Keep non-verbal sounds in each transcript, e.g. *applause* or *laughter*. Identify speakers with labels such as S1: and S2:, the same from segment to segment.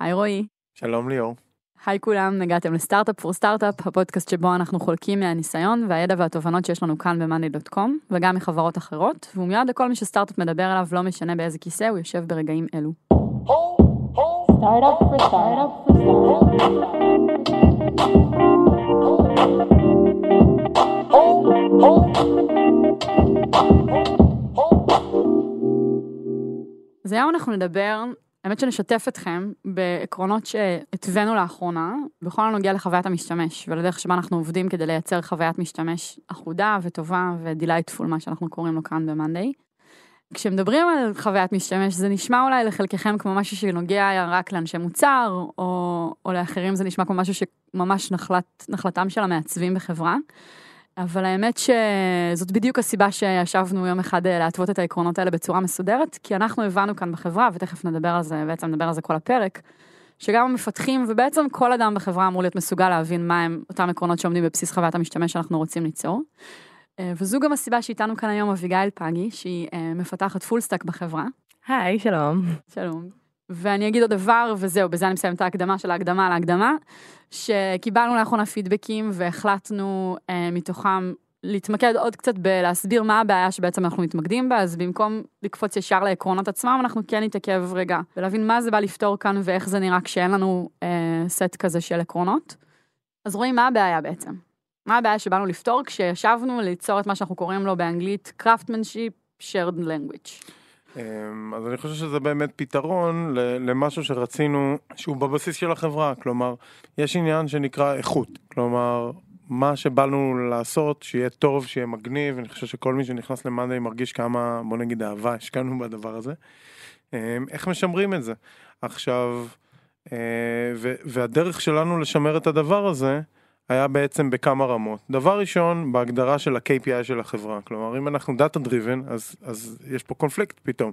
S1: היי רועי.
S2: שלום ליאור.
S1: היי כולם, הגעתם לסטארט-אפ פור סטארט-אפ, הפודקאסט שבו אנחנו חולקים מהניסיון והידע והתובנות שיש לנו כאן ב-money.com, וגם מחברות אחרות, והוא מיועד לכל מי שסטארט-אפ מדבר עליו, לא משנה באיזה כיסא הוא יושב ברגעים אלו. אז היום אנחנו נדבר האמת שנשתף אתכם בעקרונות שהתווינו לאחרונה, בכל הנוגע לחוויית המשתמש, ולדרך שבה אנחנו עובדים כדי לייצר חוויית משתמש אחודה וטובה ו delightful, מה שאנחנו קוראים לו כאן ב-Monday. כשמדברים על חוויית משתמש, זה נשמע אולי לחלקכם כמו משהו שנוגע רק לאנשי מוצר, או, או לאחרים זה נשמע כמו משהו שממש נחלת, נחלתם של המעצבים בחברה. אבל האמת שזאת בדיוק הסיבה שישבנו יום אחד אה, להתוות את העקרונות האלה בצורה מסודרת, כי אנחנו הבנו כאן בחברה, ותכף נדבר על זה, בעצם נדבר על זה כל הפרק, שגם המפתחים ובעצם כל אדם בחברה אמור להיות מסוגל להבין מה הם אותם עקרונות שעומדים בבסיס חוויית המשתמש שאנחנו רוצים ליצור. אה, וזו גם הסיבה שאיתנו כאן היום אביגיל פגי, שהיא אה, מפתחת full stack בחברה.
S3: היי, שלום.
S1: שלום. ואני אגיד עוד דבר, וזהו, בזה אני מסיים את ההקדמה של ההקדמה על ההקדמה, שקיבלנו לאחרונה פידבקים והחלטנו אה, מתוכם להתמקד עוד קצת בלהסביר מה הבעיה שבעצם אנחנו מתמקדים בה, אז במקום לקפוץ ישר לעקרונות עצמם, אנחנו כן נתעכב רגע, ולהבין מה זה בא לפתור כאן ואיך זה נראה כשאין לנו אה, סט כזה של עקרונות. אז רואים מה הבעיה בעצם. מה הבעיה שבאנו לפתור כשישבנו ליצור את מה שאנחנו קוראים לו באנגלית Craftsmanship Shared Language.
S2: אמ, אז אני חושב שזה באמת פתרון למשהו שרצינו שהוא בבסיס של החברה, כלומר, יש עניין שנקרא איכות, כלומר, מה שבאנו לעשות, שיהיה טוב, שיהיה מגניב, אני חושב שכל מי שנכנס למאנדיי מרגיש כמה, בוא נגיד, אהבה השקענו בדבר הזה. אמ, איך משמרים את זה? עכשיו, אה, והדרך שלנו לשמר את הדבר הזה, היה בעצם בכמה רמות. דבר ראשון, בהגדרה של ה-KPI של החברה. כלומר, אם אנחנו data driven, אז, אז יש פה קונפליקט פתאום.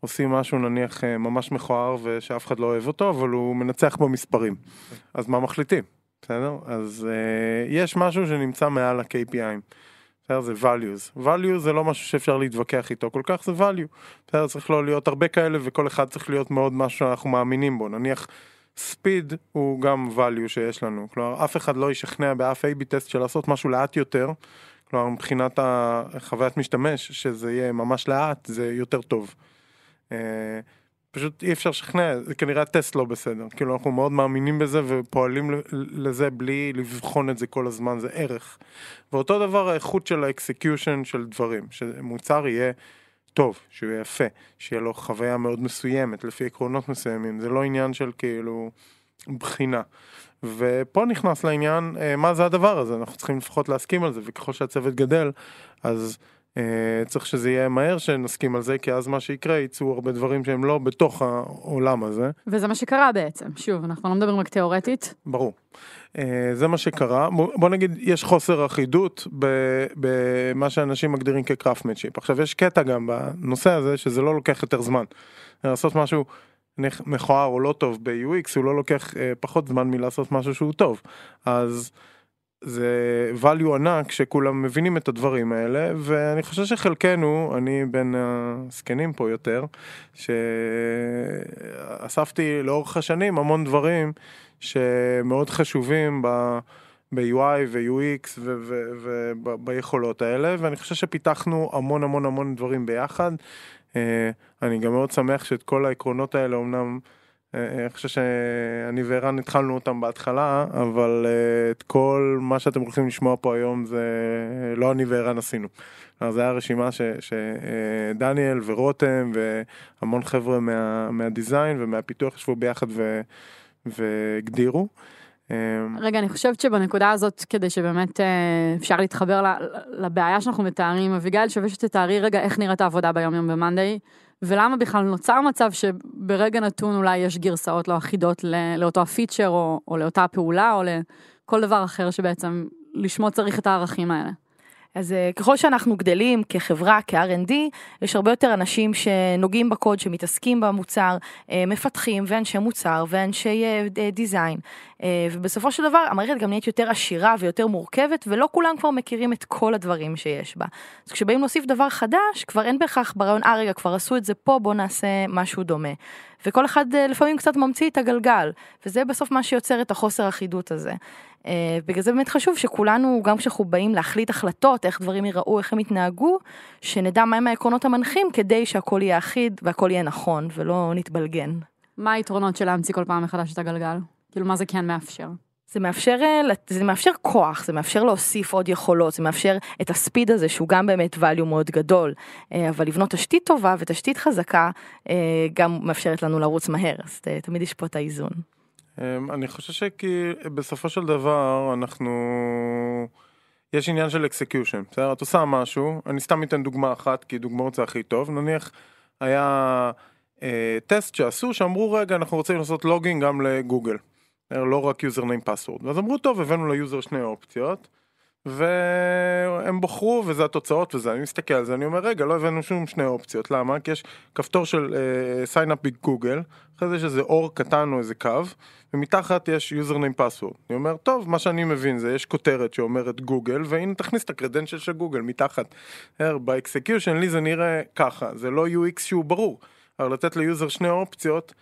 S2: עושים משהו נניח אה, ממש מכוער ושאף אחד לא אוהב אותו, אבל הוא מנצח במספרים. אז מה מחליטים? בסדר? אז uh, יש משהו שנמצא מעל ה-KPI. בסדר? זה values. values זה לא משהו שאפשר להתווכח איתו כל כך, זה value. בסדר? צריך לא להיות הרבה כאלה וכל אחד צריך להיות מאוד משהו שאנחנו מאמינים בו. נניח... speed הוא גם value שיש לנו, כלומר אף אחד לא ישכנע באף A-B test של לעשות משהו לאט יותר, כלומר מבחינת החוויית משתמש שזה יהיה ממש לאט זה יותר טוב. אה, פשוט אי אפשר לשכנע, זה כנראה הטסט לא בסדר, כאילו אנחנו מאוד מאמינים בזה ופועלים לזה בלי לבחון את זה כל הזמן, זה ערך. ואותו דבר האיכות של ה execution של דברים, שמוצר יהיה טוב, שהוא יהיה יפה, שיהיה לו חוויה מאוד מסוימת, לפי עקרונות מסוימים, זה לא עניין של כאילו בחינה. ופה נכנס לעניין אה, מה זה הדבר הזה, אנחנו צריכים לפחות להסכים על זה, וככל שהצוות גדל, אז צריך שזה יהיה מהר שנסכים על זה, כי אז מה שיקרה יצאו הרבה דברים שהם לא בתוך העולם הזה.
S1: וזה מה שקרה בעצם, שוב, אנחנו לא מדברים רק תיאורטית.
S2: ברור. אה, זה מה שקרה, בוא נגיד יש חוסר אחידות במה שאנשים מגדירים כקראפטמנשיפ. עכשיו יש קטע גם בנושא הזה שזה לא לוקח יותר זמן. לעשות משהו מכוער או לא טוב ב-UX הוא לא לוקח אה, פחות זמן מלעשות משהו שהוא טוב. אז זה value ענק שכולם מבינים את הדברים האלה ואני חושב שחלקנו אני בין הזקנים פה יותר שאספתי לאורך השנים המון דברים שמאוד חשובים ב... ב-UI ו-UX וביכולות האלה ואני חושב שפיתחנו המון המון המון דברים ביחד. אה, אני גם מאוד שמח שאת כל העקרונות האלה אמנם אני חושב שאני וערן התחלנו אותם בהתחלה אבל את כל מה שאתם הולכים לשמוע פה היום זה לא אני וערן עשינו. אז זה היה רשימה שדניאל ורותם והמון חבר'ה מה, מהדיזיין ומהפיתוח ישבו ביחד ו... והגדירו.
S1: רגע, אני חושבת שבנקודה הזאת, כדי שבאמת אה, אפשר להתחבר לבעיה שאנחנו מתארים, אביגיל, שווה שתתארי רגע איך נראית העבודה ביום יום במאנדיי, ולמה בכלל נוצר מצב שברגע נתון אולי יש גרסאות לא אחידות לאותו הפיצ'ר, או, או לאותה הפעולה, או לכל דבר אחר שבעצם לשמו צריך את הערכים האלה.
S3: אז אה, ככל שאנחנו גדלים כחברה, כ-R&D, יש הרבה יותר אנשים שנוגעים בקוד, שמתעסקים במוצר, אה, מפתחים ואנשי מוצר ואנשי דיזיין. ובסופו של דבר המערכת גם נהיית יותר עשירה ויותר מורכבת, ולא כולם כבר מכירים את כל הדברים שיש בה. אז כשבאים להוסיף דבר חדש, כבר אין בהכרח ברעיון, אה רגע, כבר עשו את זה פה, בואו נעשה משהו דומה. וכל אחד לפעמים קצת ממציא את הגלגל, וזה בסוף מה שיוצר את החוסר אחידות הזה. אה, בגלל זה באמת חשוב שכולנו, גם כשאנחנו באים להחליט החלטות, איך דברים ייראו, איך הם יתנהגו, שנדע מהם העקרונות המנחים כדי שהכל יהיה אחיד והכל יהיה נכון ולא נתבלגן.
S1: מה היתרונות של להמציא כל פעם מחדש את הגלגל? כאילו מה זה כן מאפשר?
S3: זה מאפשר, אה, זה מאפשר כוח, זה מאפשר להוסיף עוד יכולות, זה מאפשר את הספיד הזה שהוא גם באמת value מאוד גדול, אה, אבל לבנות תשתית טובה ותשתית חזקה גם מאפשרת לנו לרוץ מהר, אז תמיד יש פה את האיזון.
S2: אמ, אני חושב שכי בסופו של דבר אנחנו... יש עניין של execution, בסדר? את עושה משהו, אני סתם אתן דוגמה אחת, כי דוגמאות זה הכי טוב, נניח היה אה, טסט שעשו, שאמרו רגע אנחנו רוצים לעשות login גם לגוגל, לא רק user name password, ואז אמרו טוב הבאנו ל user שני אופציות, והם בחרו וזה התוצאות וזה, אני מסתכל על זה, אני אומר רגע לא הבאנו שום שני אופציות, למה? כי יש כפתור של uh, sign up בגוגל, אחרי זה יש איזה or קטן או איזה קו, ומתחת יש username password. אני אומר טוב, מה שאני מבין זה יש כותרת שאומרת גוגל, והנה תכניס את ה credential של גוגל מתחת. ב execution לי זה נראה ככה, זה לא UX שהוא ברור, אבל לתת ל user שני אופציות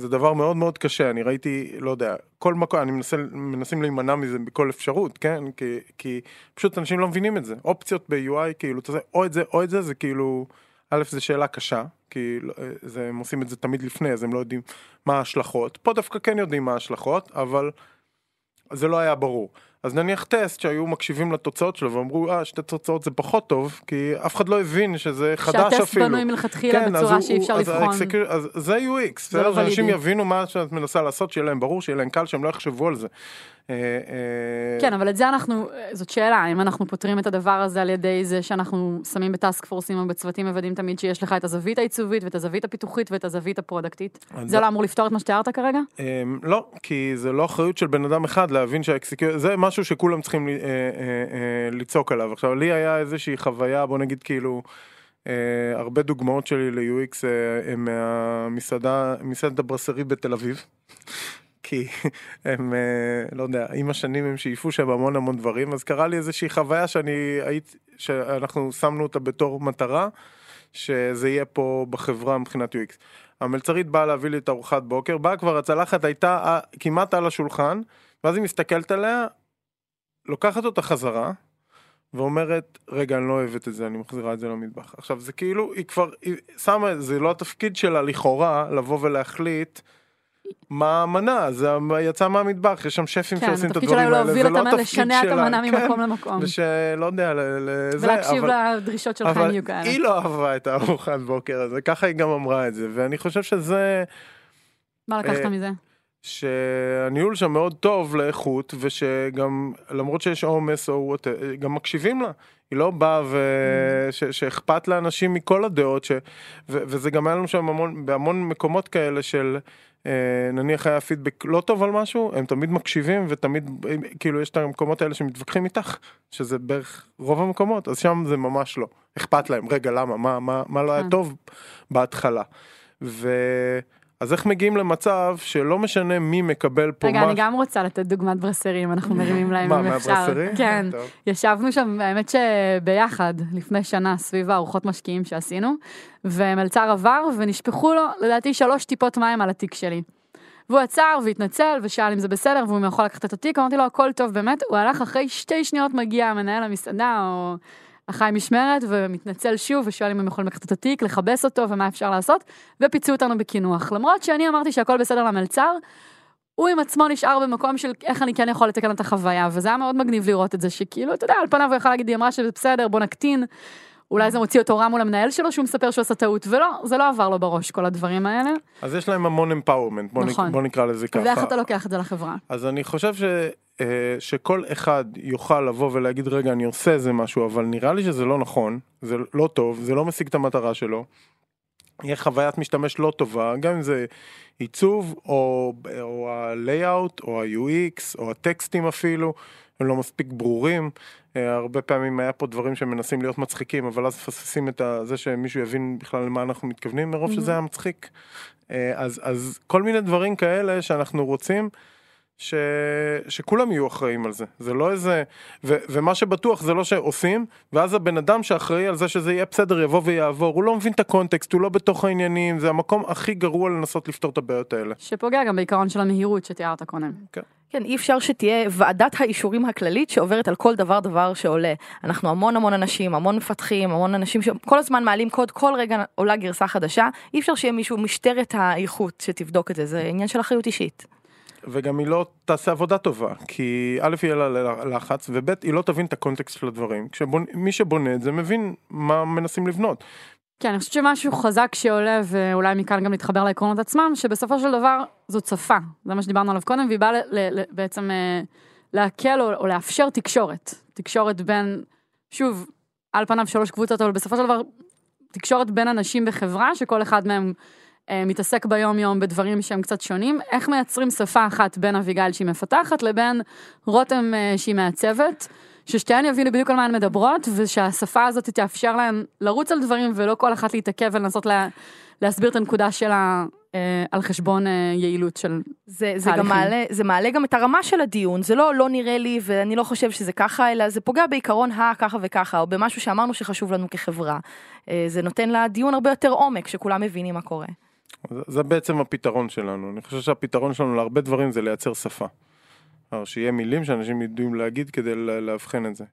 S2: זה דבר מאוד מאוד קשה, אני ראיתי, לא יודע, כל מקום, אני מנסה, מנסים להימנע מזה בכל אפשרות, כן? כי, כי פשוט אנשים לא מבינים את זה. אופציות ב-UI, כאילו, אתה או את זה או את זה, זה כאילו, א', זו שאלה קשה, כי לא, זה, הם עושים את זה תמיד לפני, אז הם לא יודעים מה ההשלכות. פה דווקא כן יודעים מה ההשלכות, אבל זה לא היה ברור. אז נניח טסט שהיו מקשיבים לתוצאות שלו ואמרו אה שתי תוצאות זה פחות טוב כי אף אחד לא הבין שזה חדש אפילו.
S1: שהטסט בנוי מלכתחילה כן, בצורה שאי אפשר לבחון.
S2: אז זה UX, זה לא אנשים יבינו מה שאת מנסה לעשות שיהיה להם ברור שיהיה להם קל שהם לא יחשבו על זה.
S1: אה, אה, כן אבל את זה אנחנו זאת שאלה אם אנחנו פותרים את הדבר הזה על ידי זה שאנחנו שמים בטאסק פורסים או בצוותים מוודאים תמיד שיש לך את הזווית העיצובית ואת הזווית הפיתוחית ואת הזווית הפרודקטית. זה לא אמור לפתור את מה שתיארת כרגע?
S2: אמ, לא כי זה לא אחריות של בן אדם אחד להבין שהאקסקיו זה משהו שכולם צריכים אה, לצעוק עליו עכשיו לי היה איזושהי חוויה בוא נגיד כאילו. Uh, הרבה דוגמאות שלי ל-UX uh, הם מהמסעדה, מסעדת הברסרי בתל אביב. כי הם, אה, לא יודע, עם השנים הם שאיפו שם המון המון דברים, אז קרה לי איזושהי חוויה שאני הייתי, שאנחנו שמנו אותה בתור מטרה, שזה יהיה פה בחברה מבחינת UX. המלצרית באה להביא לי את ארוחת בוקר, באה כבר הצלחת הייתה אה, כמעט על השולחן, ואז היא מסתכלת עליה, לוקחת אותה חזרה, ואומרת, רגע, אני לא אוהבת את זה, אני מחזירה את זה למטבח. עכשיו, זה כאילו, היא כבר, היא שמה, זה לא התפקיד שלה לכאורה, לבוא ולהחליט. מה המנה, זה יצא מהמטבח, יש שם שפים
S1: כן,
S2: שעושים את הדברים האלה,
S1: זה לא התפקיד שלה, לשנע את המנה
S2: כן,
S1: ממקום למקום.
S2: ושלא יודע, לזה,
S1: ולהקשיב לדרישות שלך אם יהיו כאלה.
S2: אבל היא לא אהבה את הארוחת בוקר הזה, ככה היא גם אמרה את זה, ואני חושב שזה...
S1: מה לקחת אה, מזה?
S2: שהניהול שם מאוד טוב לאיכות, ושגם למרות שיש עומס או וואט, גם מקשיבים לה. היא לא באה ו... Mm. שאכפת לאנשים מכל הדעות, ש... ו... וזה גם היה לנו שם המון, בהמון מקומות כאלה של אה, נניח היה פידבק לא טוב על משהו, הם תמיד מקשיבים ותמיד, כאילו יש את המקומות האלה שמתווכחים איתך, שזה בערך רוב המקומות, אז שם זה ממש לא. אכפת להם, רגע למה, מה, מה, מה לא היה כן. טוב בהתחלה. ו... אז איך מגיעים למצב שלא משנה מי מקבל פה
S1: מה... רגע, אני גם רוצה לתת דוגמת ברסרים, אנחנו מרימים להם אם אפשר. מה, מהברסרים? כן, ישבנו שם, האמת שביחד, לפני שנה, סביב הארוחות משקיעים שעשינו, ומלצר עבר ונשפכו לו, לדעתי, שלוש טיפות מים על התיק שלי. והוא עצר והתנצל ושאל אם זה בסדר והוא יכול לקחת את התיק, אמרתי לו הכל טוב באמת, הוא הלך אחרי שתי שניות מגיע מנהל המסעדה או אחראי משמרת ומתנצל שוב ושואל אם הם יכולים לקחת את התיק, לכבס אותו ומה אפשר לעשות, ופיצו אותנו בקינוח. למרות שאני אמרתי שהכל בסדר למלצר, הוא עם עצמו נשאר במקום של איך אני כן יכול לתקן את החוויה, וזה היה מאוד מגניב לראות את זה, שכאילו, אתה יודע, על פניו הוא יכול להגיד, היא אמרה שזה בסדר, בוא נקטין. אולי זה מוציא אותו רע מול המנהל שלו שהוא מספר שהוא עשה טעות ולא זה לא עבר לו בראש כל הדברים האלה.
S2: אז יש להם המון אמפאורמנט בוא, נכון. נק, בוא נקרא לזה ככה.
S1: ואיך אתה לוקח את זה לחברה?
S2: אז אני חושב ש, שכל אחד יוכל לבוא ולהגיד רגע אני עושה איזה משהו אבל נראה לי שזה לא נכון זה לא טוב זה לא משיג את המטרה שלו. יהיה חוויית משתמש לא טובה גם אם זה עיצוב או, או ה-layout או ה-UX או הטקסטים אפילו. הם לא מספיק ברורים. אה, הרבה פעמים היה פה דברים שמנסים להיות מצחיקים, אבל אז מפספסים את זה שמישהו יבין בכלל למה אנחנו מתכוונים, מרוב שזה היה מצחיק. אה, אז, אז כל מיני דברים כאלה שאנחנו רוצים. ש... שכולם יהיו אחראים על זה, זה לא איזה, ו... ומה שבטוח זה לא שעושים, ואז הבן אדם שאחראי על זה שזה יהיה בסדר יבוא ויעבור, הוא לא מבין את הקונטקסט, הוא לא בתוך העניינים, זה המקום הכי גרוע לנסות לפתור את הבעיות האלה.
S1: שפוגע גם בעיקרון של המהירות שתיארת קודם.
S2: כן.
S3: כן, אי אפשר שתהיה ועדת האישורים הכללית שעוברת על כל דבר דבר שעולה. אנחנו המון המון אנשים, המון מפתחים, המון אנשים שכל הזמן מעלים קוד, כל רגע עולה גרסה חדשה, אי אפשר שיהיה מישהו משטרת האיכות שתבדוק את זה, זה עניין של אחריות אישית.
S2: וגם היא לא תעשה עבודה טובה, כי א' יהיה לה לחץ, וב' היא לא תבין את הקונטקסט של הדברים. כשמי שבונה את זה מבין מה מנסים לבנות.
S1: כן, אני חושבת שמשהו חזק שעולה, ואולי מכאן גם להתחבר לעקרונות עצמם, שבסופו של דבר זאת שפה, זה מה שדיברנו עליו קודם, והיא באה בעצם אה, להקל או, או לאפשר תקשורת. תקשורת בין, שוב, על פניו שלוש קבוצות, אבל בסופו של דבר, תקשורת בין אנשים בחברה, שכל אחד מהם מתעסק ביום יום בדברים שהם קצת שונים, איך מייצרים שפה אחת בין אביגיל שהיא מפתחת לבין רותם אה, שהיא מעצבת, ששתיהן יבינו בדיוק על מה הן מדברות, ושהשפה הזאת תאפשר להן לרוץ על דברים ולא כל אחת להתעכב ולנסות לה, להסביר את הנקודה שלה אה, על חשבון אה, יעילות של
S3: זה, זה גם מעלה, זה מעלה גם את הרמה של הדיון, זה לא לא נראה לי ואני לא חושב שזה ככה, אלא זה פוגע בעיקרון הככה וככה, או במשהו שאמרנו שחשוב לנו כחברה. אה, זה נותן לדיון הרבה יותר עומק, שכולם מבינים מה קורה.
S2: זה בעצם הפתרון שלנו, אני חושב שהפתרון שלנו להרבה דברים זה לייצר שפה. שיהיה מילים שאנשים יודעים להגיד כדי לאבחן את זה.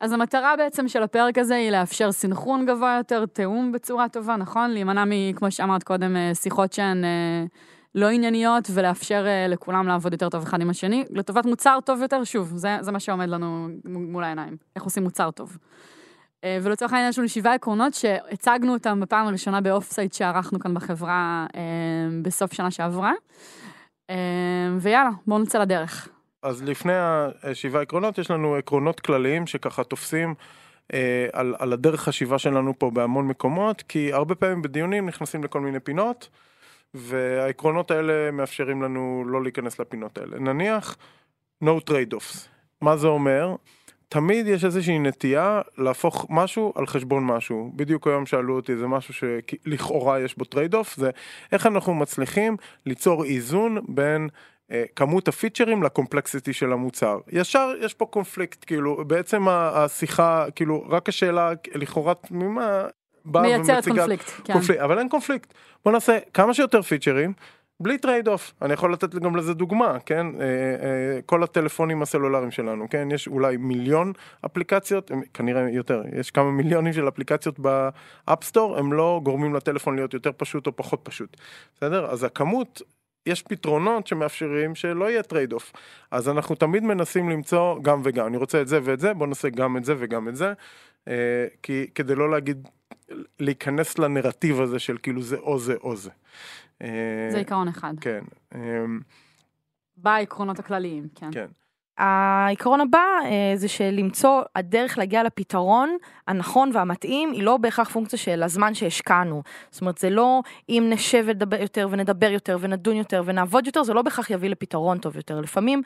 S1: אז המטרה בעצם של הפרק הזה היא לאפשר סינכרון גבוה יותר, תיאום בצורה טובה, נכון? להימנע מכמו שאמרת קודם, אה, שיחות שהן אה, לא ענייניות, ולאפשר אה, לכולם לעבוד יותר טוב אחד עם השני, לטובת מוצר טוב יותר, שוב, זה, זה מה שעומד לנו מול העיניים, איך עושים מוצר טוב. אה, ולצורך העניין יש לנו שבעה עקרונות שהצגנו אותם בפעם הראשונה ב off-site שערכנו כאן בחברה אה, בסוף שנה שעברה. אה, ויאללה, בואו נצא לדרך.
S2: אז לפני השבעה עקרונות יש לנו עקרונות כלליים שככה תופסים על, על הדרך חשיבה שלנו פה בהמון מקומות, כי הרבה פעמים בדיונים נכנסים לכל מיני פינות, והעקרונות האלה מאפשרים לנו לא להיכנס לפינות האלה. נניח, no trade-offs. מה זה אומר? תמיד יש איזושהי נטייה להפוך משהו על חשבון משהו. בדיוק היום שאלו אותי, זה משהו שלכאורה יש בו trade off, זה איך אנחנו מצליחים ליצור איזון בין אה, כמות הפיצ'רים ל complexity של המוצר. ישר יש פה קונפליקט, כאילו, בעצם השיחה, כאילו, רק השאלה לכאורה תמימה,
S1: באה ומציגה... מייצרת קונפליקט, כן. קונפליקט,
S2: אבל אין קונפליקט. בוא נעשה כמה שיותר פיצ'רים. בלי trade off, אני יכול לתת גם לזה דוגמה, כן? אה, אה, כל הטלפונים הסלולריים שלנו, כן? יש אולי מיליון אפליקציות, כנראה יותר, יש כמה מיליונים של אפליקציות ב App Store, הם לא גורמים לטלפון להיות יותר פשוט או פחות פשוט, בסדר? אז הכמות יש פתרונות שמאפשרים שלא יהיה trade off. אז אנחנו תמיד מנסים למצוא גם וגם. אני רוצה את זה ואת זה, בוא נעשה גם את זה וגם את זה. אה, כי כדי לא להגיד, להיכנס לנרטיב הזה של כאילו זה או זה או זה.
S1: אה, זה עיקרון אחד.
S2: כן. אמ,
S1: בעקרונות הכלליים, כן.
S2: כן.
S3: העיקרון הבא אה, זה שלמצוא הדרך להגיע לפתרון הנכון והמתאים היא לא בהכרח פונקציה של הזמן שהשקענו. זאת אומרת זה לא אם נשב ונדבר יותר ונדבר יותר ונדון יותר ונעבוד יותר זה לא בהכרח יביא לפתרון טוב יותר. לפעמים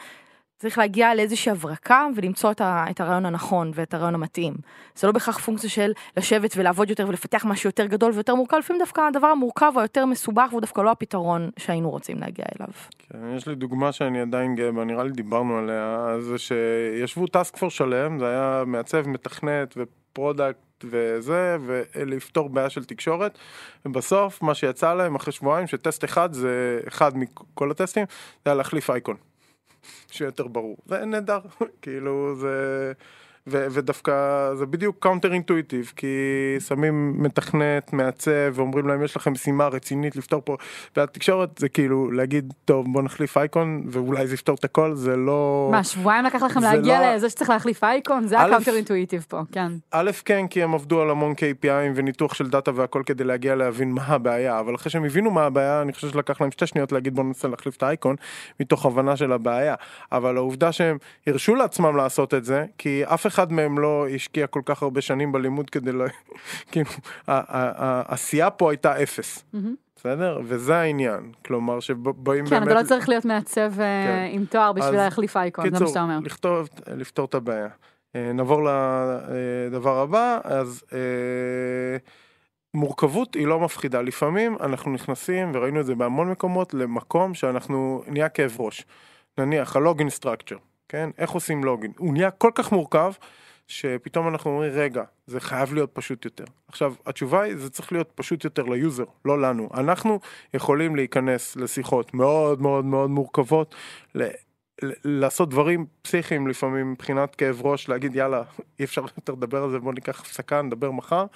S3: צריך להגיע לאיזושהי הברקה ולמצוא את, ה, את הרעיון הנכון ואת הרעיון המתאים. זה לא בהכרח פונקציה של לשבת ולעבוד יותר ולפתח משהו יותר גדול ויותר מורכב, לפעמים דווקא הדבר המורכב היותר מסובך הוא דווקא לא הפתרון שהיינו רוצים להגיע אליו.
S2: כן, יש לי דוגמה שאני עדיין גאה בה, נראה לי דיברנו עליה, זה שישבו task force שלם, זה היה מעצב, מתכנת ו product. וזה, ולפתור בעיה של תקשורת, ובסוף מה שיצא להם אחרי שבועיים, שטסט אחד זה אחד מכל הטסטים, זה היה להחליף אייקון. שיהיה יותר ברור. זה נהדר, *laughs* כאילו זה... ו- ודווקא זה בדיוק counter intuitive כי שמים מתכנת מעצב ואומרים להם יש לכם משימה רצינית לפתור פה. והתקשורת זה כאילו להגיד טוב בוא נחליף אייקון ואולי זה יפתור את הכל. זה לא
S1: מה שבועיים לקח לכם להגיע לא... לזה שצריך להחליף אייקון? זה ה counter intuitive פה כן.
S2: א' כן כי הם עבדו על המון KPI ים וניתוח של דאטה והכל כדי להגיע להבין מה הבעיה אבל אחרי שהם הבינו מה הבעיה אני חושב שלקח להם שתי שניות להגיד בוא ננסה להחליף את האייקון מתוך הבנה של הבעיה. אבל העובדה שהם הרשו לעצמם לעשות את זה כי אף אחד מהם לא השקיע כל כך הרבה שנים בלימוד כדי ל... *laughs* כאילו, העשייה פה הייתה אפס. בסדר? וזה העניין. כלומר, שבאים
S1: כן,
S2: באמת...
S1: אתה לא צריך להיות מעצב אה,
S2: כן.
S1: עם תואר בשביל להחליף אייקון, זה מה
S2: קיצור,
S1: שאתה אומר.
S2: לכתוב, לפתור את הבעיה. אה, נעבור לדבר הבא, אז אה, מורכבות היא לא מפחידה. לפעמים אנחנו נכנסים, וראינו את זה בהמון מקומות, למקום שאנחנו נהיה כאב ראש. נניח, ה login structure, כן? איך עושים login? הוא נהיה כל כך מורכב, שפתאום אנחנו אומרים, רגע, זה חייב להיות פשוט יותר. עכשיו, התשובה היא, זה צריך להיות פשוט יותר ל user, לא לנו. אנחנו יכולים להיכנס לשיחות מאוד מאוד מאוד מורכבות, ל- לעשות דברים פסיכיים לפעמים מבחינת כאב ראש, להגיד יאללה, אי אפשר יותר לדבר על זה, בוא ניקח הפסקה, נדבר מחר,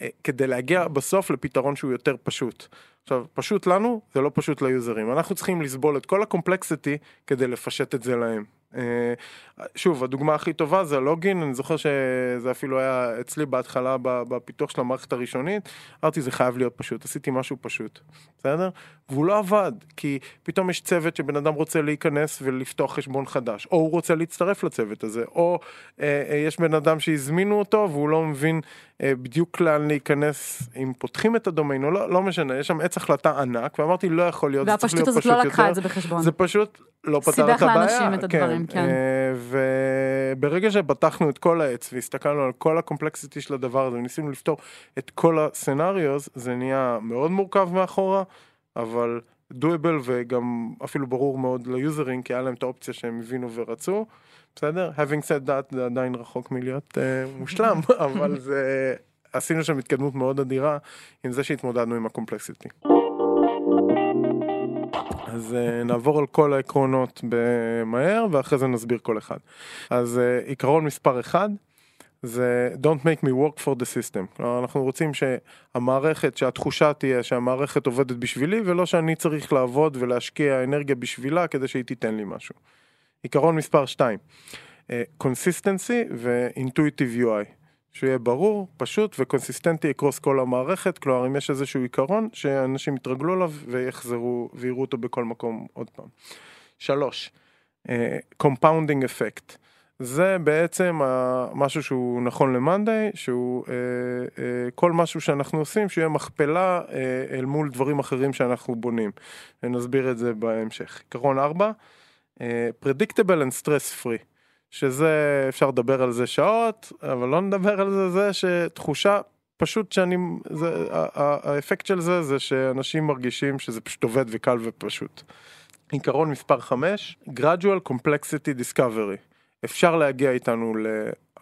S2: אה, כדי להגיע בסוף לפתרון שהוא יותר פשוט. עכשיו, פשוט לנו, זה לא פשוט ליוזרים. אנחנו צריכים לסבול את כל הקומפלקסיטי כדי לפשט את זה להם. אה, שוב, הדוגמה הכי טובה זה הלוגין, אני זוכר שזה אפילו היה אצלי בהתחלה בפיתוח של המערכת הראשונית, אמרתי זה חייב להיות פשוט, עשיתי משהו פשוט, בסדר? והוא לא עבד, כי פתאום יש צוות שבן אדם רוצה להיכנס ולפתוח חשבון חדש, או הוא רוצה להצטרף לצוות הזה, או אה, אה, יש בן אדם שהזמינו אותו והוא לא מבין אה, בדיוק לאן להיכנס, אם פותחים את הדומיין או לא, לא משנה, יש שם עץ החלטה ענק, ואמרתי לא יכול להיות, זה צריך
S1: והפשטות
S2: להיות
S1: הזאת
S2: פשוט
S1: לא לקחה
S2: יותר.
S1: את זה בחשבון.
S2: זה פשוט לא פתר
S1: סיבך
S2: את הבעיה.
S1: לאנשים את הדברים, כן.
S2: אה, וברגע שפתחנו את כל העץ והסתכלנו על כל הקומפלקסיטי של הדבר הזה וניסינו לפתור את כל הסצנריוז, זה נהיה מאוד מורכב מאחורה, אבל דואבל וגם אפילו ברור מאוד ליוזרים, כי היה להם את האופציה שהם הבינו ורצו, בסדר? Having said that זה עדיין רחוק מלהיות אה, מושלם, *laughs* אבל זה... עשינו שם התקדמות מאוד אדירה עם זה שהתמודדנו עם הקומפלקסיטי. אז uh, נעבור על כל העקרונות במהר ואחרי זה נסביר כל אחד. אז uh, עיקרון מספר אחד זה Don't make me work for the system. כלומר, אנחנו רוצים שהמערכת, שהתחושה תהיה שהמערכת עובדת בשבילי ולא שאני צריך לעבוד ולהשקיע אנרגיה בשבילה כדי שהיא תיתן לי משהו. עיקרון מספר 2, אה, consistency ו-intuitive UI. שיהיה ברור, פשוט וקונסיסטנטי across כל המערכת, כלומר אם יש איזשהו עיקרון שאנשים יתרגלו אליו ויחזרו ויראו אותו בכל מקום עוד פעם. שלוש, compounding effect. זה בעצם אה, משהו שהוא נכון ל monday, שהוא אה, אה, כל משהו שאנחנו עושים שיהיה מכפלה אה, אל מול דברים אחרים שאנחנו בונים. ונסביר את זה בהמשך. עיקרון ארבע, uh, predictable and stress free. שזה אפשר לדבר על זה שעות, אבל לא נדבר על זה, זה שתחושה פשוט שאני, זה, האפקט של זה זה שאנשים מרגישים שזה פשוט עובד וקל ופשוט. עיקרון מספר 5, gradual complexity discovery. אפשר להגיע איתנו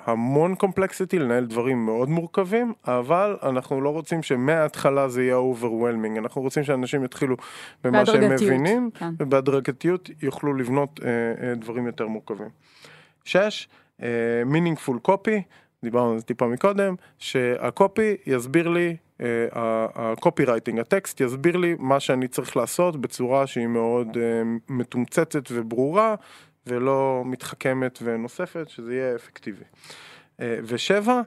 S2: להמון קומפלקסיטי, לנהל דברים מאוד מורכבים, אבל אנחנו לא רוצים שמההתחלה זה יהיה overwhelming, אנחנו רוצים שאנשים יתחילו במה שהם מבינים,
S1: כן.
S2: ובהדרגתיות יוכלו לבנות אה, אה, דברים יותר מורכבים. שש, uh, meaningful copy, דיברנו על זה טיפה מקודם, שהקופי יסביר לי, הקופי רייטינג, הטקסט יסביר לי מה שאני צריך לעשות בצורה שהיא מאוד uh, מתומצתת וברורה ולא מתחכמת ונוספת, שזה יהיה אפקטיבי. ושבע,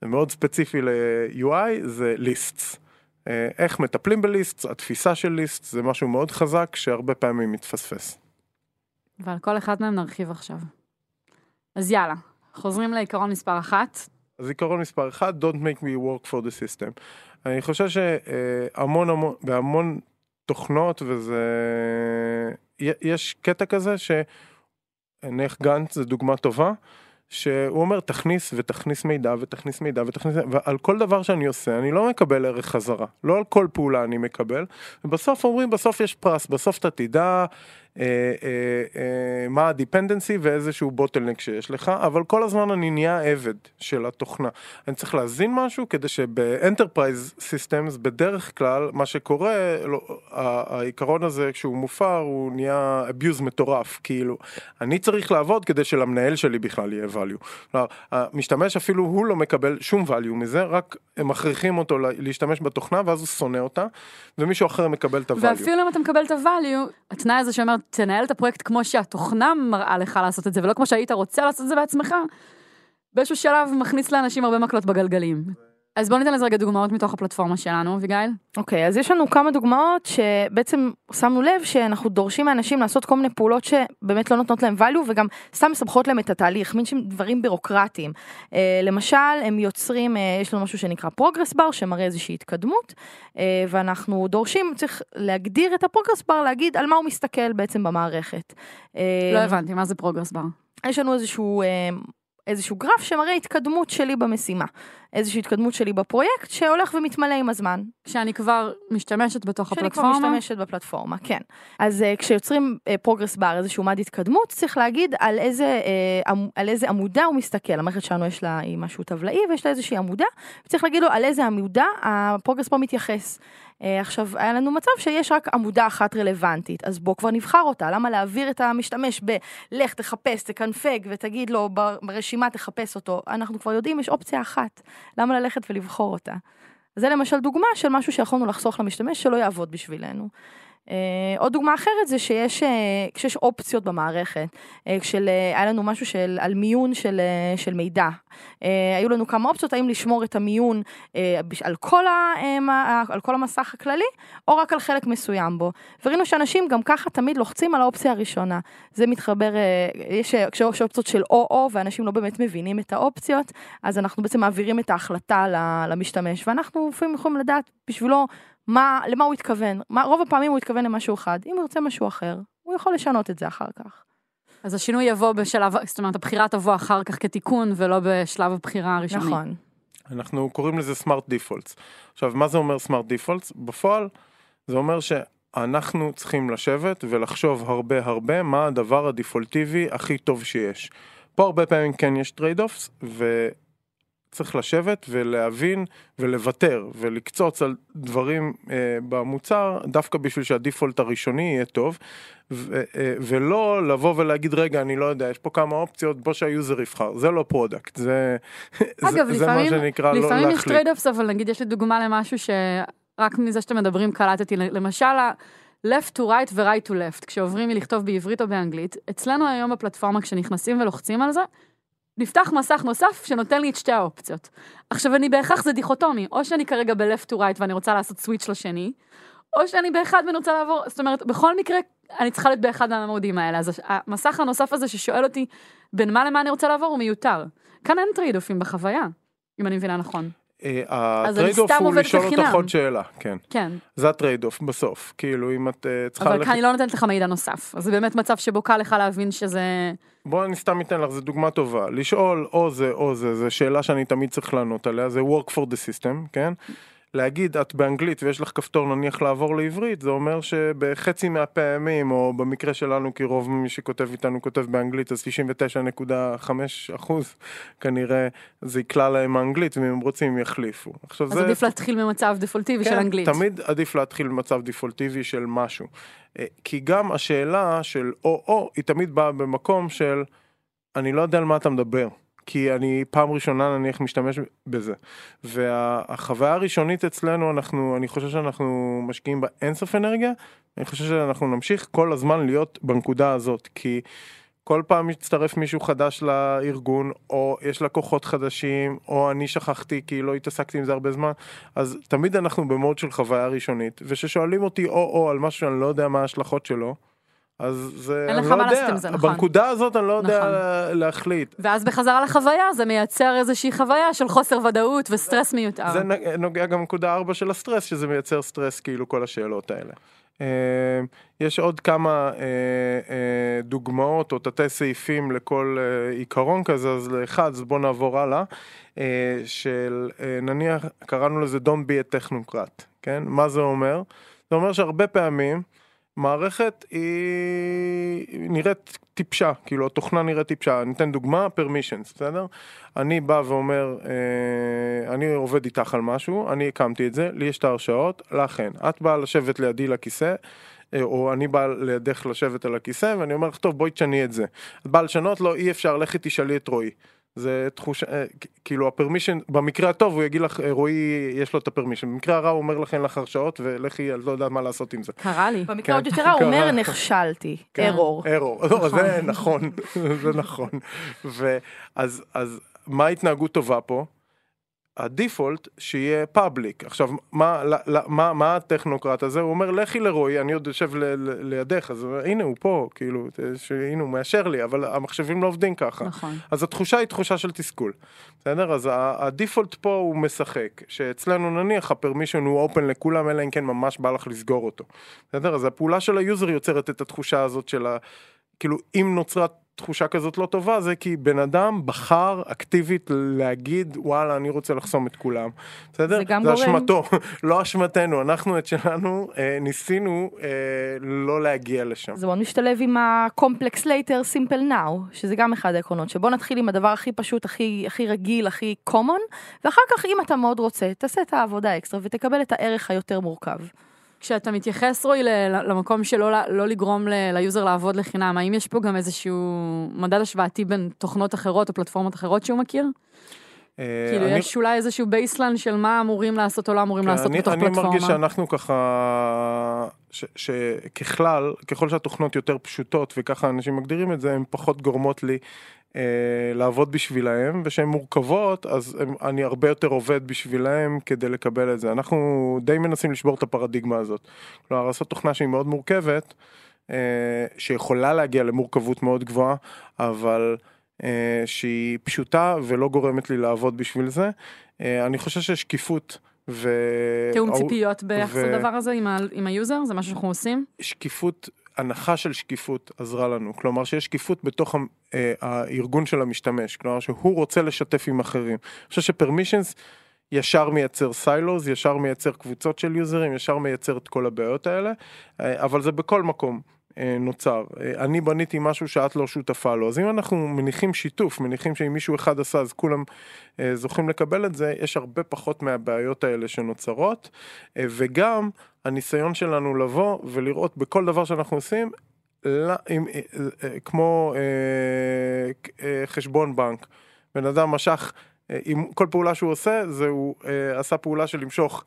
S2: זה מאוד ספציפי ל-UI, זה ליסטס. איך מטפלים בליסטס, התפיסה של ליסטס זה משהו מאוד חזק שהרבה פעמים מתפספס.
S1: ועל כל אחד מהם נרחיב עכשיו. אז יאללה, חוזרים לעיקרון מספר אחת.
S2: אז עיקרון מספר אחד, Don't make me work for the system. אני חושב שהמון המון, בהמון תוכנות וזה, יש קטע כזה שנניח גנץ זה דוגמה טובה, שהוא אומר תכניס ותכניס מידע ותכניס מידע ותכניס, ועל כל דבר שאני עושה אני לא מקבל ערך חזרה, לא על כל פעולה אני מקבל, ובסוף אומרים בסוף יש פרס, בסוף אתה תדע אה, אה, אה, מה ה dependency ואיזשהו bottleneck שיש לך, אבל כל הזמן אני נהיה עבד של התוכנה. אני צריך להזין משהו כדי שב enterprise systems בדרך כלל מה שקורה, לא, העיקרון הזה כשהוא מופר הוא נהיה abuse מטורף, כאילו אני צריך לעבוד כדי שלמנהל שלי בכלל יהיה value. כלומר, המשתמש אפילו הוא לא מקבל שום value מזה, רק הם מכריחים אותו להשתמש בתוכנה ואז הוא שונא אותה, ומישהו אחר מקבל את ה-value.
S1: ואפילו אם אתה מקבל את ה-value, התנאי הזה שאומר תנהל את הפרויקט כמו שהתוכנה מראה לך לעשות את זה, ולא כמו שהיית רוצה לעשות את זה בעצמך, באיזשהו שלב מכניס לאנשים הרבה מקלות בגלגלים. אז בוא ניתן לזה רגע דוגמאות מתוך הפלטפורמה שלנו, אביגיל.
S3: אוקיי, אז יש לנו כמה דוגמאות שבעצם שמנו לב שאנחנו דורשים מאנשים לעשות כל מיני פעולות שבאמת לא נותנות להם value וגם סתם מסבכות להם את התהליך, מין שהם דברים בירוקרטיים. אה, למשל, הם יוצרים, אה, יש לנו משהו שנקרא progress bar שמראה איזושהי התקדמות, אה, ואנחנו דורשים, צריך להגדיר את ה progress bar, להגיד על מה הוא מסתכל בעצם במערכת. אה,
S1: לא הבנתי, מה זה progress bar?
S3: יש לנו איזשהו... אה, איזשהו גרף שמראה התקדמות שלי במשימה, איזושהי התקדמות שלי בפרויקט שהולך ומתמלא עם הזמן.
S1: כשאני כבר משתמשת בתוך
S3: שאני
S1: הפלטפורמה.
S3: כבר משתמשת בפלטפורמה, כן. אז אה, כשיוצרים progress bar, איזשהו מד התקדמות, צריך להגיד על איזה, אה, עמ, על איזה עמודה הוא מסתכל. המערכת שלנו יש לה היא משהו טבלאי ויש לה איזושהי עמודה, וצריך להגיד לו על איזה עמודה הפרוגרס בר מתייחס. Uh, עכשיו, היה לנו מצב שיש רק עמודה אחת רלוונטית, אז בוא כבר נבחר אותה, למה להעביר את המשתמש בלך תחפש, תקנפג ותגיד לו ברשימה תחפש אותו, אנחנו כבר יודעים, יש אופציה אחת, למה ללכת ולבחור אותה. זה למשל דוגמה של משהו שיכולנו לחסוך למשתמש שלא יעבוד בשבילנו. Uh, עוד דוגמה אחרת זה שיש, uh, כשיש אופציות במערכת, uh, כשל, היה לנו משהו של, על מיון של, של מידע. היו לנו כמה אופציות, האם לשמור את המיון על, כל ה, על כל המסך הכללי, או רק על חלק מסוים בו. וראינו שאנשים גם ככה תמיד לוחצים על האופציה הראשונה. זה מתחבר, יש, אופציות של או-או, ואנשים לא באמת מבינים את האופציות, אז אנחנו בעצם מעבירים את ההחלטה למשתמש, ואנחנו לפעמים יכולים לדעת בשבילו, מה, למה הוא התכוון, מה, רוב הפעמים הוא התכוון למשהו אחד, אם הוא ירצה משהו אחר, הוא יכול לשנות את זה אחר כך.
S1: אז השינוי יבוא בשלב, זאת אומרת, הבחירה תבוא אחר כך כתיקון, ולא בשלב הבחירה הראשוני.
S3: נכון.
S2: אנחנו קוראים לזה smart defaults. עכשיו, מה זה אומר smart defaults? בפועל, זה אומר שאנחנו צריכים לשבת ולחשוב הרבה הרבה מה הדבר הדיפולטיבי הכי טוב שיש. פה הרבה פעמים כן יש trade offs. צריך לשבת ולהבין ולוותר ולקצוץ על דברים אה, במוצר דווקא בשביל שה default הראשוני יהיה טוב ו, אה, ולא לבוא ולהגיד רגע אני לא יודע יש פה כמה אופציות בוא שה user יבחר זה לא product זה, *laughs*
S1: אגב,
S2: זה,
S1: לפעמים,
S2: זה מה שנקרא
S1: לפעמים
S2: לא
S1: יש
S2: להחליט.
S1: trade offs אבל נגיד יש לי דוגמה למשהו שרק מזה שאתם מדברים קלטתי למשל left to right ו-right to left כשעוברים מלכתוב בעברית או באנגלית אצלנו היום בפלטפורמה כשנכנסים ולוחצים על זה. נפתח מסך נוסף שנותן לי את שתי האופציות. עכשיו אני בהכרח זה דיכוטומי, או שאני כרגע ב-left to right ואני רוצה לעשות switch לשני, או שאני באחד ואני רוצה לעבור, זאת אומרת, בכל מקרה אני צריכה להיות באחד מהמודים האלה, אז המסך הנוסף הזה ששואל אותי בין מה למה אני רוצה לעבור הוא מיותר. כאן אין trade off ים בחוויה, אם אני מבינה נכון.
S2: אה, ה trade
S1: off
S2: הוא לשאול. אותך עוד שאלה, כן.
S1: כן,
S2: זה ה trade off בסוף, כאילו אם את אה, צריכה
S1: אבל. כאן אני לא נותנת לך מידע נוסף, אז זה באמת מצב שבו קל לך להבין שזה...
S2: בוא אני סתם אתן לך, זו דוגמה טובה. לשאול או זה או זה, זו שאלה שאני תמיד צריך לענות עליה, זה work for the system, כן? להגיד את באנגלית ויש לך כפתור נניח לעבור לעברית, זה אומר שבחצי מהפעמים, או במקרה שלנו כי רוב מי שכותב איתנו כותב באנגלית, אז 99.5 אחוז כנראה זה יקלע להם האנגלית, ואם הם רוצים יחליפו. עכשיו
S1: אז
S2: זה...
S1: עדיף להתחיל ממצב דפולטיבי של
S2: כן,
S1: אנגלית.
S2: תמיד עדיף להתחיל במצב דיפולטיבי של משהו. אה, כי גם השאלה של או-או היא תמיד באה במקום של אני לא יודע על מה אתה מדבר. כי אני פעם ראשונה נניח משתמש בזה. והחוויה הראשונית אצלנו אנחנו, אני חושב שאנחנו משקיעים בה אינסוף אנרגיה, אני חושב שאנחנו נמשיך כל הזמן להיות בנקודה הזאת, כי כל פעם מצטרף מישהו חדש לארגון, או יש לקוחות חדשים, או אני שכחתי כי לא התעסקתי עם זה הרבה זמן, אז תמיד אנחנו במוד של חוויה ראשונית, וכששואלים אותי או-או על משהו שאני לא יודע מה ההשלכות שלו, אז זה,
S1: אין
S2: אני
S1: לך
S2: לא
S1: מה
S2: יודע,
S1: לעשות עם זה, נכון.
S2: בנקודה הזאת אני לא יודע
S1: נכון.
S2: להחליט.
S1: ואז בחזרה לחוויה זה מייצר איזושהי חוויה של חוסר ודאות וסטרס מיותר.
S2: זה נוגע גם נקודה ארבע של הסטרס, שזה מייצר סטרס כאילו כל השאלות האלה. אה, יש עוד כמה אה, אה, דוגמאות או תתי סעיפים לכל עיקרון כזה, אז לאחד, אז בואו נעבור הלאה, אה, של נניח, קראנו לזה Don't be a technocrat, כן? מה זה אומר? זה אומר שהרבה פעמים מערכת היא נראית טיפשה, כאילו התוכנה נראית טיפשה. אני אתן דוגמה, permissions, בסדר? אני בא ואומר, אה, אני עובד איתך על משהו, אני הקמתי את זה, לי יש את ההרשאות, אין. את באה לשבת לידי לכיסא, אה, או אני בא לידך לשבת על הכיסא, ואני אומר לך, טוב, בואי תשני את זה. את באה לשנות? לא, אי אפשר, לכי תשאלי את רועי. זה תחושה, אה, כאילו הפרמישן, במקרה הטוב הוא יגיד לך, אה, רועי יש לו את הפרמישן, במקרה הרע הוא אומר לך אין לך הרשאות ולכי, את לא יודעת מה לעשות עם זה.
S1: קרה לי.
S3: במקרה
S2: כן,
S3: עוד יותר רע, הוא אומר. נכשלתי. ארור.
S2: ארור, לא, זה נכון, זה נכון. *laughs* ואז אז מה ההתנהגות טובה פה? ה default שיהיה public. עכשיו, מה, מה, מה, מה הטכנוקרט הזה? הוא אומר, לכי לרועי, אני עוד יושב ל, ל, לידך, אז הנה הוא פה, כאילו, הנה הוא מאשר לי, אבל המחשבים לא עובדים ככה.
S1: נכון.
S2: אז התחושה היא תחושה של תסכול. בסדר? אז ה default פה הוא משחק, שאצלנו נניח ה permission הוא open לכולם, אלא אם כן ממש בא לך לסגור אותו. בסדר? אז הפעולה של ה user יוצרת את התחושה הזאת של ה... כאילו, אם נוצרה תחושה כזאת לא טובה זה כי בן אדם בחר אקטיבית להגיד וואלה אני רוצה לחסום את כולם. בסדר?
S3: זה גם
S2: זה
S3: גורם.
S2: אשמתו, *laughs* לא אשמתנו, אנחנו את שלנו אה, ניסינו אה, לא להגיע לשם.
S3: זה מאוד משתלב עם ה-complex later simple now, שזה גם אחד העקרונות, שבוא נתחיל עם הדבר הכי פשוט, הכי, הכי רגיל, הכי common, ואחר כך אם אתה מאוד רוצה, תעשה את העבודה האקסטרה ותקבל את הערך היותר מורכב.
S1: כשאתה מתייחס רועי למקום שלא לא לגרום ל- ל user לעבוד לחינם, האם יש פה גם איזשהו מדד השוואתי בין תוכנות אחרות או פלטפורמות אחרות שהוא מכיר?
S2: אה,
S1: כאילו
S2: אני-
S1: יש אולי איזשהו baseline של מה אמורים לעשות או לא אמורים
S2: כן,
S1: לעשות
S2: אני,
S1: בתוך
S2: אני
S1: פלטפורמה.
S2: מרגיש שאנחנו ככה, ש- שככלל, ככל שהתוכנות יותר פשוטות וככה אנשים מגדירים את זה, הן פחות גורמות לי לעבוד בשבילהם, ושהן מורכבות, אז הם, אני הרבה יותר עובד בשבילהם כדי לקבל את זה. אנחנו די מנסים לשבור את הפרדיגמה הזאת. כלומר, לעשות תוכנה שהיא מאוד מורכבת, אה, שיכולה להגיע למורכבות מאוד גבוהה, אבל... אה, שהיא פשוטה ולא גורמת לי לעבוד בשביל זה. אה, אני חושב ששקיפות ו...
S1: תיאום
S2: או-
S1: ציפיות ביחס
S2: ו-
S1: לדבר הזה עם ה- עם ה user? זה משהו שאנחנו עושים?
S2: שקיפות, הנחה של שקיפות עזרה לנו. כלומר שיש שקיפות בתוך אה, הארגון של המשתמש. כלומר שהוא רוצה לשתף עם אחרים. אני חושב ש permissions ישר מייצר סיילוז, ישר מייצר קבוצות של יוזרים, ישר מייצר את כל הבעיות האלה, אה, אבל זה בכל מקום. אה, נוצר. אני בניתי משהו שאת לא שותפה לו, אז אם אנחנו מניחים שיתוף, מניחים שאם מישהו אחד עשה אז כולם זוכים לקבל את זה, יש הרבה פחות מהבעיות האלה שנוצרות, וגם הניסיון שלנו לבוא ולראות בכל דבר שאנחנו עושים, לא, אם, אה, אה, כמו אה, אה, חשבון בנק, בן אדם משך, אה, עם כל פעולה שהוא עושה, זה הוא אה, עשה פעולה של למשוך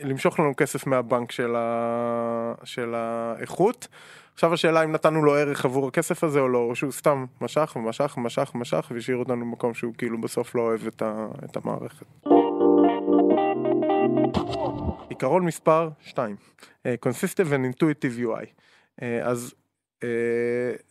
S2: למשוך לנו כסף מהבנק של, ה... של האיכות. עכשיו השאלה אם נתנו לו ערך עבור הכסף הזה או לא, או שהוא סתם משך ומשך ומשך ומשך והשאיר אותנו במקום שהוא כאילו בסוף לא אוהב את, ה... את המערכת. עיקרון מספר 2, Consistent and Intuitive UI. אה, אז אה,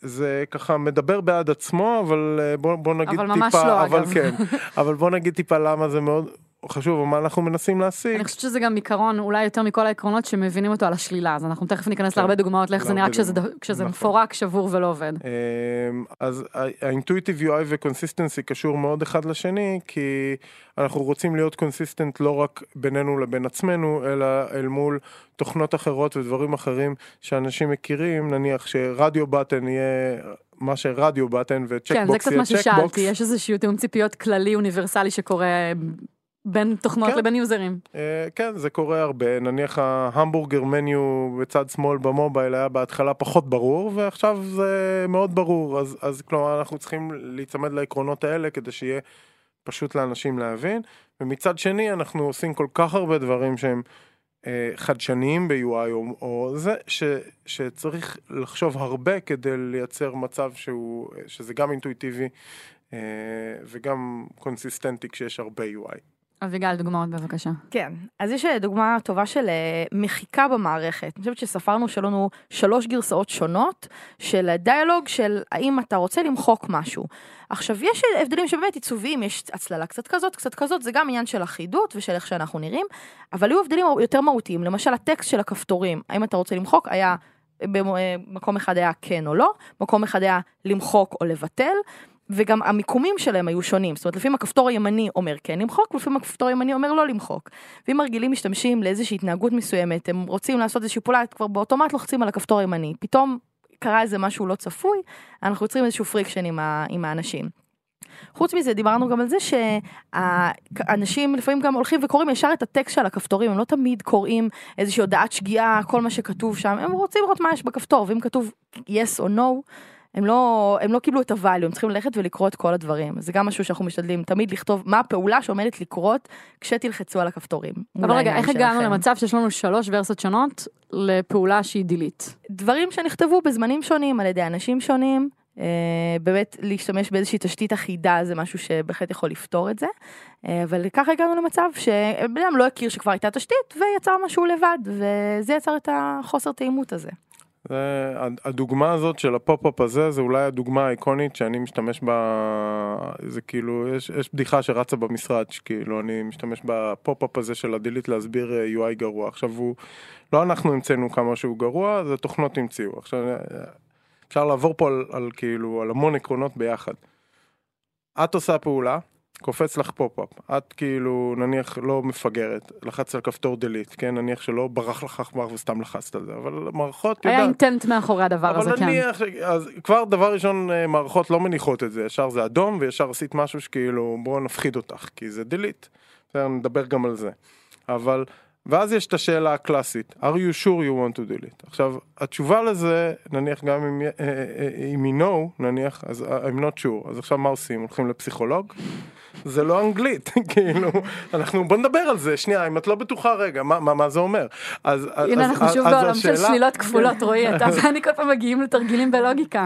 S2: זה ככה מדבר בעד עצמו, אבל אה, בוא, בוא נגיד
S1: אבל
S2: טיפה,
S1: ממש לא,
S2: אבל
S1: אגב.
S2: כן, *laughs* אבל בוא נגיד טיפה למה זה מאוד חשוב, ומה אנחנו מנסים להשיג.
S1: אני חושבת שזה גם עיקרון, אולי יותר מכל העקרונות שמבינים אותו על השלילה, אז אנחנו תכף ניכנס
S2: כן,
S1: להרבה דוגמאות לאיך זה נראה כשזה,
S2: נכון.
S1: מפורק, שבור ולא עובד.
S2: אמ, אז ה intuitive UI ו consistency קשור מאוד אחד לשני כי אנחנו רוצים להיות consistent לא רק בינינו לבין עצמנו אלא אל מול תוכנות אחרות ודברים אחרים שאנשים מכירים נניח ש radio button יהיה מה ש radio button
S1: כן,
S2: ו checkbox
S1: זה קצת
S2: יהיה
S1: מה
S2: checkbox.
S1: ששאלתי, יש איזשהו תיאום ציפיות כללי אוניברסלי שקורה בין תוכנות
S2: כן.
S1: לבין יוזרים.
S2: אה, כן זה קורה הרבה נניח ה hamburger menu בצד שמאל ב mobile היה בהתחלה פחות ברור ועכשיו זה מאוד ברור אז אז כלומר אנחנו צריכים להיצמד לעקרונות האלה כדי שיהיה פשוט לאנשים להבין ומצד שני אנחנו עושים כל כך הרבה דברים שהם אה, חדשניים ב-UI או, או זה ש, שצריך לחשוב הרבה כדי לייצר מצב שהוא שזה גם אינטואיטיבי אה, וגם קונסיסטנטי כשיש הרבה UI.
S1: אביגל, דוגמאות בבקשה.
S3: כן, אז יש אה, דוגמה טובה של אה, מחיקה במערכת. אני חושבת שספרנו שהיו לנו שלוש גרסאות שונות של דיאלוג של האם אתה רוצה למחוק משהו. עכשיו, יש הבדלים שבאמת עיצוביים, יש הצללה קצת כזאת, קצת כזאת, זה גם עניין של אחידות ושל איך שאנחנו נראים, אבל היו הבדלים יותר מהותיים, למשל הטקסט של הכפתורים, האם אתה רוצה למחוק, היה, במקום אחד היה כן או לא, מקום אחד היה למחוק או לבטל, וגם המיקומים שלהם היו שונים, זאת אומרת לפעמים הכפתור הימני אומר כן למחוק, ולפעמים הכפתור הימני אומר לא למחוק. ואם הרגילים משתמשים לאיזושהי התנהגות מסוימת, הם רוצים לעשות איזושהי פעולה, כבר באוטומט לוחצים על הכפתור הימני, פתאום קרה איזה משהו לא צפוי, אנחנו יוצרים איזשהו friction עם, ה, עם האנשים. חוץ מזה דיברנו גם על זה שהאנשים לפעמים גם הולכים וקוראים ישר את הטקסט של הכפתורים, הם לא תמיד קוראים איזושהי הודעת שגיאה, כל מה שכתוב שם, הם רוצים לראות מה יש בכפתור, ואם כתוב yes או no, הם לא, הם לא קיבלו את ה value, הם צריכים ללכת ולקרוא את כל הדברים. זה גם משהו שאנחנו משתדלים תמיד לכתוב מה הפעולה שעומדת לקרות כשתלחצו על הכפתורים.
S1: אבל רגע, איך הגענו. למצב שיש לנו שלוש ורסיות שונות לפעולה שהיא delete?
S3: דברים שנכתבו בזמנים שונים על ידי אנשים שונים, אה, באמת להשתמש באיזושהי תשתית אחידה זה משהו שבהחלט יכול לפתור את זה. אה, אבל ככה הגענו למצב שבן אדם לא הכיר שכבר הייתה תשתית ויצר משהו לבד וזה יצר את החוסר תאימות הזה.
S2: זה, הדוגמה הזאת של ה pop-up הזה זה אולי הדוגמה האיקונית שאני משתמש בה, זה כאילו, יש, יש בדיחה שרצה במשרד, שכאילו אני משתמש ב pop-up הזה של ה delete להסביר אה, UI גרוע. עכשיו הוא, לא אנחנו המצאנו כמה שהוא גרוע, זה תוכנות המציאו. עכשיו אפשר לעבור פה על, על כאילו, על המון עקרונות ביחד. את עושה פעולה, קופץ לך pop-up, את כאילו נניח לא מפגרת, לחצת על כפתור delete, כן, נניח שלא ברח לך עכבר וסתם לחצת על זה, אבל מערכות,
S1: היה intent מאחורי הדבר הזה, כן.
S2: נניח, אז כבר דבר ראשון אה, מערכות לא מניחות את זה, ישר זה אדום וישר עשית משהו שכאילו בואו נפחיד אותך, כי זה delete, בסדר, נדבר גם על זה, אבל ואז יש את השאלה הקלאסית, are you sure you want to delete? עכשיו, התשובה לזה, נניח גם אם, אה, אה, אם היא no, נניח, אז I'm not sure, אז עכשיו מה עושים? הולכים לפסיכולוג? זה לא אנגלית, *laughs* כאילו, אנחנו, בוא נדבר על זה, שנייה, אם את לא בטוחה רגע, מה, מה, מה זה אומר?
S1: אז, הנה אז, אנחנו שוב בעולם של שלילות כפולות, רועי, אתה *laughs* ואני כל פעם מגיעים לתרגילים בלוגיקה.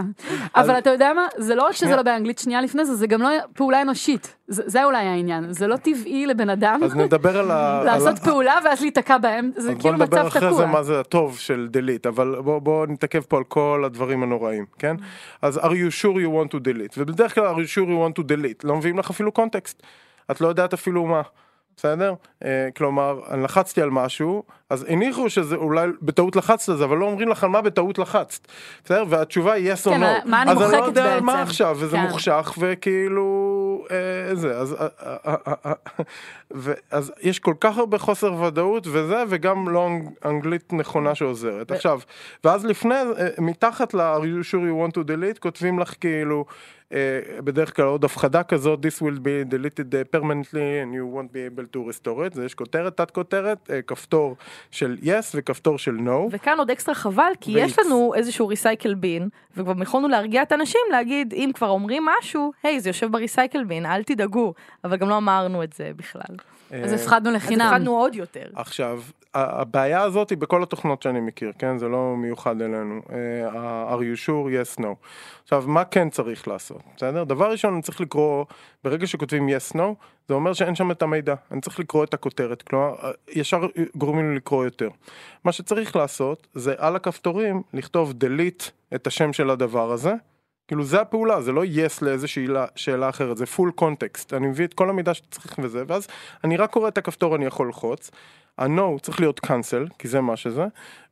S1: אבל אתה יודע מה, זה לא רק שזה לא באנגלית שנייה לפני זה, זה גם לא פעולה אנושית. זה אולי העניין, זה לא טבעי לבן אדם
S2: אז נדבר על ה... *laughs*
S1: לעשות פעולה ואז להיתקע בהם, זה כאילו מצב תקוע.
S2: אז בוא נדבר אחרי זה מה זה הטוב של delete, אבל בוא נתעכב פה על כל הדברים הנוראים, כן? אז are you sure you want to delete, ובדרך כלל are you sure you want to delete, לא מביאים לך אפילו קונטקסט, את לא יודעת אפילו מה. בסדר? אה, כלומר, אני לחצתי על משהו, אז הניחו שזה אולי בטעות לחצת על זה, אבל לא אומרים לך על מה בטעות לחצת. בסדר? והתשובה היא yes or
S1: כן,
S2: no.
S1: מה אני מוחקת בעצם. אז אני לא יודע
S2: על מה עכשיו, וזה כן. מוחשך, וכאילו... אה, זה, אז, אה, *laughs* אז יש כל כך הרבה חוסר ודאות וזה, וגם לא אנגלית נכונה שעוזרת. עכשיו, ואז לפני, מתחת ל-are you sure you want to delete, כותבים לך כאילו... Uh, בדרך כלל עוד הפחדה כזאת, this will be deleted permanently and you won't be able to restore it, זה יש כותרת, תת כותרת, uh, כפתור של yes וכפתור של no.
S3: וכאן עוד אקסטרה חבל, כי ו- יש לנו איזשהו ריסייקל בין, וכבר יכולנו להרגיע את האנשים להגיד, אם כבר אומרים משהו, היי, hey, זה יושב בריסייקל בין, אל תדאגו, אבל גם לא אמרנו את זה בכלל.
S1: אז הפחדנו לחינם.
S3: אז הפחדנו עוד יותר.
S2: עכשיו, הבעיה הזאת היא בכל התוכנות שאני מכיר, כן? זה לא מיוחד אלינו. Uh, are you sure? yes, no. עכשיו, מה כן צריך לעשות? בסדר? דבר ראשון, אני צריך לקרוא, ברגע שכותבים yes, no, זה אומר שאין שם את המידע. אני צריך לקרוא את הכותרת, כלומר, ישר גורמים לי לקרוא יותר. מה שצריך לעשות, זה על הכפתורים לכתוב delete את השם של הדבר הזה. כאילו זה הפעולה, זה לא yes לאיזושהי שאלה אחרת, זה full context, אני מביא את כל המידע שצריך וזה, ואז אני רק קורא את הכפתור, אני יכול ללחוץ, ה-no צריך להיות cancel, כי זה מה שזה,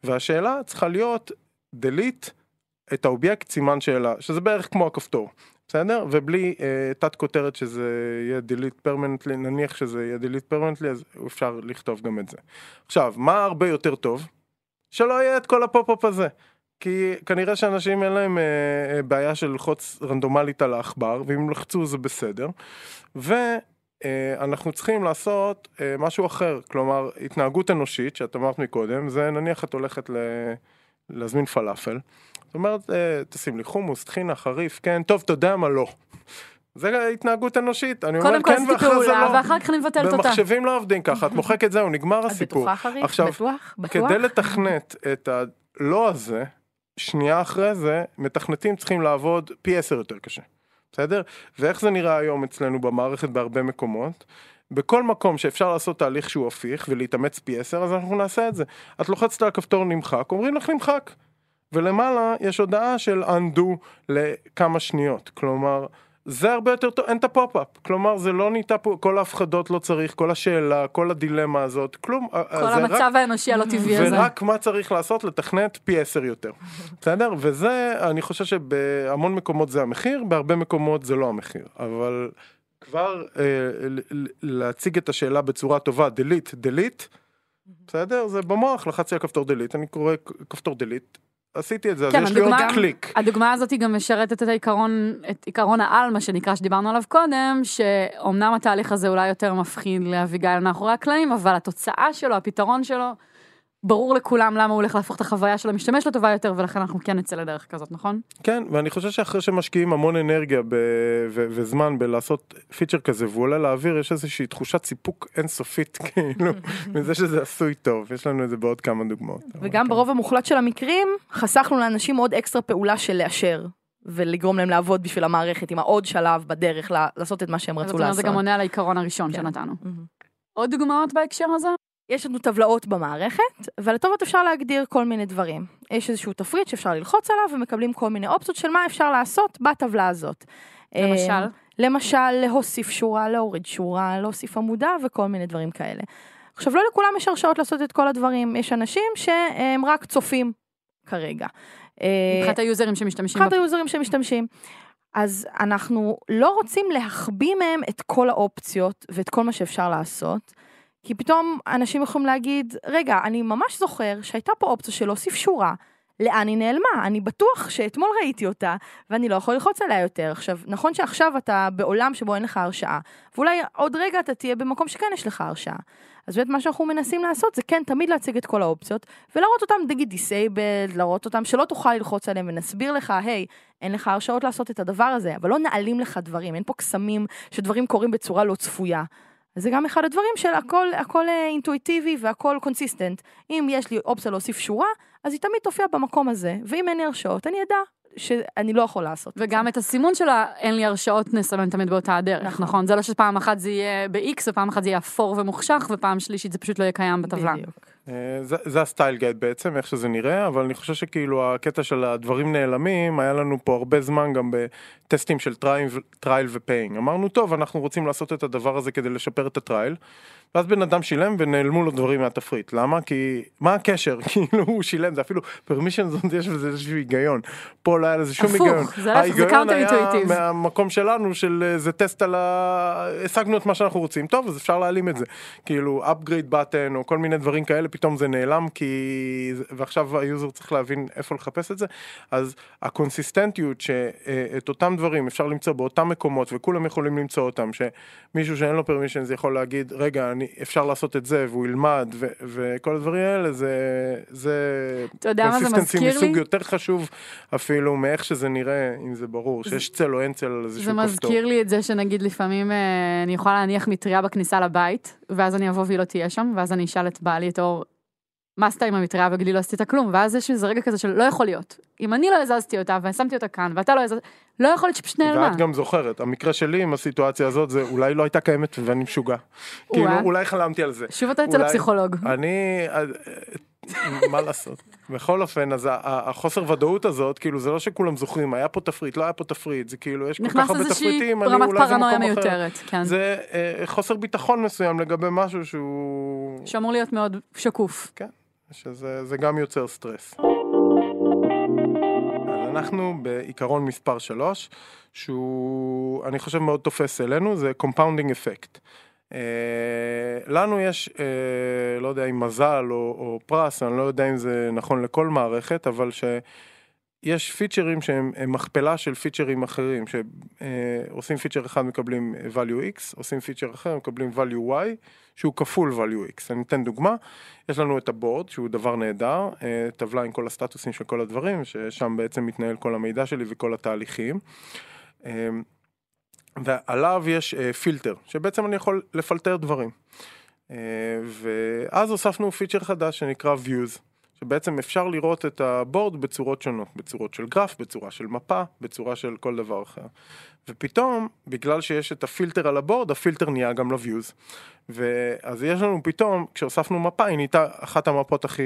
S2: והשאלה צריכה להיות delete את האובייקט סימן שאלה, שזה בערך כמו הכפתור, בסדר? ובלי אה, תת כותרת שזה יהיה delete permanently, נניח שזה יהיה delete permanently, אז אפשר לכתוב גם את זה. עכשיו, מה הרבה יותר טוב? שלא יהיה את כל ה pop-up הזה. כי כנראה שאנשים אין להם אה, אה, בעיה של ללחוץ רנדומלית על העכבר, ואם לחצו זה בסדר. ואנחנו אה, צריכים לעשות אה, משהו אחר, כלומר התנהגות אנושית, שאת אמרת מקודם, זה נניח את הולכת ל... להזמין פלאפל. זאת אומרת, אה, תשים לי חומוס, טחינה, חריף, כן, טוב, אתה יודע מה לא. זה התנהגות אנושית, אני אומר כן ואחרי זה לא.
S1: ואחר כך אני מבטלת אותה.
S2: במחשבים לא עובדים ככה, את מוחקת זהו, נגמר הסיפור.
S3: את בטוחה חריף? עכשיו, בטוח?
S2: בטוח? כדי לתכנת את הלא הזה, שנייה אחרי זה, מתכנתים צריכים לעבוד פי עשר יותר קשה, בסדר? ואיך זה נראה היום אצלנו במערכת בהרבה מקומות? בכל מקום שאפשר לעשות תהליך שהוא הפיך ולהתאמץ פי עשר, אז אנחנו נעשה את זה. את לוחצת על הכפתור נמחק, אומרים לך נמחק. ולמעלה יש הודעה של undo לכמה שניות. כלומר, זה הרבה יותר טוב, אין את הפופ-אפ, כלומר זה לא נהייתה פה, כל ההפחדות לא צריך, כל השאלה, כל הדילמה הזאת, כלום.
S1: אה, כל המצב רק, האנושי הלא טבעי
S2: הזה. ורק מה צריך לעשות, לתכנת פי עשר יותר, *laughs* בסדר? וזה, אני חושב שבהמון מקומות זה המחיר, בהרבה מקומות זה לא המחיר, אבל כבר אה, להציג את השאלה בצורה טובה, delete, delete, בסדר? זה במוח, לחצתי על כפתור delete, אני קורא כפתור delete, עשיתי את זה,
S1: כן,
S2: אז יש לי עוד קליק.
S1: הדוגמה הזאת היא גם משרתת את העיקרון, את עיקרון העל, מה שנקרא, שדיברנו עליו קודם, שאומנם התהליך הזה אולי יותר מפחיד לאביגיל מאחורי הקלעים, אבל התוצאה שלו, הפתרון שלו, ברור לכולם למה הוא הולך להפוך את החוויה של המשתמש לטובה יותר, ולכן אנחנו כן נצא לדרך כזאת, נכון?
S2: כן, ואני חושב שאחרי שמשקיעים המון אנרגיה ב- ו- וזמן בלעשות פיצ'ר כזה, והוא עולה לאוויר, יש איזושהי תחושת סיפוק אינסופית, *laughs* כאילו, מזה שזה עשוי טוב, יש לנו את זה בעוד כמה דוגמאות.
S3: וגם ברוב המוחלט של המקרים, חסכנו לאנשים עוד אקסטרה פעולה של לאשר. ולגרום להם לעבוד בשביל המערכת עם העוד שלב בדרך לעשות את מה שהם רצו לעשות.
S1: זה גם עונה על העיקרון הראשון
S3: כן.
S1: שנתנו. עוד דוגמאות בהקשר הזה?
S3: יש לנו טבלאות במערכת, ולטובת אפשר להגדיר כל מיני דברים. יש איזשהו תפריט שאפשר ללחוץ עליו, ומקבלים כל מיני אופציות של מה אפשר לעשות בטבלה הזאת.
S1: למשל?
S3: אה, למשל, להוסיף שורה, להוריד שורה, להוסיף עמודה וכל מיני דברים כאלה. עכשיו, לא לכולם יש הרשאות לעשות את כל הדברים. יש אנשים שהם רק צופים כרגע. אה,
S1: מבחינת היוזרים שמשתמשים
S3: מבחינת היוזרים שמשתמשים. אז אנחנו לא רוצים להחביא מהם את כל האופציות ואת כל מה שאפשר לעשות, כי פתאום אנשים יכולים להגיד, רגע, אני ממש זוכר שהייתה פה אופציה של להוסיף שורה, לאן היא נעלמה? אני בטוח שאתמול ראיתי אותה, ואני לא יכול ללחוץ עליה יותר. עכשיו, נכון שעכשיו אתה בעולם שבו אין לך הרשאה, ואולי עוד רגע אתה תהיה במקום שכן יש לך הרשאה. אז באמת מה שאנחנו מנסים לעשות זה כן תמיד להציג את כל האופציות, ולהראות אותם נגיד disabled, להראות אותם שלא תוכל ללחוץ עליהם, ונסביר לך, היי, אין לך הרשאות לעשות את הדבר הזה, אבל לא נעלים לך דברים, אין פה קסמים שדברים קורים בצורה לא צפויה. אז זה גם אחד הדברים של הכל, הכל אה, אינטואיטיבי והכל consistent. אם יש לי אופציה להוסיף שורה, אז היא תמיד תופיע במקום הזה, ואם אין לי הרשאות, אני אדע שאני לא יכול לעשות את.
S1: וגם את הסימון של האין לי הרשאות נסמן תמיד באותה הדרך,
S3: נכון.
S1: נכון? זה לא שפעם אחת זה יהיה ב-X ופעם אחת זה יהיה אפור ומוחשך ופעם שלישית זה פשוט לא יהיה קיים בטבלה.
S3: בדיוק.
S2: אה, זה, זה ה style guide בעצם, איך שזה נראה, אבל אני חושב שכאילו הקטע של הדברים נעלמים, היה לנו פה הרבה זמן גם ב testים של trial ו paying. אמרנו, טוב, אנחנו רוצים לעשות את הדבר הזה כדי לשפר את ה trial, ואז בן אדם שילם ונעלמו לו דברים מהתפריט. למה? כי, מה הקשר? *laughs* כאילו הוא שילם, זה אפילו permission זאת יש בזה איזשהו היגיון. פה לא היה לזה שום
S1: הפוך,
S2: היגיון.
S1: זה זה
S2: ההיגיון היה
S1: counter-intuitive.
S2: מהמקום שלנו של אה, זה טסט על ה... השגנו את מה שאנחנו רוצים, טוב, אז אפשר להעלים את זה. כאילו upgrade button או כל מיני דברים כאלה, פתאום זה נעלם כי... ועכשיו ה user צריך להבין איפה לחפש את זה. אז הקונסיסטנטיות שאת אותם דברים אפשר למצוא באותם מקומות וכולם יכולים למצוא אותם, שמישהו שאין לו פרמישן זה יכול להגיד, רגע, אני, אפשר לעשות את זה והוא ילמד ו- וכל הדברים האלה, זה... זה
S1: אתה יודע מה זה מזכיר
S2: מסוג
S1: לי?
S2: יותר חשוב אפילו מאיך שזה נראה, אם זה ברור, שיש צל או אין צל על איזשהו
S1: זה
S2: כפתור.
S1: מזכיר לי את זה שנגיד לפעמים אה, אני יכולה להניח מטריה בכניסה לבית, ואז אני אבוא והיא לא תהיה שם, ואז אני אשאל את בעלי את אור, מה עשתה עם המטריה וגילי לא עשית כלום, ואז יש איזה רגע כזה של לא יכול להיות. אם אני לא הזזתי אותה ושמתי אותה כאן, ואתה לא הזזת, לא יכול להיות שפשוט נעלמה.
S2: ואת גם זוכרת, המקרה שלי עם הסיטואציה הזאת זה אולי לא הייתה קיימת ואני משוגע. כאילו. אולי חלמתי על זה.
S1: שוב אתה אצל הפסיכולוג.
S2: אני, אה, מה לעשות? בכל אופן, אז החוסר ודאות הזאת, כאילו זה לא שכולם זוכרים, היה פה תפריט, לא היה פה תפריט, זה כאילו יש כל כך הרבה תפריטים, אני אולי זה מקום אחר.
S1: מיותרת, כן.
S2: זה אה, חוסר ביטחון מסוים לגבי משהו שהוא...
S1: שאמור להיות מאוד שקוף.
S2: שזה זה גם יוצר סטרס. אז אנחנו בעיקרון מספר 3, שהוא, אני חושב מאוד תופס אצלנו, זה compounding effect. Uh, לנו יש, uh, לא יודע אם מזל או, או פרס, אני לא יודע אם זה נכון לכל מערכת, אבל שיש featureים שהם הם מכפלה של featureים אחרים, שעושים feature אחד מקבלים value x, עושים feature אחר מקבלים value y, שהוא כפול value x. אני אתן דוגמה, יש לנו את הבורד, שהוא דבר נהדר, אה, טבלה עם כל הסטטוסים של כל הדברים, ששם בעצם מתנהל כל המידע שלי וכל התהליכים. אה, ועליו יש אה, פילטר, שבעצם אני יכול לפלטר דברים. אה, ואז הוספנו פיצ'ר חדש שנקרא views, שבעצם אפשר לראות את הבורד בצורות שונות, בצורות של גרף, בצורה של מפה, בצורה של כל דבר אחר. ופתאום, בגלל שיש את הפילטר על ה board, הפילטר נהיה גם ל-views. ואז יש לנו פתאום, כשהוספנו מפה, היא נהייתה אחת המפות הכי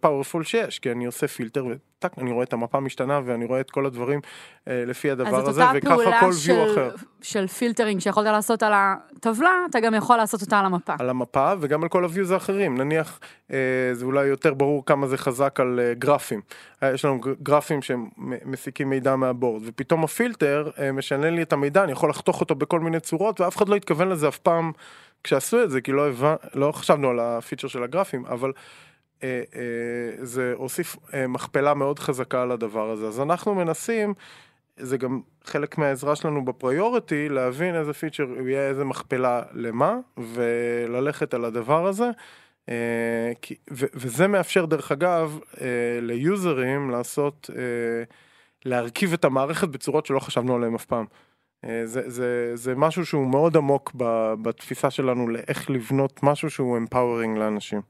S2: powerful שיש, כי אני עושה פילטר וטק, אני רואה את המפה משתנה ואני רואה את כל הדברים אה, לפי הדבר
S1: אז
S2: הזה,
S1: אותה
S2: וככה
S1: פעולה
S2: כל
S1: של,
S2: view אחר.
S1: של filtering שיכולת לעשות על הטבלה, אתה גם יכול לעשות אותה על המפה.
S2: על המפה וגם על כל ה views האחרים נניח אה, זה אולי יותר ברור כמה זה חזק על אה, גרפים אה, יש לנו גר- גרפים שמסיקים מידע מהבורד ופתאום הפילטר אה, משנה לי את המידע אני יכול לחתוך אותו בכל מיני צורות ואף אחד לא התכוון לזה אף פעם כשעשו את זה כי לא, הבנ... לא חשבנו על הפיצ'ר של הגרפים אבל אה, אה, זה הוסיף אה, מכפלה מאוד חזקה על הדבר הזה אז אנחנו מנסים זה גם חלק מהעזרה שלנו בפריוריטי, להבין איזה פיצ'ר יהיה איזה מכפלה למה, וללכת על הדבר הזה. אה, כי- ו- וזה מאפשר דרך אגב אה, ליוזרים לעשות, אה, להרכיב את המערכת בצורות שלא חשבנו עליהן אף פעם. אה, זה, זה, זה משהו שהוא מאוד עמוק בתפיסה שלנו לאיך לבנות משהו שהוא empowering לאנשים.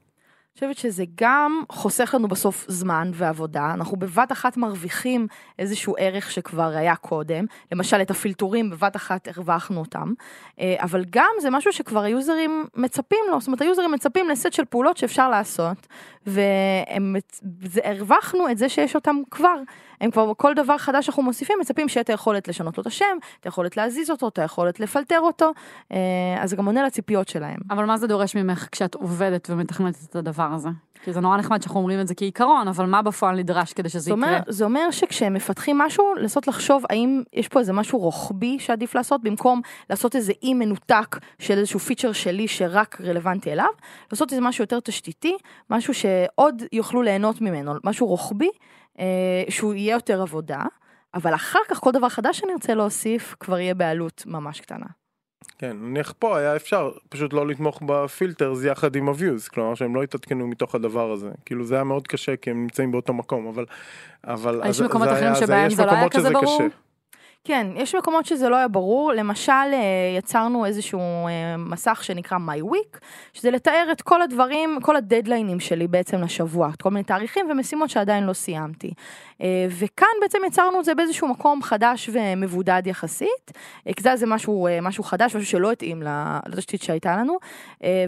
S3: חושבת שזה גם חוסך לנו בסוף זמן ועבודה, אנחנו בבת אחת מרוויחים איזשהו ערך שכבר היה קודם, למשל את הפילטורים בבת אחת הרווחנו אותם, אה, אבל גם זה משהו שכבר היוזרים מצפים לו, זאת אומרת היוזרים מצפים לסט של פעולות שאפשר לעשות, והרווחנו את זה שיש אותם כבר. הם כבר כל דבר חדש שאנחנו מוסיפים מצפים שיהיה את היכולת לשנות לו את השם, את היכולת להזיז אותו, את היכולת לפלטר אותו, אה, אז זה גם עונה לציפיות שלהם.
S1: אבל מה זה דורש ממך כשאת עובדת ומתכננת את הדבר הזה? כי זה נורא נחמד שאנחנו אומרים את זה כעיקרון, אבל מה בפועל נדרש כדי שזה
S3: אומר,
S1: יקרה?
S3: זה אומר שכשהם מפתחים משהו, לנסות לחשוב האם יש פה איזה משהו רוחבי שעדיף לעשות, במקום לעשות איזה אי מנותק של איזשהו feature שלי שרק רלוונטי אליו, לעשות איזה משהו יותר תשתיתי, משהו שעוד יוכלו ליהנות ממנו, משהו רוחבי, שהוא יהיה יותר עבודה, אבל אחר כך כל דבר חדש שאני ארצה להוסיף, כבר יהיה בעלות ממש קטנה.
S2: כן, נניח פה היה אפשר פשוט לא לתמוך ב filters יחד עם ה views, כלומר שהם לא יתעדכנו מתוך הדבר הזה. כאילו זה היה מאוד קשה כי הם נמצאים באותו מקום, אבל... אבל
S1: יש
S2: אז-
S1: מקומות אחרים שבהם זה לא היה כזה ברור?
S2: קשה.
S3: כן, יש מקומות שזה לא היה ברור, למשל אה, יצרנו איזשהו אה, מסך שנקרא My Week, שזה לתאר את כל הדברים, כל הדדליינים שלי בעצם לשבוע, כל מיני תאריכים ומשימות שעדיין לא סיימתי. אה, וכאן בעצם יצרנו את זה באיזשהו מקום חדש ומבודד יחסית, כי זה היה משהו, משהו חדש, משהו שלא התאים לתשתית שהייתה לנו,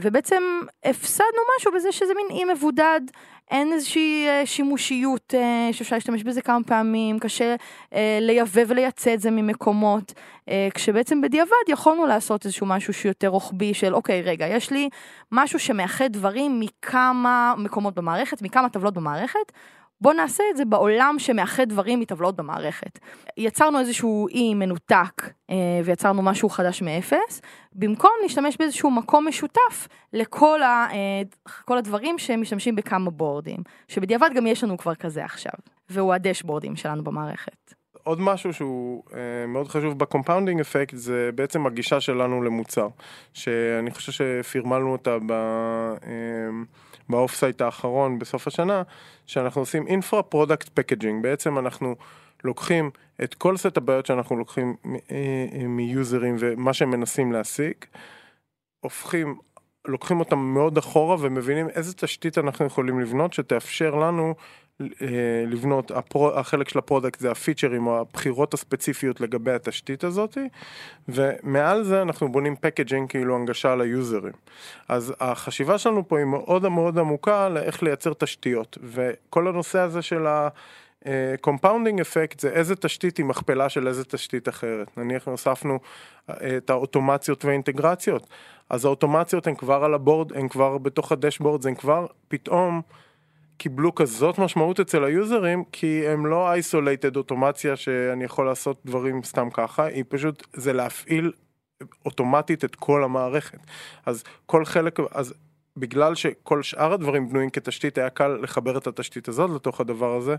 S3: ובעצם הפסדנו משהו בזה שזה מין אי מבודד. אין איזושהי אה, שימושיות אה, שאפשר להשתמש בזה כמה פעמים, קשה אה, לייבא ולייצא את זה ממקומות, כשבעצם בדיעבד יכולנו לעשות איזשהו משהו שיותר רוחבי של אוקיי רגע יש לי משהו שמאחד דברים מכמה מקומות במערכת, מכמה טבלות במערכת. בוא נעשה את זה בעולם שמאחד דברים מטבלאות במערכת. יצרנו איזשהו אי מנותק אה, ויצרנו משהו חדש מאפס, במקום להשתמש באיזשהו מקום משותף לכל ה, אה, כל הדברים שמשתמשים בכמה בורדים, שבדיעבד גם יש לנו כבר כזה עכשיו, והוא ה dashboardים שלנו במערכת.
S2: עוד משהו שהוא אה, מאוד חשוב ב compounding effect זה בעצם הגישה שלנו למוצר שאני חושב שפירמלנו אותה ב, אה, ב offsite האחרון בסוף השנה שאנחנו עושים infra product packaging בעצם אנחנו לוקחים את כל סט הבעיות שאנחנו לוקחים מ- אה, אה, מ userים ומה שהם מנסים להשיג הופכים לוקחים אותם מאוד אחורה ומבינים איזה תשתית אנחנו יכולים לבנות שתאפשר לנו לבנות, הפרו, החלק של ה product זה ה featureים או הבחירות הספציפיות לגבי התשתית הזאת ומעל זה אנחנו בונים packaging כאילו הנגשה ל userים. אז החשיבה שלנו פה היא מאוד מאוד עמוקה לאיך לייצר תשתיות וכל הנושא הזה של ה... compounding effect זה איזה תשתית היא מכפלה של איזה תשתית אחרת. נניח הוספנו אה, את האוטומציות והאינטגרציות, אז האוטומציות הן כבר על ה board, הן כבר בתוך ה dashboard, הן כבר פתאום קיבלו כזאת משמעות אצל ה userים, כי הם לא isolated אוטומציה שאני יכול לעשות דברים סתם ככה, היא פשוט, זה להפעיל אוטומטית את כל המערכת. אז כל חלק, אז בגלל שכל שאר הדברים בנויים כתשתית, היה קל לחבר את התשתית הזאת לתוך הדבר הזה,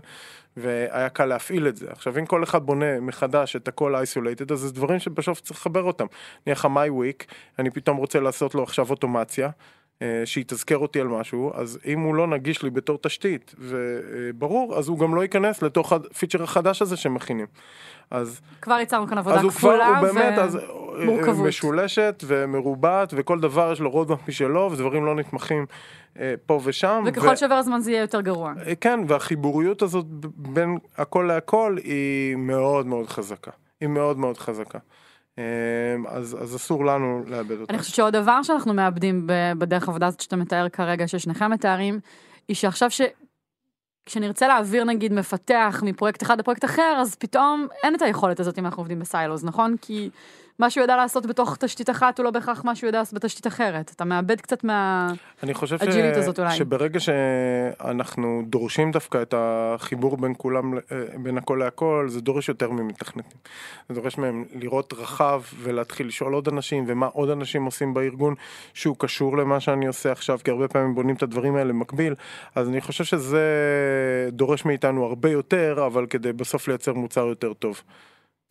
S2: והיה קל להפעיל את זה. עכשיו, אם כל אחד בונה מחדש את הכל isolated, אז זה דברים שבסוף צריך לחבר אותם. נניח ה-My אני פתאום רוצה לעשות לו עכשיו אוטומציה. אה, שתתזכר אותי על משהו, אז אם הוא לא נגיש לי בתור תשתית, וברור, אז הוא גם לא ייכנס לתוך ה feature החדש הזה שמכינים. אז,
S1: כבר יצרנו כאן עבודה
S2: אז הוא כבר,
S1: כפולה
S2: הוא באמת,
S1: ו-
S2: אז
S1: מורכבות.
S2: משולשת ומרובעת, וכל דבר יש לו roadmap משלו, ודברים לא נתמכים אה, פה ושם.
S1: וככל
S2: ו-
S1: שעובר הזמן זה יהיה יותר גרוע.
S2: אה, כן, והחיבוריות הזאת בין הכל להכל היא מאוד מאוד חזקה. היא מאוד מאוד חזקה. אה, אז, אז אסור לנו לאבד אותה.
S1: אני חושבת שעוד דבר שאנחנו מאבדים בדרך העבודה הזאת שאתה מתאר כרגע, ששניכם מתארים, היא שעכשיו ש... כשנרצה להעביר נגיד מפתח מפרויקט אחד לפרויקט אחר, אז פתאום אין את היכולת הזאת אם אנחנו עובדים בסיילוז, נכון? כי מה שהוא יודע לעשות בתוך תשתית אחת הוא לא בהכרח מה שהוא יודע לעשות בתשתית אחרת. אתה מאבד קצת מה...
S2: אני חושב ש...
S1: הזאת אולי.
S2: שברגע שאנחנו דורשים דווקא את החיבור בין כולם, אה, בין הכל להכל, זה דורש יותר ממתכנתים. זה דורש מהם לראות רחב ולהתחיל לשאול עוד אנשים ומה עוד אנשים עושים בארגון שהוא קשור למה שאני עושה עכשיו, כי הרבה פעמים בונים את הדברים האלה במקביל, אז אני חושב שזה דורש מאיתנו הרבה יותר, אבל כדי בסוף לייצר מוצר יותר טוב.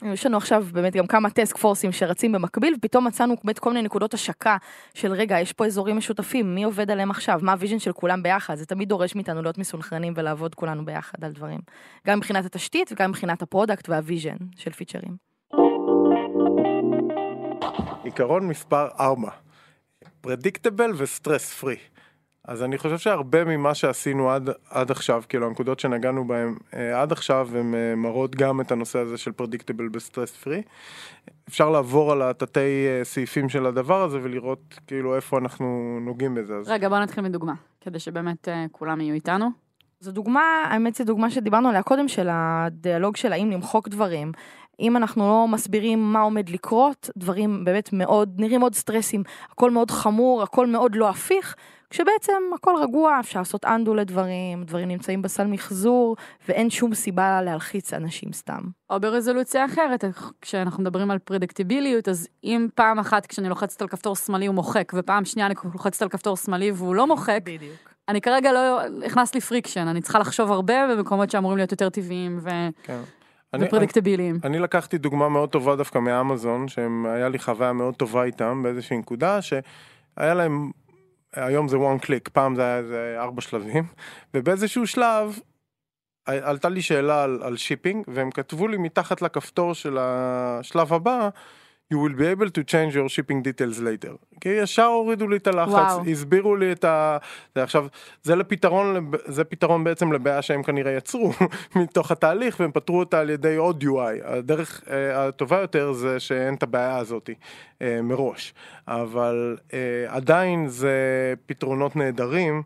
S3: יש לנו עכשיו באמת גם כמה task forceים שרצים במקביל, ופתאום מצאנו באמת כל מיני נקודות השקה של רגע, יש פה אזורים משותפים, מי עובד עליהם עכשיו, מה ה vision של כולם ביחד, זה תמיד דורש מאיתנו להיות מסונכרנים ולעבוד כולנו ביחד על דברים. גם מבחינת התשתית וגם מבחינת ה product וה vision של פיצ'רים.
S2: עיקרון מספר 4, predictable ו stress free. אז אני חושב שהרבה ממה שעשינו עד, עד עכשיו, כאילו הנקודות שנגענו בהן אה, עד עכשיו, הן אה, מראות גם את הנושא הזה של predictable ו stress free. אפשר לעבור על התתי אה, סעיפים של הדבר הזה ולראות כאילו איפה אנחנו נוגעים בזה. אז...
S1: רגע, בוא נתחיל מדוגמה, כדי שבאמת אה, כולם יהיו איתנו.
S3: זו דוגמה, האמת זו דוגמה שדיברנו עליה קודם, של הדיאלוג של האם למחוק דברים. אם אנחנו לא מסבירים מה עומד לקרות, דברים באמת מאוד, נראים מאוד סטרסים, הכל מאוד חמור, הכל מאוד לא הפיך, כשבעצם הכל רגוע, אפשר לעשות אנדו לדברים, דברים נמצאים בסל מחזור, ואין שום סיבה להלחיץ אנשים סתם.
S1: או ברזולוציה אחרת, כשאנחנו מדברים על פרדקטיביליות, אז אם פעם אחת כשאני לוחצת על כפתור שמאלי הוא מוחק, ופעם שנייה אני לוחצת על כפתור שמאלי והוא לא מוחק,
S3: בדיוק.
S1: אני כרגע לא, הכנס לי friction, אני צריכה לחשוב הרבה במקומות שאמורים להיות יותר טבעיים ו...
S2: כן.
S1: ו predictable-ים.
S2: אני, אני לקחתי דוגמה מאוד טובה דווקא מאמזון, שהיה לי חוויה מאוד טובה איתם באיזושהי נקודה, שהיה להם, היום זה one click, פעם זה היה איזה ארבע שלבים, ובאיזשהו שלב עלתה לי שאלה על, על shipping, והם כתבו לי מתחת לכפתור של השלב הבא, you will be able to change your shipping details later. כי ישר הורידו לי את הלחץ,
S1: וואו.
S2: הסבירו לי את ה... זה עכשיו, זה לפתרון, זה פתרון בעצם לבעיה שהם כנראה יצרו *laughs* מתוך התהליך, והם פתרו אותה על ידי עוד UI. הדרך אה, הטובה יותר זה שאין את הבעיה הזאת אה, מראש. אבל אה, עדיין זה פתרונות נהדרים.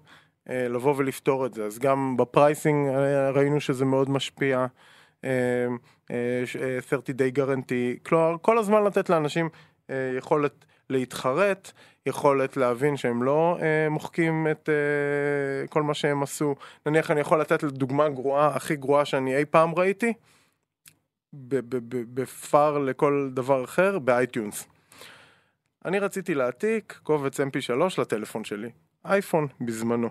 S2: אה, לבוא ולפתור את זה, אז גם בפרייסינג אה, ראינו שזה מאוד משפיע. אה, אה, ש- אה, 30 day guarantee, כלומר כל הזמן לתת לאנשים אה, יכולת להתחרט, יכולת להבין שהם לא אה, מוחקים את אה, כל מה שהם עשו. נניח אני יכול לתת דוגמה גרועה, הכי גרועה שאני אי פעם ראיתי, by far לכל דבר אחר, באייטיונס. אני רציתי להעתיק קובץ mp3 לטלפון שלי, אייפון בזמנו.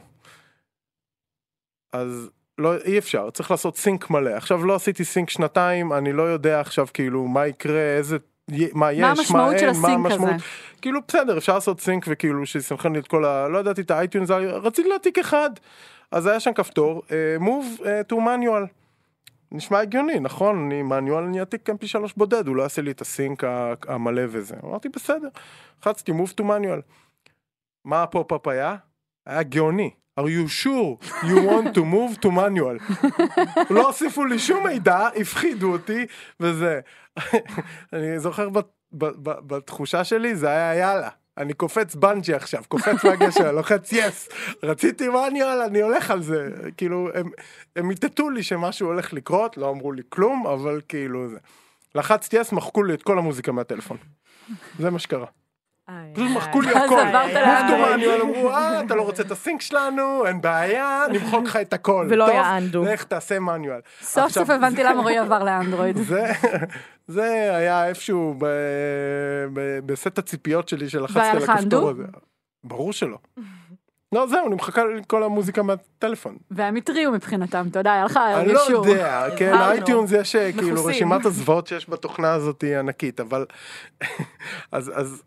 S2: אז לא, אי אפשר, צריך לעשות sync מלא. עכשיו לא עשיתי sync שנתיים, אני לא יודע עכשיו כאילו מה יקרה, איזה, מה יש,
S1: מה המשמעות
S2: אין,
S1: של
S2: מה המשמעות.
S1: הזה?
S2: כאילו בסדר, אפשר לעשות sync וכאילו שיסנכרן לי את כל ה... לא ידעתי את האייטיונס, רציתי להעתיק אחד. אז היה שם כפתור, uh, move uh, to manual. נשמע הגיוני, נכון? אני manual, אני אעתיק mp3 בודד, הוא לא יעשה לי את ה sync המלא וזה. אמרתי בסדר, לחצתי move to manual. מה הפופ-אפ היה? היה גאוני. Are you sure you want to move to manual? *laughs* לא הוסיפו לי שום מידע, הפחידו אותי, וזה. אני זוכר בת- בתחושה שלי, זה היה יאללה. אני קופץ בנג'י עכשיו, קופץ מהגשר, לוחץ yes, רציתי manual, אני הולך על זה. כאילו, הם, הם איתתו לי שמשהו הולך לקרות, לא אמרו לי כלום, אבל כאילו זה. לחצתי yes, מחקו לי את כל המוזיקה מהטלפון. זה מה שקרה. פשוט מחקו לי הכל. manual, אמרו, אה, אתה לא רוצה את ה sync שלנו, אין בעיה, נמחוק לך את הכל.
S3: ולא היה undo.
S2: לך תעשה manual.
S1: סוף סוף הבנתי למה רועי עבר לאנדרואיד.
S2: זה, היה איפשהו בסט הציפיות שלי שלחצתי על הכפתור? הזה. ברור שלא. לא, זהו, נמחקה לי כל המוזיקה מהטלפון.
S1: והם התריעו מבחינתם, אתה יודע, היה לך
S2: אני לא. יודע, כן. אייטיונס יש אה, כאילו. רשימת הזוועות שיש בתוכנה הזאת ענקית, אבל *laughs* אז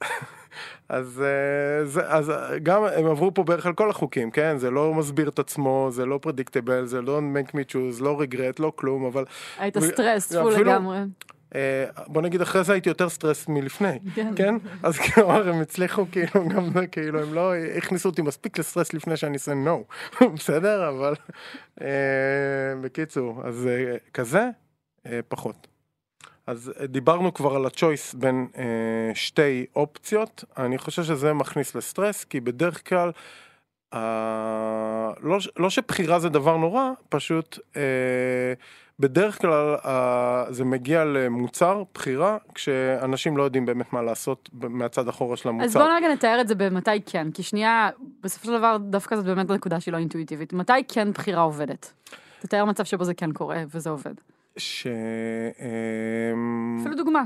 S2: אז אז אה, זה- אז אה, גם הם עברו פה בערך על כל החוקים, כן? זה לא מסביר את עצמו, זה לא predictable, זה לא make me choose, לא regret, לא כלום, אבל
S1: היית
S2: ו-
S1: stressful
S2: אפילו-
S1: לגמרי.
S2: אה, בוא נגיד אחרי זה הייתי יותר סטרס מלפני,
S1: כן.
S2: כן? אז כלומר הם הצליחו כאילו גם זה, כאילו הם לא הכניסו אותי מספיק לסטרס לפני שאני אעשה no, *laughs* בסדר? אבל בקיצור, אז כזה, פחות. אז אה, דיברנו כבר על הצ'ויס בין אה, שתי אופציות, אני חושב שזה מכניס לסטרס, כי בדרך כלל, אה, לא, לא שבחירה זה דבר נורא, פשוט אה, בדרך כלל אה, זה מגיע למוצר, בחירה, כשאנשים לא יודעים באמת מה לעשות מהצד אחורה של המוצר.
S1: אז בואו רגע נתאר את זה במתי כן, כי שנייה, בסופו של דבר דווקא זאת באמת נקודה שהיא לא אינטואיטיבית. מתי כן בחירה עובדת? תתאר מצב שבו זה כן קורה וזה עובד.
S2: ש... אמ,
S1: אפילו דוגמה.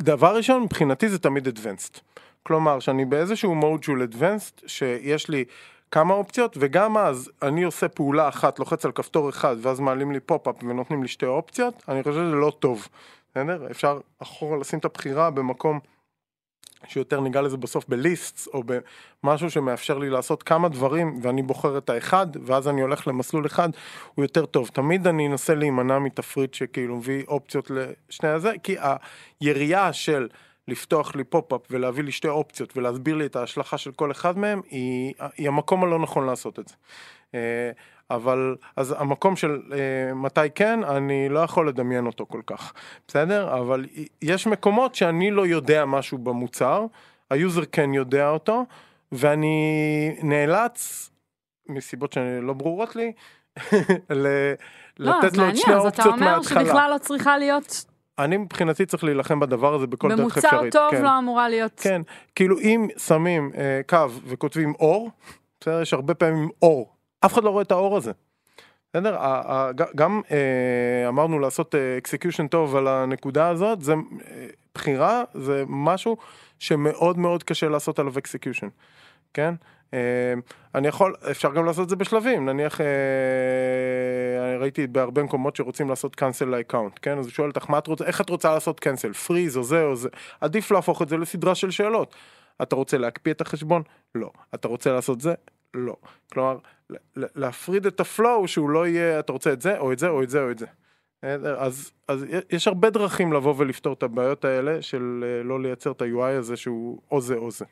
S2: דבר ראשון, מבחינתי זה תמיד advanced. כלומר, שאני באיזשהו mode שהוא advanced, שיש לי כמה אופציות, וגם אז אני עושה פעולה אחת, לוחץ על כפתור אחד, ואז מעלים לי פופ-אפ ונותנים לי שתי אופציות, אני חושב שזה לא טוב. בסדר? אפשר אחורה לשים את הבחירה במקום שיותר ניגע לזה בסוף ב lists, או במשהו שמאפשר לי לעשות כמה דברים, ואני בוחר את האחד, ואז אני הולך למסלול אחד, הוא יותר טוב. תמיד אני אנסה להימנע מתפריט שכאילו מביא אופציות לשני הזה, כי היריעה של לפתוח לי פופ-אפ ולהביא לי שתי אופציות ולהסביר לי את ההשלכה של כל אחד מהם, היא, היא המקום הלא נכון לעשות את זה. אבל אז המקום של אה, מתי כן, אני לא יכול לדמיין אותו כל כך, בסדר? אבל יש מקומות שאני לא יודע משהו במוצר, ה user כן יודע אותו, ואני נאלץ, מסיבות שלא ברורות לי, *laughs* ל-
S1: לא,
S2: לתת לו את שני
S1: מעניין, אז אתה
S2: האופציות
S1: אומר
S2: מההתחלה.
S1: שבכלל לא צריכה להיות,
S2: אני מבחינתי צריך להילחם בדבר הזה בכל דרך
S1: במוצר
S2: אפשרית.
S1: טוב
S2: כן.
S1: לא אמורה להיות,
S2: כן, כאילו אם שמים אה, קו וכותבים or, בסדר, יש הרבה פעמים or, אף אחד לא רואה את ה or הזה. בסדר? גם אה, אמרנו לעשות execution טוב על הנקודה הזאת, זה אה, בחירה, זה משהו שמאוד מאוד קשה לעשות עליו execution, כן? אה, אני יכול, אפשר גם לעשות את זה בשלבים, נניח, אה, אני ראיתי בהרבה מקומות שרוצים לעשות cancel ל account, כן? אז הוא שואל אותך, את רוצה, איך את רוצה לעשות cancel, freeze או זה או זה, עדיף להפוך את זה לסדרה של שאלות. אתה רוצה להקפיא את החשבון? לא. אתה רוצה לעשות זה? לא. כלומר, להפריד את הפלואו שהוא לא יהיה, אתה רוצה את זה, או את זה, או את זה, או את זה. אז, אז יש הרבה דרכים לבוא ולפתור את הבעיות האלה של אה, לא לייצר את ה-UI הזה שהוא או זה או זה.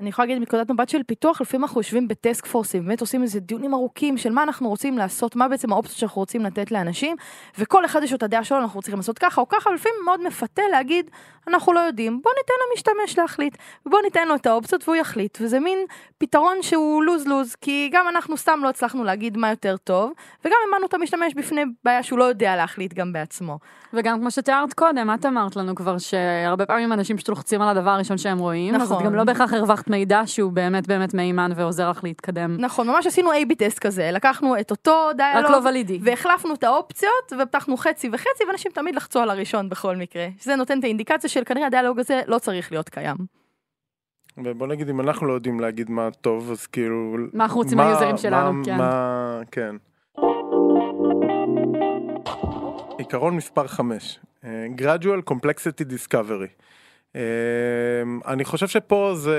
S3: אני יכולה להגיד מנקודת מבט של פיתוח, לפעמים אנחנו יושבים בטסק פורסים, באמת עושים איזה דיונים ארוכים של מה אנחנו רוצים לעשות, מה בעצם האופציות שאנחנו רוצים לתת לאנשים, וכל אחד יש לו את הדעה שלו, אנחנו צריכים לעשות ככה או ככה, לפעמים מאוד מפתה להגיד, אנחנו לא יודעים, בוא ניתן למשתמש להחליט, ובוא ניתן לו את האופציות והוא יחליט, וזה מין פתרון שהוא לוז לוז, כי גם אנחנו סתם לא הצלחנו להגיד מה יותר טוב, וגם העמדנו את המשתמש בפני בעיה שהוא לא יודע להחליט גם בעצמו.
S1: וגם כמו שתיארת קודם, את אמרת לנו כבר שהרבה פעמים אנשים פשוט לוחצים על הדבר הראשון שהם רואים, אז את
S3: נכון.
S1: גם לא בהכרח הרווחת מידע שהוא באמת באמת מהימן ועוזר לך להתקדם,
S3: נכון, ממש עשינו A-B טסט כזה, לקחנו את אותו
S1: רק
S3: דיאלוג,
S1: לא ולידי.
S3: והחלפנו את האופציות ופתחנו חצי וחצי ואנשים תמיד לחצו על הראשון בכל מקרה. שזה נותן את האינדיקציה של כנראה הדיאלוג הזה לא צריך להיות קיים.
S2: ובוא נגיד אם אנחנו לא יודעים להגיד מה טוב אז כאילו
S1: מה אנחנו רוצים מהיוזרים שלנו,
S2: מה,
S1: כן.
S2: מה, כן. עיקרון מספר 5 gradual complexity discovery. אה, אני חושב שפה זה,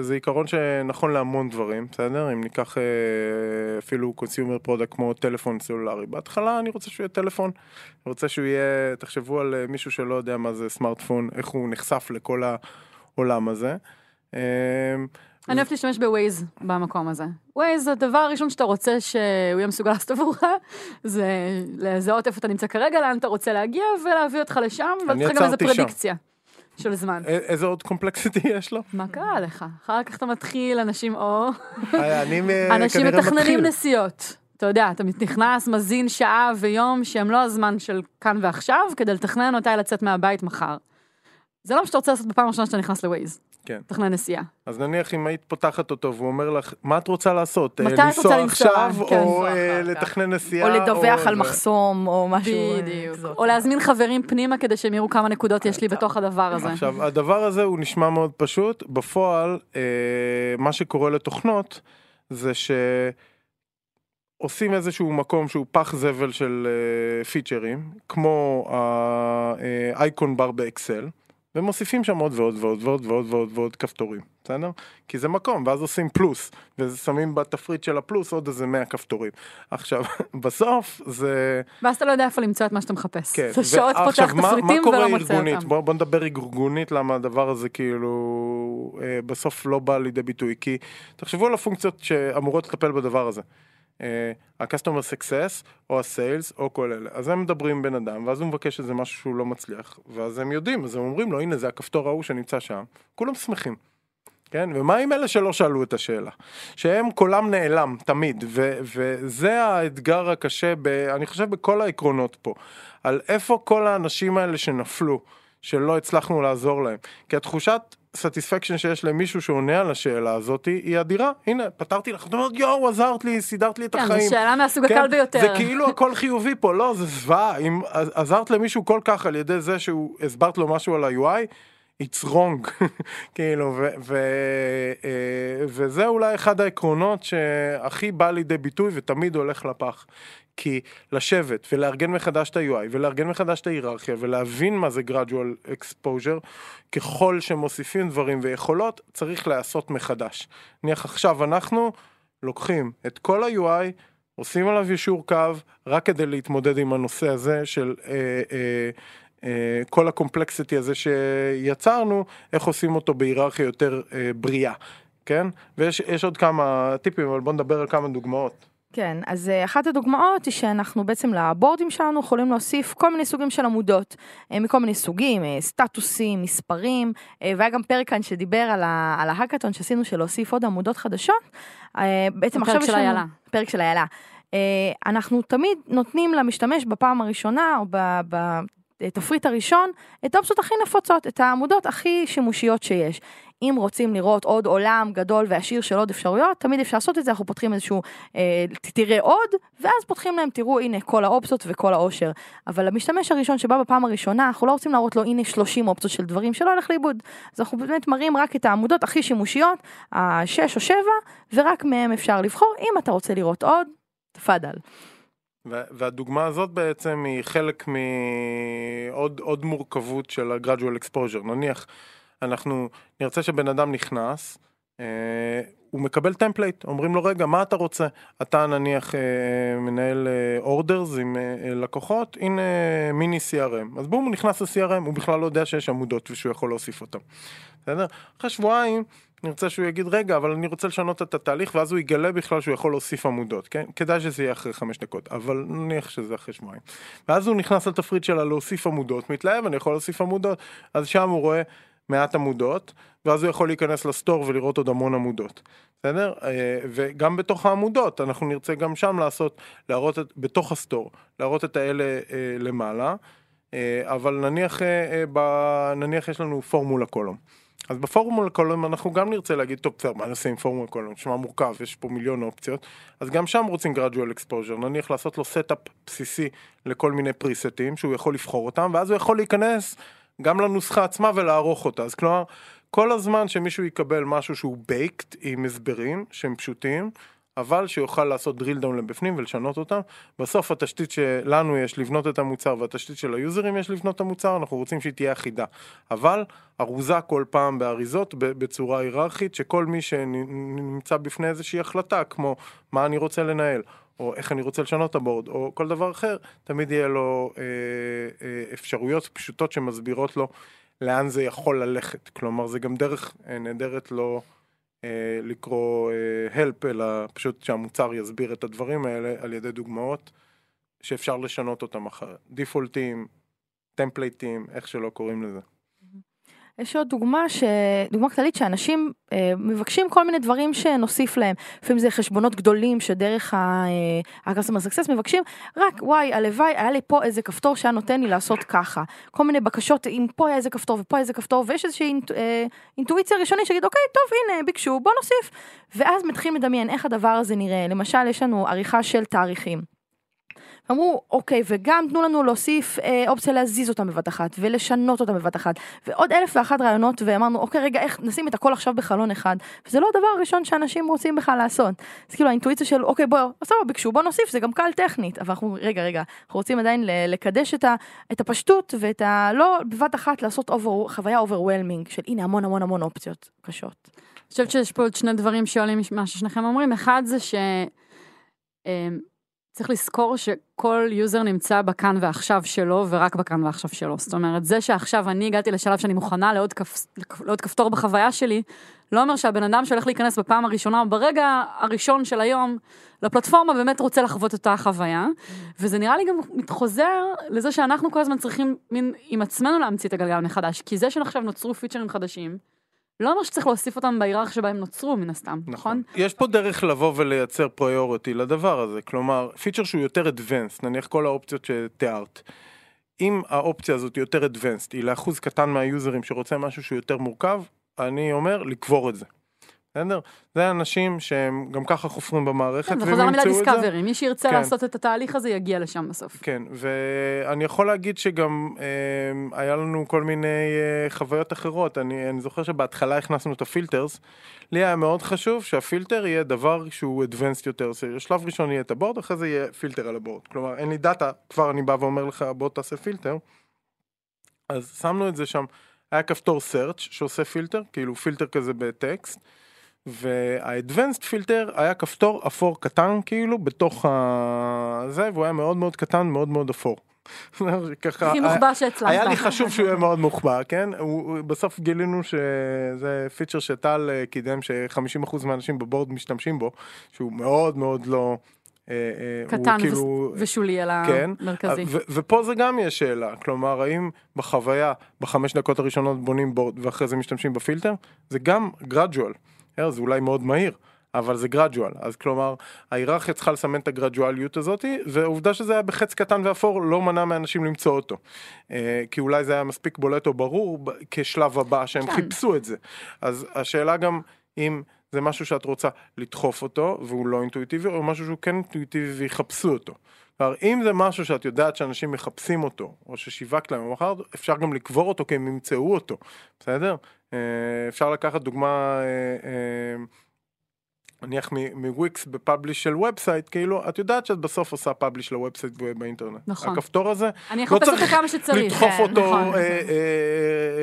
S2: זה עיקרון שנכון להמון דברים, בסדר? אם ניקח אה, אפילו consumer product כמו טלפון סלולרי. בהתחלה אני רוצה שהוא יהיה טלפון, אני רוצה שהוא יהיה, תחשבו על אה, מישהו שלא יודע מה זה סמארטפון, איך הוא נחשף לכל העולם הזה. אה,
S1: אני אוהבת להשתמש בווייז במקום הזה. ווייז, הדבר הראשון שאתה רוצה שהוא יהיה מסוגל לעשות עבורך, זה לזהות איפה אתה נמצא כרגע, לאן אתה רוצה להגיע, ולהביא אותך לשם, ולתת לך גם איזה
S2: עצרתי שם.
S1: של זמן.
S2: איזה עוד קומפלקסיטי *laughs* יש לו?
S1: מה קרה לך? אחר כך אתה מתחיל, אנשים או...
S2: אני אה,
S1: אנשים
S2: כנראה
S1: מתכננים
S2: מתחיל.
S1: נסיעות. אתה יודע, אתה נכנס, מזין שעה ויום שהם לא הזמן של כאן ועכשיו, כדי לתכנן מתי לצאת מהבית מחר. זה לא מה שאתה רוצה לעשות בפעם הראשונה שאתה נכנס לווייז.
S2: כן.
S1: תכנן נסיעה.
S2: אז נניח אם היית פותחת אותו והוא אומר לך, מה את רוצה לעשות?
S1: מתי
S2: אה,
S1: את רוצה לנסוע?
S2: עכשיו,
S1: כן.
S2: או אה. לתכנן נסיעה?
S3: או לדווח על. מחסום או משהו. אה,
S1: בדיוק. או להזמין חברים פנימה כדי שהם יראו כמה נקודות יש לי בתוך הדבר הזה.
S2: עכשיו, הדבר הזה הוא נשמע מאוד פשוט, בפועל, מה שקורה לתוכנות, זה שעושים איזשהו מקום שהוא פח זבל של פיצ'רים, כמו האייקון בר באקסל, ומוסיפים שם עוד ועוד ועוד ועוד ועוד ועוד ועוד כפתורים, בסדר? כי זה מקום, ואז עושים פלוס, ושמים בתפריט של הפלוס עוד איזה 100 כפתורים. עכשיו, *laughs* בסוף זה...
S1: ואז אתה לא יודע איפה למצוא את מה שאתה מחפש.
S2: כן,
S1: אתה שעות פותח
S2: ועכשיו, מה-
S1: תפריטים
S2: מה קורה
S1: ולא מוצא
S2: ארגונית?
S1: אותם.
S2: בוא, בוא נדבר ארגונית למה הדבר הזה כאילו אה, בסוף לא בא לידי ביטוי, כי תחשבו על הפונקציות שאמורות לטפל בדבר הזה. אה, ה-customer success או ה-sales או כל אלה, אז הם מדברים עם בן אדם ואז הוא מבקש איזה משהו שהוא לא מצליח ואז הם יודעים, אז הם אומרים לו הנה זה הכפתור ההוא שנמצא שם, כולם שמחים. כן, ומה עם אלה שלא שאלו את השאלה? שהם קולם נעלם תמיד, ו- וזה האתגר הקשה, ב- אני חושב בכל העקרונות פה, על איפה כל האנשים האלה שנפלו, שלא הצלחנו לעזור להם. כי התחושת satisfaction שיש למישהו שעונה על השאלה הזאת היא אדירה, הנה, פתרתי לך, אתה אומר יואו, עזרת לי, סידרת לי את
S1: כן,
S2: החיים.
S1: זו שאלה מהסוג
S2: כן,
S1: הקל ביותר.
S2: זה כאילו הכל חיובי פה, לא, זה זוועה. אם עזרת למישהו כל כך על ידי זה שהוא הסברת לו משהו על ה-UI, it's wrong, *laughs* כאילו, ו- ו- אה, וזה אולי אחד העקרונות שהכי בא לידי ביטוי ותמיד הולך לפח. כי לשבת ולארגן מחדש את ה-UI ולארגן מחדש את ההיררכיה ולהבין מה זה gradual exposure, ככל שמוסיפים דברים ויכולות, צריך להיעשות מחדש. נניח עכשיו אנחנו לוקחים את כל ה-UI, עושים עליו יישור קו, רק כדי להתמודד עם הנושא הזה של אה, אה, אה, כל הקומפלקסיטי הזה שיצרנו, איך עושים אותו בהיררכיה יותר אה, בריאה, כן? ויש יש עוד כמה טיפים, אבל בוא נדבר על כמה דוגמאות.
S3: כן, אז אה, אחת הדוגמאות היא שאנחנו בעצם לבורדים שלנו יכולים להוסיף כל מיני סוגים של עמודות, אה, מכל מיני סוגים, אה, סטטוסים, מספרים, והיה גם פרק כאן שדיבר על, ה- על ההאקתון שעשינו של להוסיף עוד עמודות חדשות. בעצם עכשיו
S1: יש לנו... איילה.
S3: פרק של איילה. אנחנו תמיד נותנים למשתמש בפעם הראשונה, או בתפריט הראשון, את האופציות הכי נפוצות, את העמודות הכי שימושיות שיש. אם רוצים לראות עוד עולם גדול ועשיר של עוד אפשרויות, תמיד אפשר לעשות את זה, אנחנו פותחים איזשהו, אה, תראה עוד, ואז פותחים להם, תראו, הנה כל האופציות וכל העושר. אבל המשתמש הראשון שבא בפעם הראשונה, אנחנו לא רוצים להראות לו, הנה 30 אופציות של דברים שלא הולך לאיבוד. אז אנחנו באמת מראים רק את העמודות הכי שימושיות, השש או שבע, ורק מהם אפשר לבחור, אם אתה רוצה לראות עוד, תפאדל.
S2: והדוגמה הזאת בעצם היא חלק מעוד מורכבות של ה-gradual exposure. נניח אנחנו נרצה שבן אדם נכנס, אה, הוא מקבל template, אומרים לו רגע מה אתה רוצה, אתה נניח אה, מנהל orders אה, עם לקוחות, הנה מיני CRM, אז בואו הוא נכנס ל-CRM, הוא בכלל לא יודע שיש עמודות ושהוא יכול להוסיף אותם, בסדר? אחרי שבועיים נרצה שהוא יגיד רגע אבל אני רוצה לשנות את התהליך ואז הוא יגלה בכלל שהוא יכול להוסיף עמודות, כן? כדאי שזה יהיה אחרי חמש דקות, אבל נניח שזה אחרי שבועיים. ואז הוא נכנס לתפריט שלה להוסיף עמודות, מתלהב אני יכול להוסיף עמודות, אז שם הוא רואה מעט עמודות, ואז הוא יכול להיכנס לסטור ולראות עוד המון עמודות, בסדר? אה, וגם בתוך העמודות, אנחנו נרצה גם שם לעשות, להראות את, בתוך ה-store, להראות את האלה אה, למעלה, אה, אבל נניח, נניח יש לנו formula column. אז ב-formula column אנחנו גם נרצה להגיד, טוב בסדר, מה נעשה עם formula column? נשמע מורכב, יש פה מיליון אופציות, אז גם שם רוצים gradual exposure, נניח לעשות לו setup בסיסי לכל מיני presetים שהוא יכול לבחור אותם, ואז הוא יכול להיכנס גם לנוסחה עצמה ולערוך אותה. אז כלומר, כל הזמן שמישהו יקבל משהו שהוא baked עם הסברים שהם פשוטים, אבל שיוכל לעשות drill down לבפנים ולשנות אותם. בסוף התשתית שלנו יש לבנות את המוצר והתשתית של היוזרים יש לבנות את המוצר, אנחנו רוצים שהיא תהיה אחידה. אבל ארוזה כל פעם באריזות בצורה היררכית, שכל מי שנמצא בפני איזושהי החלטה, כמו מה אני רוצה לנהל, או איך אני רוצה לשנות את הבורד, או כל דבר אחר, תמיד יהיה לו אה, אה, אפשרויות פשוטות שמסבירות לו לאן זה יכול ללכת. כלומר, זה גם דרך אה, נהדרת לא אה, לקרוא אה, help, אלא פשוט שהמוצר יסביר את הדברים האלה על ידי דוגמאות שאפשר לשנות אותם אחרת. דיפולטים, טמפלייטים, איך שלא קוראים לזה.
S3: יש עוד דוגמה, ש... דוגמה כללית שאנשים אה, מבקשים כל מיני דברים שנוסיף להם. לפעמים זה חשבונות גדולים שדרך ה-customer success מבקשים, רק וואי, הלוואי, היה לי פה איזה כפתור שהיה נותן לי לעשות ככה. כל מיני בקשות, אם פה היה איזה כפתור ופה איזה כפתור, ויש איזושהי אינט, אה, אינטואיציה ראשונית שיגיד, אוקיי, טוב, הנה, ביקשו, בוא נוסיף. ואז מתחילים לדמיין איך הדבר הזה נראה. למשל, יש לנו עריכה של תאריכים. אמרו, אוקיי, וגם תנו לנו להוסיף אה, אופציה להזיז אותם בבת אחת, ולשנות אותם בבת אחת, ועוד אלף ואחת רעיונות, ואמרנו, אוקיי, רגע, איך נשים את הכל עכשיו בחלון אחד, וזה לא הדבר הראשון שאנשים רוצים בכלל לעשות. אז כאילו האינטואיציה של, אוקיי, בוא, סבבה, ביקשו, בוא נוסיף, זה גם קל טכנית, אבל אנחנו, רגע, רגע, אנחנו רוצים עדיין לקדש את, ה, את הפשטות, ואת ה... לא בבת אחת לעשות over, חוויה overwhelming, של הנה המון המון המון אופציות קשות.
S1: אני חושבת שיש פה עוד שני דברים שעולים ממה ששניכם אומרים, אחד זה ש... צריך לזכור שכל user נמצא בכאן ועכשיו שלו, ורק בכאן ועכשיו שלו. זאת אומרת, זה שעכשיו אני הגעתי לשלב שאני מוכנה לעוד, כפ... לעוד כפתור בחוויה שלי, לא אומר שהבן אדם שהולך להיכנס בפעם הראשונה, או ברגע הראשון של היום, לפלטפורמה באמת רוצה לחוות אותה חוויה. וזה נראה לי גם מתחבר לזה שאנחנו כל הזמן צריכים מין עם עצמנו להמציא את הגלגל מחדש. כי זה שעכשיו נוצרו פיצ'רים חדשים, לא אומר שצריך להוסיף אותם בהיררכיה שבה הם נוצרו מן הסתם, נכון? נכון?
S2: יש פה דרך לבוא ולייצר priority לדבר הזה, כלומר, פיצ'ר שהוא יותר advanced, נניח כל האופציות שתיארת. אם האופציה הזאת יותר advanced, היא לאחוז קטן מה-userים שרוצה משהו שהוא יותר מורכב, אני אומר לקבור את זה. בסדר? זה אנשים שהם גם ככה חופרים במערכת,
S1: כן, זה חוזר למילה discovery, מי שירצה כן. לעשות את התהליך הזה יגיע לשם בסוף.
S2: כן, ואני יכול להגיד שגם אה, היה לנו כל מיני אה, חוויות אחרות, אני, אני זוכר שבהתחלה הכנסנו את ה-filters, לי היה מאוד חשוב שהפילטר יהיה דבר שהוא advanced יותר, שלב ראשון יהיה את ה-board, אחרי זה יהיה פילטר על ה-board, כלומר אין לי data, כבר אני בא ואומר לך בוא תעשה פילטר, אז שמנו את זה שם, היה כפתור search שעושה פילטר, כאילו פילטר כזה בטקסט, וה-advanced filter היה כפתור אפור קטן כאילו בתוך ה... זה, והוא היה מאוד מאוד קטן, מאוד מאוד אפור. *laughs* ככה,
S1: הכי מוחבא שהצלחת.
S2: היה לי חשוב שהוא יהיה מאוד מוחבא, כן? הוא, בסוף גילינו שזה פיצ'ר שטל אה, קידם ש-50% מהאנשים בבורד משתמשים בו, שהוא מאוד מאוד לא... אה, אה,
S1: קטן
S2: כאילו,
S1: ושולי על
S2: כן,
S1: המרכזי.
S2: ו- ופה זה גם יש שאלה, כלומר האם בחוויה, בחמש דקות הראשונות בונים בורד ואחרי זה משתמשים בפילטר, זה גם גרדואל, זה אולי מאוד מהיר. אבל זה גרדואל, אז כלומר ההיררכיה צריכה לסמן את הגרדואליות הזאת, והעובדה שזה היה בחץ קטן ואפור לא מנע מאנשים למצוא אותו. אה, כי אולי זה היה מספיק בולט או ברור כשלב הבא שהם
S1: כן.
S2: חיפשו את זה. אז השאלה גם אם זה משהו שאת רוצה לדחוף אותו והוא לא אינטואיטיבי, או משהו שהוא כן אינטואיטיבי ויחפשו אותו. כלומר, אם זה משהו שאת יודעת שאנשים מחפשים אותו, או ששיווקת להם, מחר, אפשר גם לקבור אותו כי הם ימצאו אותו, בסדר? אה, אפשר לקחת דוגמה, אה, אה, נניח מ-Wix ב-publish של website, כאילו, את יודעת שאת בסוף עושה publish ל-website באינטרנט.
S1: נכון.
S2: הכפתור הזה,
S1: אני
S2: לא צריך. לדחוף
S1: כן,
S2: אותו
S1: נכון.
S2: אה, אה,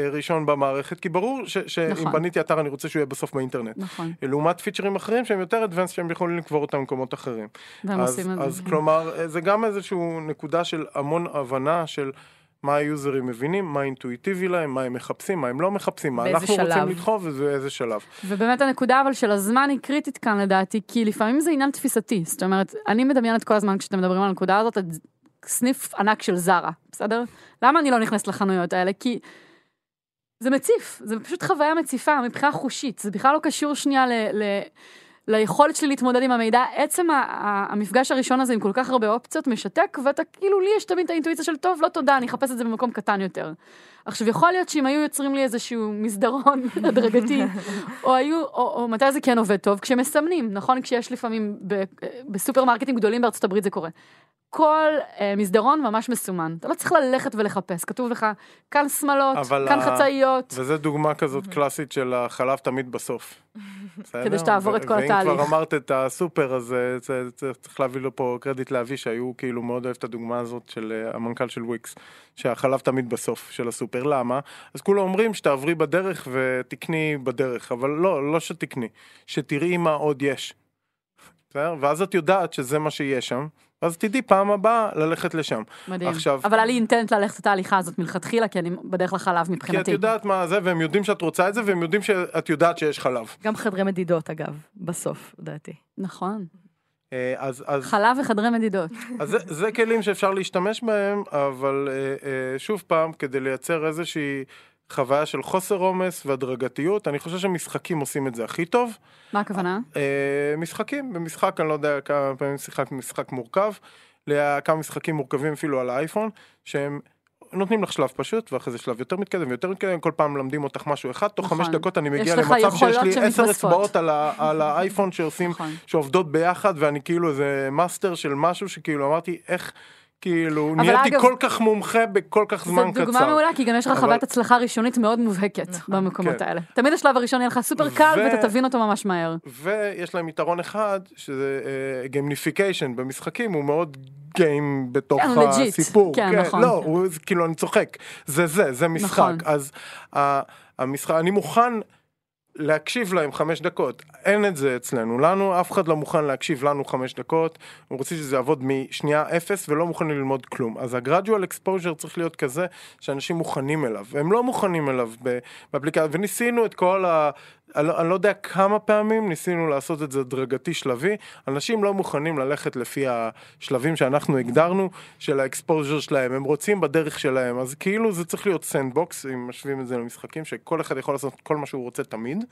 S2: אה, ראשון במערכת, כי ברור שאם
S1: נכון.
S2: בניתי אתר אני רוצה שהוא יהיה בסוף באינטרנט.
S1: נכון,
S2: לעומת פיצ'רים אחרים שהם יותר advanced שהם יכולים לקבור אותם במקומות אחרים.
S1: והם
S2: אז,
S1: עושים את זה.
S2: אז
S1: כן.
S2: כלומר זה גם איזשהו נקודה של המון הבנה של מה היוזרים מבינים, מה אינטואיטיבי להם, מה הם מחפשים, מה הם לא מחפשים, מה אנחנו רוצים
S3: שלב.
S2: לדחוף ובאיזה שלב.
S1: ובאמת הנקודה אבל של הזמן היא קריטית כאן לדעתי, כי לפעמים זה עניין תפיסתי. זאת אומרת, אני מדמיינת כל הזמן כשאתם מדברים על הנקודה הזאת, את סניף ענק של זרה, בסדר? למה אני לא נכנסת לחנויות האלה? כי זה מציף, זה פשוט חוויה מציפה מבחינה חושית, זה בכלל לא קשור שנייה ל... ל... ליכולת שלי להתמודד עם המידע, עצם המפגש הראשון הזה עם כל כך הרבה אופציות משתק, ואתה כאילו, לי יש תמיד את האינטואיציה של טוב, לא תודה, אני אחפש את זה במקום קטן יותר. עכשיו, יכול להיות שאם היו יוצרים לי איזשהו מסדרון *laughs* הדרגתי, או היו, או, או מתי זה כן עובד טוב? כשמסמנים, נכון? כשיש לפעמים ב, בסופרמרקטים גדולים בארצות הברית זה קורה. כל אה, מסדרון ממש מסומן, אתה לא צריך ללכת ולחפש, כתוב לך כאן שמאלות,
S2: אבל
S1: כאן
S2: ה-
S1: חצאיות,
S2: וזו דוגמה כזאת קלאסית של החלב תמיד בסוף.
S1: כדי שתעבור את כל
S2: ואם
S1: התהליך.
S2: כבר אמרת את הסופר, אז אה, צריך להביא לו פה קרדיט לאבי, שהיו כאילו מאוד אוהב את הדוגמה הזאת של אה, המנכ"ל של וויקס, שהחלב תמיד בסוף של הסופר. למה? אז כולם אומרים שתעברי בדרך ותקני בדרך, אבל לא, לא שתקני, שתראי מה עוד יש. בסדר? ואז את יודעת שזה מה שיש שם, אז תדעי פעם הבאה ללכת לשם.
S1: מדהים.
S2: עכשיו-
S1: אבל היה לי אינטנט ללכת את ההליכה הזאת מלכתחילה, כי אני בדרך לחלב
S2: כי את
S1: מבחינתי.
S2: יודעת מה זה, והם יודעים שאת רוצה את זה, והם יודעים שאת יודעת שיש חלב.
S3: גם חדרי מדידות אגב, בסוף, לדעתי.
S1: נכון.
S2: אה, אז, אז,
S1: חלב וחדרי מדידות.
S2: אז זה, זה כלים שאפשר להשתמש בהם, אבל אה, אה, שוב פעם, כדי לייצר איזושהי חוויה של חוסר עומס והדרגתיות, אני חושב שמשחקים עושים את זה הכי טוב.
S1: מה הכוונה?
S2: משחקים, במשחק, אני לא יודע כמה פעמים שיחק משחק מורכב, כמה משחקים מורכבים אפילו על האייפון, שהם נותנים לך שלב פשוט, ואחרי זה שלב יותר מתקדם ויותר מתקדם, כל פעם מלמדים אותך משהו אחד, תוך
S1: נכון.
S2: חמש דקות אני מגיע למצב שיש לי עשר. אצבעות על האייפון שעושים,
S1: נכון.
S2: שעובדות ביחד, ואני כאילו איזה מאסטר של משהו שכאילו אמרתי, איך, כאילו, נהייתי
S1: אגב-
S2: כל כך מומחה בכל כך זמן
S1: זו
S2: קצר.
S1: דוגמה מעולה, כי גם יש לך
S2: אבל-
S1: חוויית הצלחה ראשונית מאוד מובהקת
S3: נכון.
S1: במקומות
S2: כן.
S1: האלה. תמיד השלב הראשון יהיה לך סופר קל,
S2: ו-
S1: ואתה תבין אותו ממש מהר.
S2: ויש להם יתרון אחד, שזה gamification במשחקים, הוא מאוד game בתוך
S1: כן.
S2: הסיפור.
S1: כן, נכון.
S2: לא, הוא, זה כאילו, אני צוחק. זה זה, זה משחק.
S1: נכון.
S2: אז ה- המשחק, אני מוכן להקשיב להם חמש דקות. אין את זה אצלנו. לנו, אף אחד לא מוכן להקשיב לנו חמש דקות. הוא רוצה שזה יעבוד משנייה אפס ולא מוכנים ללמוד כלום. אז ה-gradual exposure צריך להיות כזה שאנשים מוכנים אליו. הם לא מוכנים אליו באפליקציה. וניסינו את כל ה... אני לא, אני לא יודע כמה פעמים ניסינו לעשות את זה הדרגתי שלבי, אנשים לא מוכנים ללכת לפי השלבים שאנחנו הגדרנו של ה-exposure שלהם, הם רוצים בדרך שלהם, אז כאילו זה צריך להיות sandbox, אם משווים את זה למשחקים, שכל אחד יכול לעשות כל מה שהוא רוצה תמיד.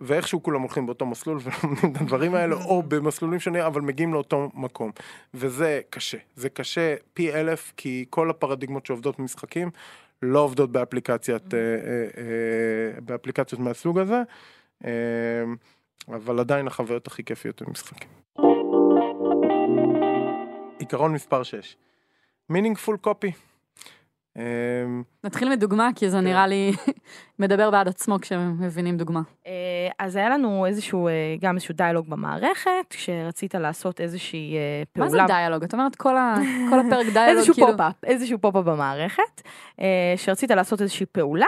S2: ואיכשהו כולם הולכים באותו מסלול *laughs* ולומדים את הדברים האלה, או במסלולים שונים, אבל מגיעים לאותו מקום. וזה קשה. זה קשה פי אלף, כי כל הפרדיגמות שעובדות במשחקים לא עובדות באפליקציית, אה, אה, אה, באפליקציות מהסוג הזה, אבל עדיין החוויות הכי כיפיות הם משחקים. עיקרון מספר 6, meaningful copy. אה,
S1: נתחיל מדוגמה, כי
S2: כן.
S1: זה נראה לי *laughs* מדבר בעד עצמו כשמבינים דוגמה.
S3: אה, אז היה לנו איזשהו, אה, גם איזשהו דיאלוג במערכת, כשרצית לעשות איזושהי אה,
S1: מה
S3: פעולה.
S1: זה דיאלוג? את אומרת כל ה- כל הפרק *laughs* דיאלוג,
S3: איזשהו
S1: כאילו...
S3: pop-up, איזשהו pop-up במערכת, שרצית לעשות איזושהי פעולה,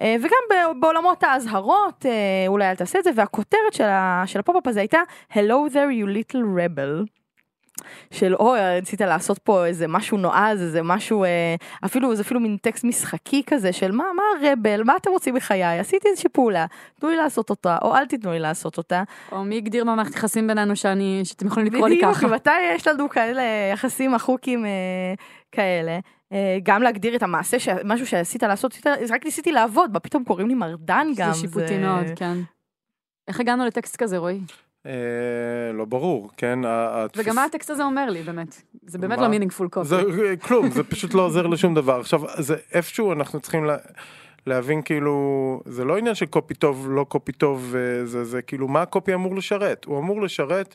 S3: וגם בעולמות האזהרות, אולי אל תעשה את זה, והכותרת של ה- של ה-pop-up הזה הייתה, Hello there you little rebel. של אוי, רצית לעשות פה איזה משהו נועז, איזה משהו, אה, אפילו, זה אפילו מין טקסט משחקי כזה של מה, מה rebel, מה אתם רוצים בחיי, עשיתי איזושהי פעולה, תנו לי לעשות אותה, או אל תיתנו לי לעשות אותה.
S1: או מי הגדיר במערכת יחסים בינינו שאני, שאתם יכולים לקרוא לי ככה.
S3: בדיוק, מתי יש לנו כאלה יחסים אחוקים אה, כאלה. אה, גם להגדיר את המעשה, ש... משהו שעשית לעשות, רק ניסיתי לעבוד, מה פתאום קוראים לי מרדן גם.
S1: זה שיפוטי מאוד, כן. איך הגענו לטקסט כזה, רועי?
S2: אה, לא ברור, כן?
S1: וגם מה הטקסט הזה אומר לי, באמת? זה באמת לא מינינגפול קופי.
S2: זה כלום, זה פשוט לא עוזר לשום דבר. עכשיו, זה איפשהו אנחנו צריכים להבין כאילו, זה לא עניין של קופי טוב, לא קופי טוב, אה, זה, זה כאילו, מה הקופי אמור לשרת? הוא אמור לשרת...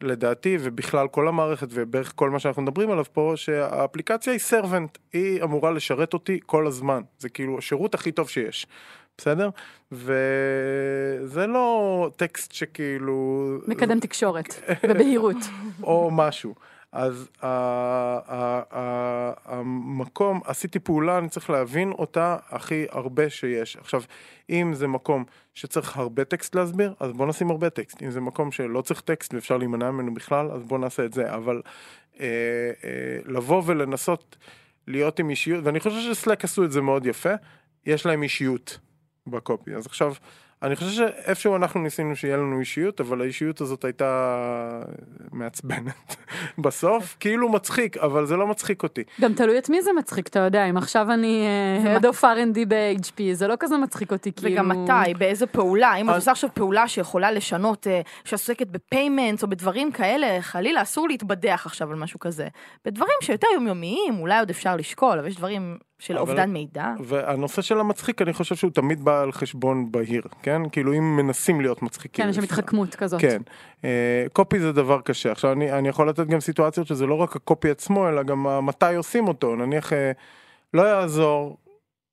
S2: לדעתי ובכלל כל המערכת ובערך כל מה שאנחנו מדברים עליו פה שהאפליקציה היא סרבנט היא אמורה לשרת אותי כל הזמן זה כאילו השירות הכי טוב שיש בסדר? וזה לא טקסט שכאילו...
S1: מקדם תקשורת, *laughs* בבהירות.
S2: או משהו. אז המקום, עשיתי פעולה, אני צריך להבין אותה הכי הרבה שיש. עכשיו, אם זה מקום שצריך הרבה טקסט להסביר, אז בוא נשים הרבה טקסט. אם זה מקום שלא צריך טקסט ואפשר להימנע ממנו בכלל, אז בוא נעשה את זה. אבל אה, אה, לבוא ולנסות להיות עם אישיות, ואני חושב שסלק עשו את זה מאוד יפה, יש להם אישיות. בקופי. אז עכשיו, אני חושב שאיפשהו אנחנו ניסינו שיהיה לנו אישיות, אבל האישיות הזאת הייתה מעצבנת בסוף, כאילו מצחיק, אבל זה לא מצחיק אותי.
S1: גם תלוי את מי זה מצחיק, אתה יודע, אם עכשיו אני אה, Head of R&D ב-HP, זה לא כזה מצחיק אותי, כאילו...
S3: וגם מתי, באיזה פעולה, אם את עושה עכשיו פעולה שיכולה לשנות, אה, שעוסקת ב-payments או בדברים כאלה, חלילה, אסור להתבדח עכשיו על משהו כזה. בדברים שיותר יומיומיים, אולי עוד אפשר לשקול, אבל יש דברים של אבל... אובדן מידע.
S2: והנושא של המצחיק, אני חושב שהוא תמיד בא על חשבון בהיר, כן? כאילו אם מנסים להיות מצחיקים.
S1: כן, יש שם התחכמות כזאת.
S2: כן. אה, copy זה דבר קשה. עכשיו אני, אני יכול לתת גם סיטואציות שזה לא רק ה-copy עצמו, אלא גם מתי עושים אותו. נניח, אה, לא יעזור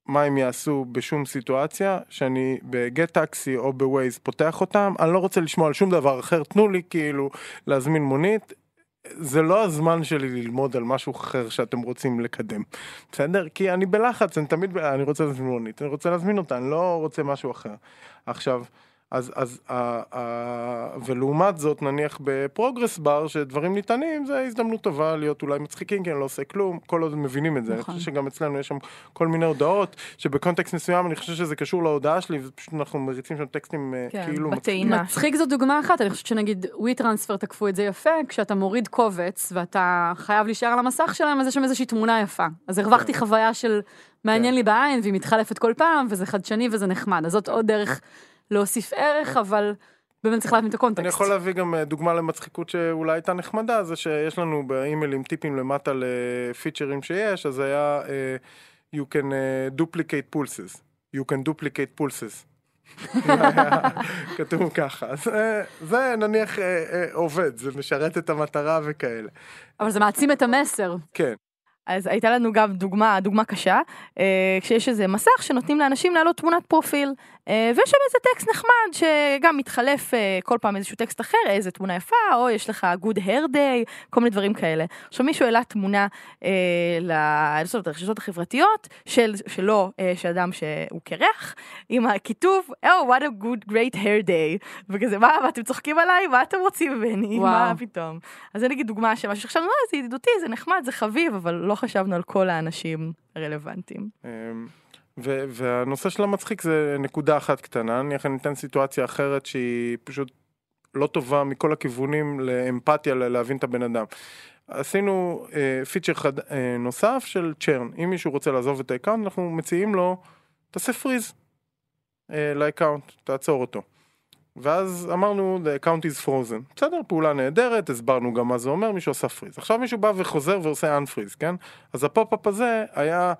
S2: מה הם יעשו בשום סיטואציה, שאני בגט טקסי או בווייז פותח אותם, אני לא רוצה לשמוע על שום דבר אחר, תנו לי כאילו להזמין מונית, זה לא הזמן שלי ללמוד על משהו אחר שאתם רוצים לקדם, בסדר? כי אני בלחץ, אני תמיד, אני רוצה להזמין מונית, אני רוצה להזמין אותה, אני לא רוצה משהו אחר. עכשיו, אז, אז, אה, אה, ולעומת זאת נניח בפרוגרס בר שדברים ניתנים זה הזדמנות טובה להיות אולי מצחיקים כי אני לא עושה כלום כל עוד מבינים את זה נכון. אני חושב שגם אצלנו יש שם כל מיני הודעות שבקונטקסט מסוים אני חושב שזה קשור להודעה שלי ופשוט אנחנו מריצים שם טקסטים אה, כן, כאילו
S1: בטעינה. מצחיק זו דוגמה אחת אני חושבת שנגיד ווי טרנספר תקפו את זה יפה כשאתה מוריד קובץ ואתה חייב להישאר על המסך שלהם אז יש שם איזושהי תמונה יפה אז הרווחתי כן. חוויה של מעניין כן. לי בעין והיא מתחלפת כל פעם וזה חדשני וזה נחמד אז זאת עוד דרך. להוסיף ערך, אבל באמת צריך להבין את הקונטקסט.
S2: אני יכול להביא גם אה, דוגמה למצחיקות שאולי הייתה נחמדה, זה שיש לנו באימיילים טיפים למטה לפיצ'רים שיש, אז היה uh, you can uh, duplicate pulses, you can duplicate pulses. *laughs* כתוב ככה, אז זה נניח עובד, זה משרת את המטרה וכאלה.
S1: אבל זה מעצים את המסר.
S2: כן.
S3: אז הייתה לנו גם דוגמה, דוגמה קשה, אה, כשיש איזה מסך שנותנים לאנשים להעלות תמונת פרופיל, אה, ויש שם איזה טקסט נחמד שגם מתחלף אה, כל פעם איזשהו טקסט אחר, איזה תמונה יפה, או יש לך good hair day, כל מיני דברים כאלה. עכשיו מישהו העלה תמונה לרשתות החברתיות של, שלו, של אדם שהוא קרח, עם הכיתוב, oh what a good great hair day, וכזה מה, מה אתם צוחקים עליי, מה אתם רוצים ממני, מה פתאום. אז זה נגיד דוגמה של משהו שחשבנו, זה ידידותי, זה נחמד, זה חביב, אבל לא חשבנו על כל האנשים הרלוונטיים.
S2: אמ, והנושא של המצחיק זה נקודה אחת קטנה, אני אתן סיטואציה אחרת שהיא פשוט לא טובה מכל הכיוונים לאמפתיה להבין את הבן אדם. עשינו אה, feature חד, אה, נוסף של churn, אם מישהו רוצה לעזוב את ה account אנחנו מציעים לו תעשה freeze אה, ל account, תעצור אותו. ואז אמרנו the account is frozen, בסדר, פעולה נהדרת, הסברנו גם מה זה אומר, מישהו עושה freeze. עכשיו מישהו בא וחוזר ועושה unfreeze, כן? אז ה pop-up הזה היה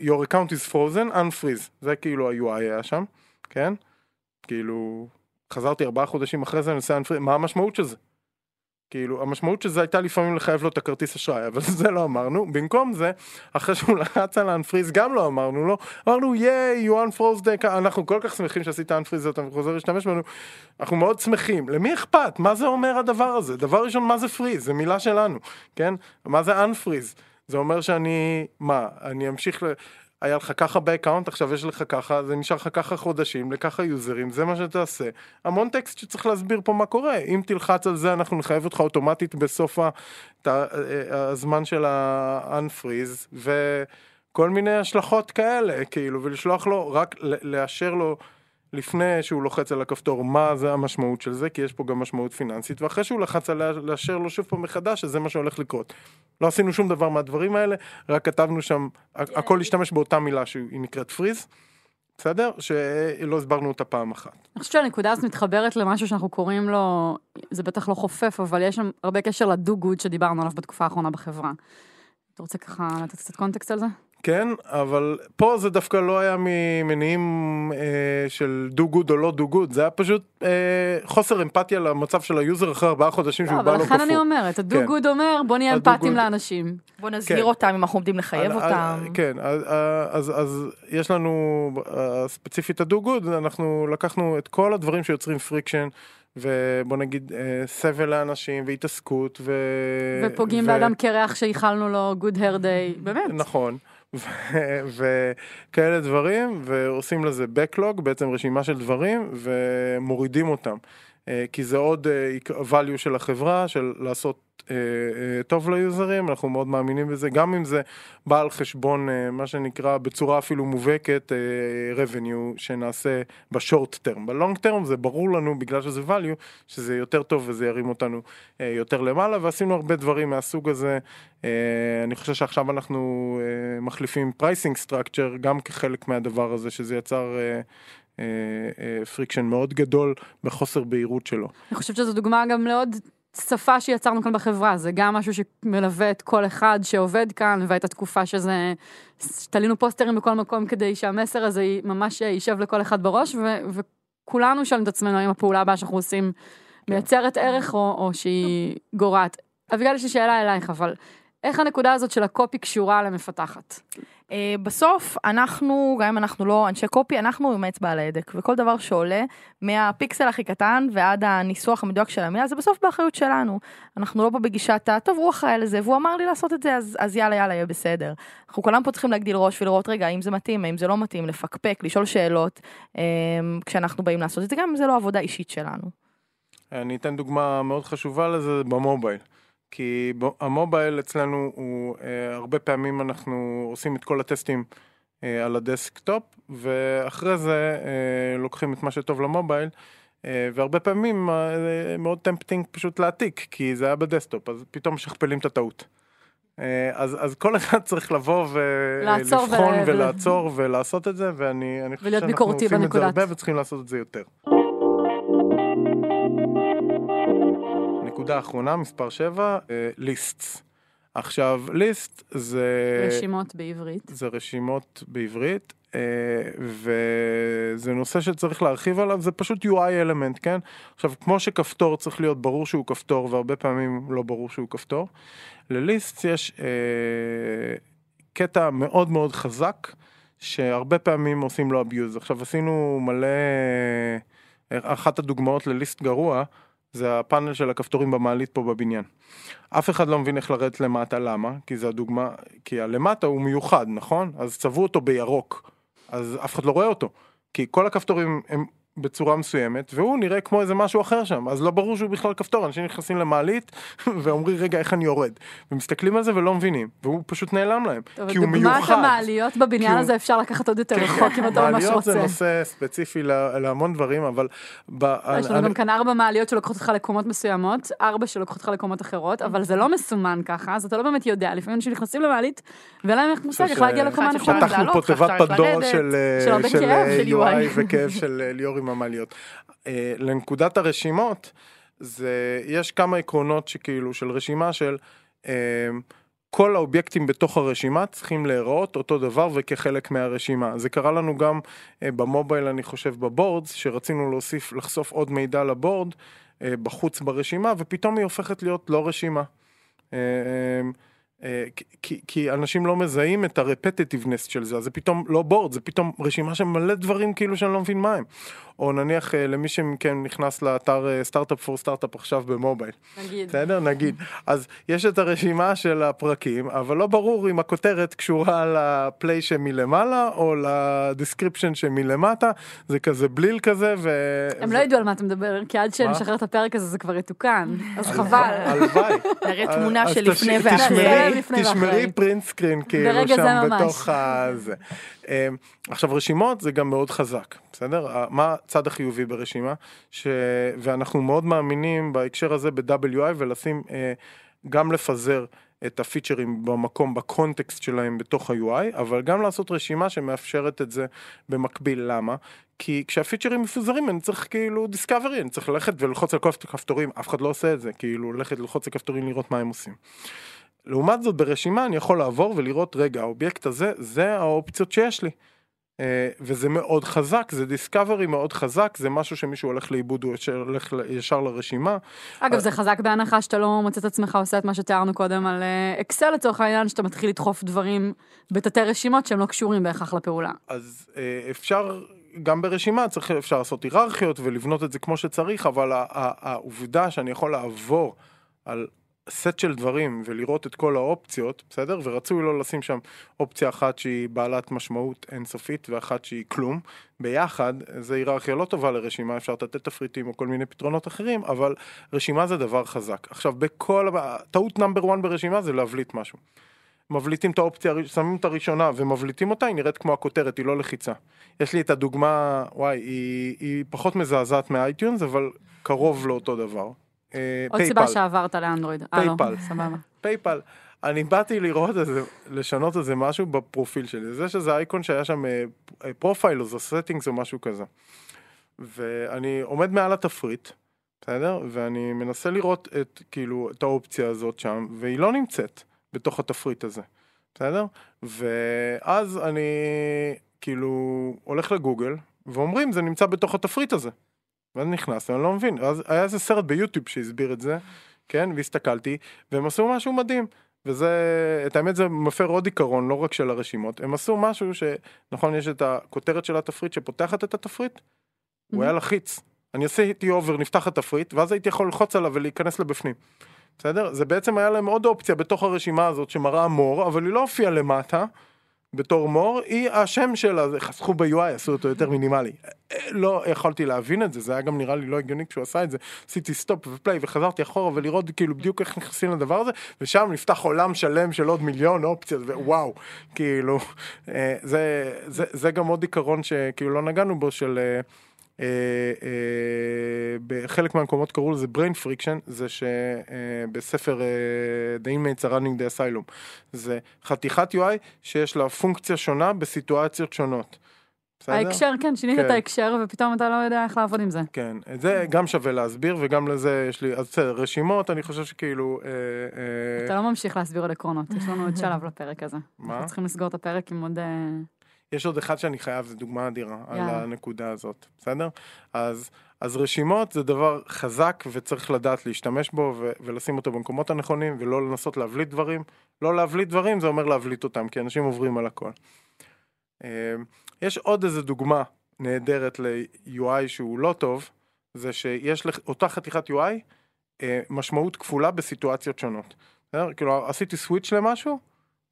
S2: your account is frozen, unfreeze, זה כאילו ה-UI היה שם, כן? כאילו, חזרתי ארבעה חודשים אחרי זה, אני עושה unfreeze, מה המשמעות של זה? כאילו המשמעות של זה הייתה לפעמים לחייב לו את הכרטיס אשראי אבל *laughs* זה לא אמרנו. במקום זה אחרי שהוא *laughs* לחץ על ה unfreeze גם לא אמרנו לו. אמרנו yay you unfroze the אנחנו כל כך שמחים שעשית unfreeze ואתה חוזר להשתמש בנו. אנחנו מאוד שמחים. למי אכפת? מה זה אומר הדבר הזה? דבר ראשון מה זה freeze זה מילה שלנו כן? מה זה unfreeze זה אומר שאני מה אני אמשיך ל... היה לך ככה ב account, עכשיו יש לך ככה, זה נשאר לך ככה חודשים, לככה יוזרים, זה מה שתעשה. המון טקסט שצריך להסביר פה מה קורה. אם תלחץ על זה, אנחנו נחייב אותך אוטומטית בסוף ה- את ה- הזמן של ה-unfreeze, וכל מיני השלכות כאלה, כאילו, ולשלוח לו, רק לאשר לו. לפני שהוא לוחץ על הכפתור מה זה המשמעות של זה, כי יש פה גם משמעות פיננסית, ואחרי שהוא לחץ על לאשר לו שוב פעם מחדש, אז זה מה שהולך לקרות. לא עשינו שום דבר מהדברים האלה, רק כתבנו שם, הכל השתמש באותה מילה שהיא נקראת פריז, בסדר? שלא הסברנו אותה פעם אחת.
S1: אני חושבת שהנקודה הזאת מתחברת למשהו שאנחנו קוראים לו, זה בטח לא חופף, אבל יש שם הרבה קשר ל do good שדיברנו עליו בתקופה האחרונה בחברה. אתה רוצה ככה לתת קצת context על זה?
S2: כן, אבל פה זה דווקא לא היה ממניעים אה, של do good או לא do good, זה היה פשוט אה, חוסר אמפתיה למצב של ה user אחרי ארבעה חודשים שהוא
S1: לא,
S2: בא
S1: אבל לכן. אני אומרת, ה do
S2: כן.
S1: good אומר, בוא נהיה אמפתיים
S2: good-
S1: לאנשים.
S3: בוא נזהיר
S2: כן.
S3: אותם אם אנחנו עומדים לחייב
S2: על-
S3: אותם.
S2: על- כן, אז, אז, אז יש לנו, אה, ספציפית ה do good, אנחנו לקחנו את כל הדברים שיוצרים friction, ובוא נגיד אה, סבל לאנשים והתעסקות ו...
S1: ופוגעים
S2: ו-
S1: באדם קרח שאיחלנו לו good hair day, באמת.
S2: נכון. וכאלה דברים, ועושים לזה backlog, בעצם רשימה של דברים, ומורידים אותם. אה, כי זה עוד אה, value של החברה, של לעשות אה, טוב ליוזרים, אנחנו מאוד מאמינים בזה, גם אם זה בא על חשבון מה שנקרא בצורה אפילו מובהקת revenue שנעשה ב short term. ב long term זה ברור לנו בגלל שזה value, שזה יותר טוב וזה ירים אותנו יותר למעלה, ועשינו הרבה דברים מהסוג הזה. אני חושב שעכשיו אנחנו מחליפים pricing structure גם כחלק מהדבר הזה, שזה יצר... אה, friction מאוד גדול בחוסר בהירות שלו.
S1: אני חושבת שזו דוגמה גם לעוד שפה שיצרנו כאן בחברה, זה גם משהו שמלווה את כל אחד שעובד כאן, והייתה תקופה שזה, תלינו פוסטרים בכל מקום כדי שהמסר הזה ממש יישב לכל אחד בראש, ו- וכולנו שואלים את עצמנו האם הפעולה הבאה שאנחנו עושים מייצרת ערך או, או שהיא גורעת. אביגל, יש לי שאלה אלייך, אבל איך הנקודה הזאת של הקופי קשורה למפתחת?
S3: אה, בסוף אנחנו, גם אם אנחנו לא אנשי קופי, אנחנו עם אצבע על ההדק, וכל דבר שעולה מהפיקסל הכי קטן ועד הניסוח המדויק של המילה, זה בסוף באחריות שלנו. אנחנו לא פה בגישת ה, טוב, הוא אחראי לזה, והוא אמר לי לעשות את זה, אז, אז יאללה, יאללה, יהיה בסדר. אנחנו כולם פה צריכים להגדיל ראש ולראות, רגע, האם זה מתאים, האם זה לא מתאים, לפקפק, לשאול שאלות, אה, כשאנחנו באים לעשות את זה, גם אם זה לא עבודה אישית שלנו.
S2: אני אתן דוגמה מאוד חשובה לזה במובייל. כי המובייל אצלנו הוא, אה, הרבה פעמים אנחנו עושים את כל הטסטים אה, על ה desktop, ואחרי זה אה, לוקחים את מה שטוב ל mobile, אה, והרבה פעמים אה, מאוד tempting פשוט להעתיק, כי זה היה ב desktop, אז פתאום משכפלים את הטעות. אה, אז, אז כל אחד *laughs* צריך לבוא ולבחון
S1: ול-
S2: ולעצור ולעשות את זה, ואני אני חושב שאנחנו עושים את זה. הרבה וצריכים לעשות את זה יותר. נקודה אחרונה, מספר 7, lists. עכשיו, ליסט זה...
S1: רשימות בעברית.
S2: זה רשימות בעברית, אה, וזה נושא שצריך להרחיב עליו, זה פשוט UI אלמנט, כן? עכשיו, כמו שכפתור צריך להיות ברור שהוא כפתור, והרבה פעמים לא ברור שהוא כפתור, לליסט יש אה, קטע מאוד מאוד חזק, שהרבה פעמים עושים לו abuse. עכשיו, עשינו מלא... אחת הדוגמאות לליסט גרוע, זה הפאנל של הכפתורים במעלית פה בבניין. אף אחד לא מבין איך לרדת למטה, למה? כי זה הדוגמה, כי הלמטה הוא מיוחד, נכון? אז צבעו אותו בירוק, אז אף אחד לא רואה אותו. כי כל הכפתורים הם בצורה מסוימת, והוא נראה כמו איזה משהו אחר שם, אז לא ברור שהוא בכלל כפתור, אנשים נכנסים למעלית *laughs* ואומרים רגע איך אני יורד, ומסתכלים על זה ולא מבינים, והוא פשוט נעלם להם,
S1: טוב,
S2: כי הוא
S1: דוגמת
S2: מיוחד.
S1: המעליות בבניין
S2: הוא-
S1: הזה אפשר לקחת עוד יותר
S2: כן,
S1: רחוק אם אתה ממש
S2: מעליות זה
S1: רוצה.
S2: נושא ספציפי לה- להמון דברים, אבל... ב-
S1: יש לנו
S2: אני-
S1: גם כאן ארבע מעליות שלוקחות אותך לקומות מסוימות, ארבע שלוקחות אותך לקומות אחרות, אבל זה לא מסומן ככה, אז אתה לא באמת יודע. לפעמים אנשים נכנסים למעלית, ואין להם איך מושג איך להגיע לקומה הנכונה.
S2: פתחנו פה תיבת פנדורה. של,
S1: של הרבה
S2: של
S1: כאב, של UI.
S2: וכאב של אה, ליאור עם המעליות. אה, לנקודת הרשימות, זה, יש כמה עקרונות שכאילו של רשימה של אה, כל האובייקטים בתוך הרשימה צריכים להיראות אותו דבר וכחלק מהרשימה. זה קרה לנו גם אה, ב mobile, אני חושב, ב boards, שרצינו להוסיף, לחשוף עוד מידע ל board בחוץ ברשימה, ופתאום היא הופכת להיות לא רשימה. כי, כי אנשים לא מזהים את ה repetitiveness של זה, אז זה פתאום לא board, זה פתאום רשימה של מלא דברים כאילו שאני לא מבין מה הם. או נניח אה, למי שמכם נכנס לאתר Startup for Startup עכשיו ב mobile.
S1: נגיד.
S2: בסדר? נגיד. אז יש את הרשימה של הפרקים, אבל לא ברור אם הכותרת קשורה ל play שמלמעלה או ל description שמלמטה, זה כזה בליל כזה ו...
S1: הם לא ידעו על מה אתה מדבר, כי עד שנשחרר את הפרק הזה זה כבר יתוקן, אז חבל.
S2: הלוואי.
S3: נראה תמונה
S2: אז
S3: של לפני
S2: תשמרי-
S3: ואחרי.
S2: תשמרי. פרינט סקרין כאילו שם. בתוך הזה. אמ, עכשיו רשימות זה גם מאוד חזק, בסדר? ה- מה הצד החיובי ברשימה? ש... ואנחנו מאוד מאמינים בהקשר הזה ב-WI ולשים, אה, גם לפזר את הפיצ'רים במקום, בקונטקסט שלהם בתוך ה-UI, אבל גם לעשות רשימה שמאפשרת את זה במקביל. למה? כי כשהפיצ'רים מפוזרים אני צריך כאילו discovery, אני צריך ללכת וללחוץ על כל הכפתורים, אף אחד לא עושה את זה, כאילו ללכת ללחוץ על כפתורים לראות מה הם עושים. לעומת זאת ברשימה אני יכול לעבור ולראות רגע האובייקט הזה זה האופציות שיש לי. אה, וזה מאוד חזק זה discovery מאוד חזק זה משהו שמישהו הולך לאיבוד הוא הולך ישר לרשימה
S1: אגב, זה חזק בהנחה שאתה לא מוצא את עצמך עושה את מה שתיארנו קודם על אה, Excel לצורך העניין, שאתה מתחיל לדחוף דברים בתתי רשימות שהם לא קשורים בהכרח לפעולה.
S2: אז אה, אפשר גם ברשימה צריך אפשר לעשות היררכיות ולבנות את זה כמו שצריך אבל העובדה שאני יכול לעבור על סט של דברים ולראות את כל האופציות בסדר ורצוי לא לשים שם אופציה אחת שהיא בעלת משמעות אינסופית ואחת שהיא כלום ביחד זה היררכיה לא טובה לרשימה אפשר לתת תפריטים או כל מיני פתרונות אחרים אבל רשימה זה דבר חזק עכשיו בכל טעות number 1 ברשימה זה להבליט משהו. מבליטים את האופציה, שמים את הראשונה ומבליטים אותה, היא נראית כמו הכותרת, היא לא לחיצה. יש לי את הדוגמה, וואי, היא, היא פחות מזעזעת מ iTunes, אבל קרוב לאותו דבר. אה,
S1: עוד סיבה שעברת לאנדרואיד. אה, לא,
S2: PayPal.
S1: סבבה.
S2: PayPal. אני באתי לראות איזה, לשנות איזה משהו בפרופיל שלי. זה שזה אייקון שהיה שם profiles או settings או משהו כזה. ואני עומד מעל התפריט, בסדר? ואני מנסה לראות את, כאילו, את האופציה הזאת שם, והיא לא נמצאת בתוך התפריט הזה, בסדר? ואז אני, כאילו, הולך לגוגל, ואומרים, זה נמצא בתוך התפריט הזה. ואז נכנס, אני לא מבין. אז היה איזה סרט ביוטיוב שהסביר את זה, כן? והסתכלתי, והם עשו משהו מדהים. וזה, את האמת זה מפר עוד עיקרון, לא רק של הרשימות. הם עשו משהו שנכון, יש את הכותרת של התפריט שפותחת את התפריט, הוא היה לחיץ. אני עושה איטי hover, נפתח התפריט, ואז הייתי יכול ללחוץ עליו ולהיכנס לבפנים. בסדר? זה בעצם היה להם עוד אופציה בתוך הרשימה הזאת שמראה more, אבל היא לא הופיעה למטה בתור more, היא השם שלה, חסכו ב-UI, עשו אותו יותר מינימלי. לא יכולתי להבין את זה, זה היה גם נראה לי לא הגיוני כשהוא עשה את זה. עשיתי stop ו play וחזרתי אחורה ולראות כאילו בדיוק איך נכנסים לדבר הזה, ושם נפתח עולם שלם של עוד מיליון אופציות, ווואו, כאילו, אה, זה, זה, זה גם עוד עיקרון שכאילו לא נגענו בו של... אה, אה, אה, בחלק מהמקומות קראו לזה brain friction, זה שבספר אה, The Inmates are running the asylum, זה חתיכת UI שיש לה פונקציה שונה בסיטואציות שונות. בסדר?
S1: ההקשר, כן, שינית
S2: כן.
S1: את ההקשר ופתאום אתה לא יודע איך לעבוד עם זה.
S2: כן, את זה גם שווה להסביר וגם לזה יש לי, אז בסדר, רשימות אני חושב שכאילו, אה, אה,
S1: אתה לא ממשיך להסביר על עקרונות, יש לנו עוד שלב לפרק הזה.
S2: מה?
S1: אנחנו צריכים לסגור את הפרק עם עוד... אה,
S2: יש עוד אחד שאני חייב, זו דוגמה אדירה על
S1: יאללה.
S2: הנקודה הזאת, בסדר? אז, אז רשימות זה דבר חזק וצריך לדעת להשתמש בו ו- ולשים אותו במקומות הנכונים ולא לנסות להבליט דברים. לא להבליט דברים זה אומר להבליט אותם, כי אנשים עוברים על הכל. אה, יש עוד איזה דוגמה נהדרת ל-UI שהוא לא טוב, זה שיש לאותה חתיכת UI אה, משמעות כפולה בסיטואציות שונות. כאילו עשיתי סוויץ' למשהו,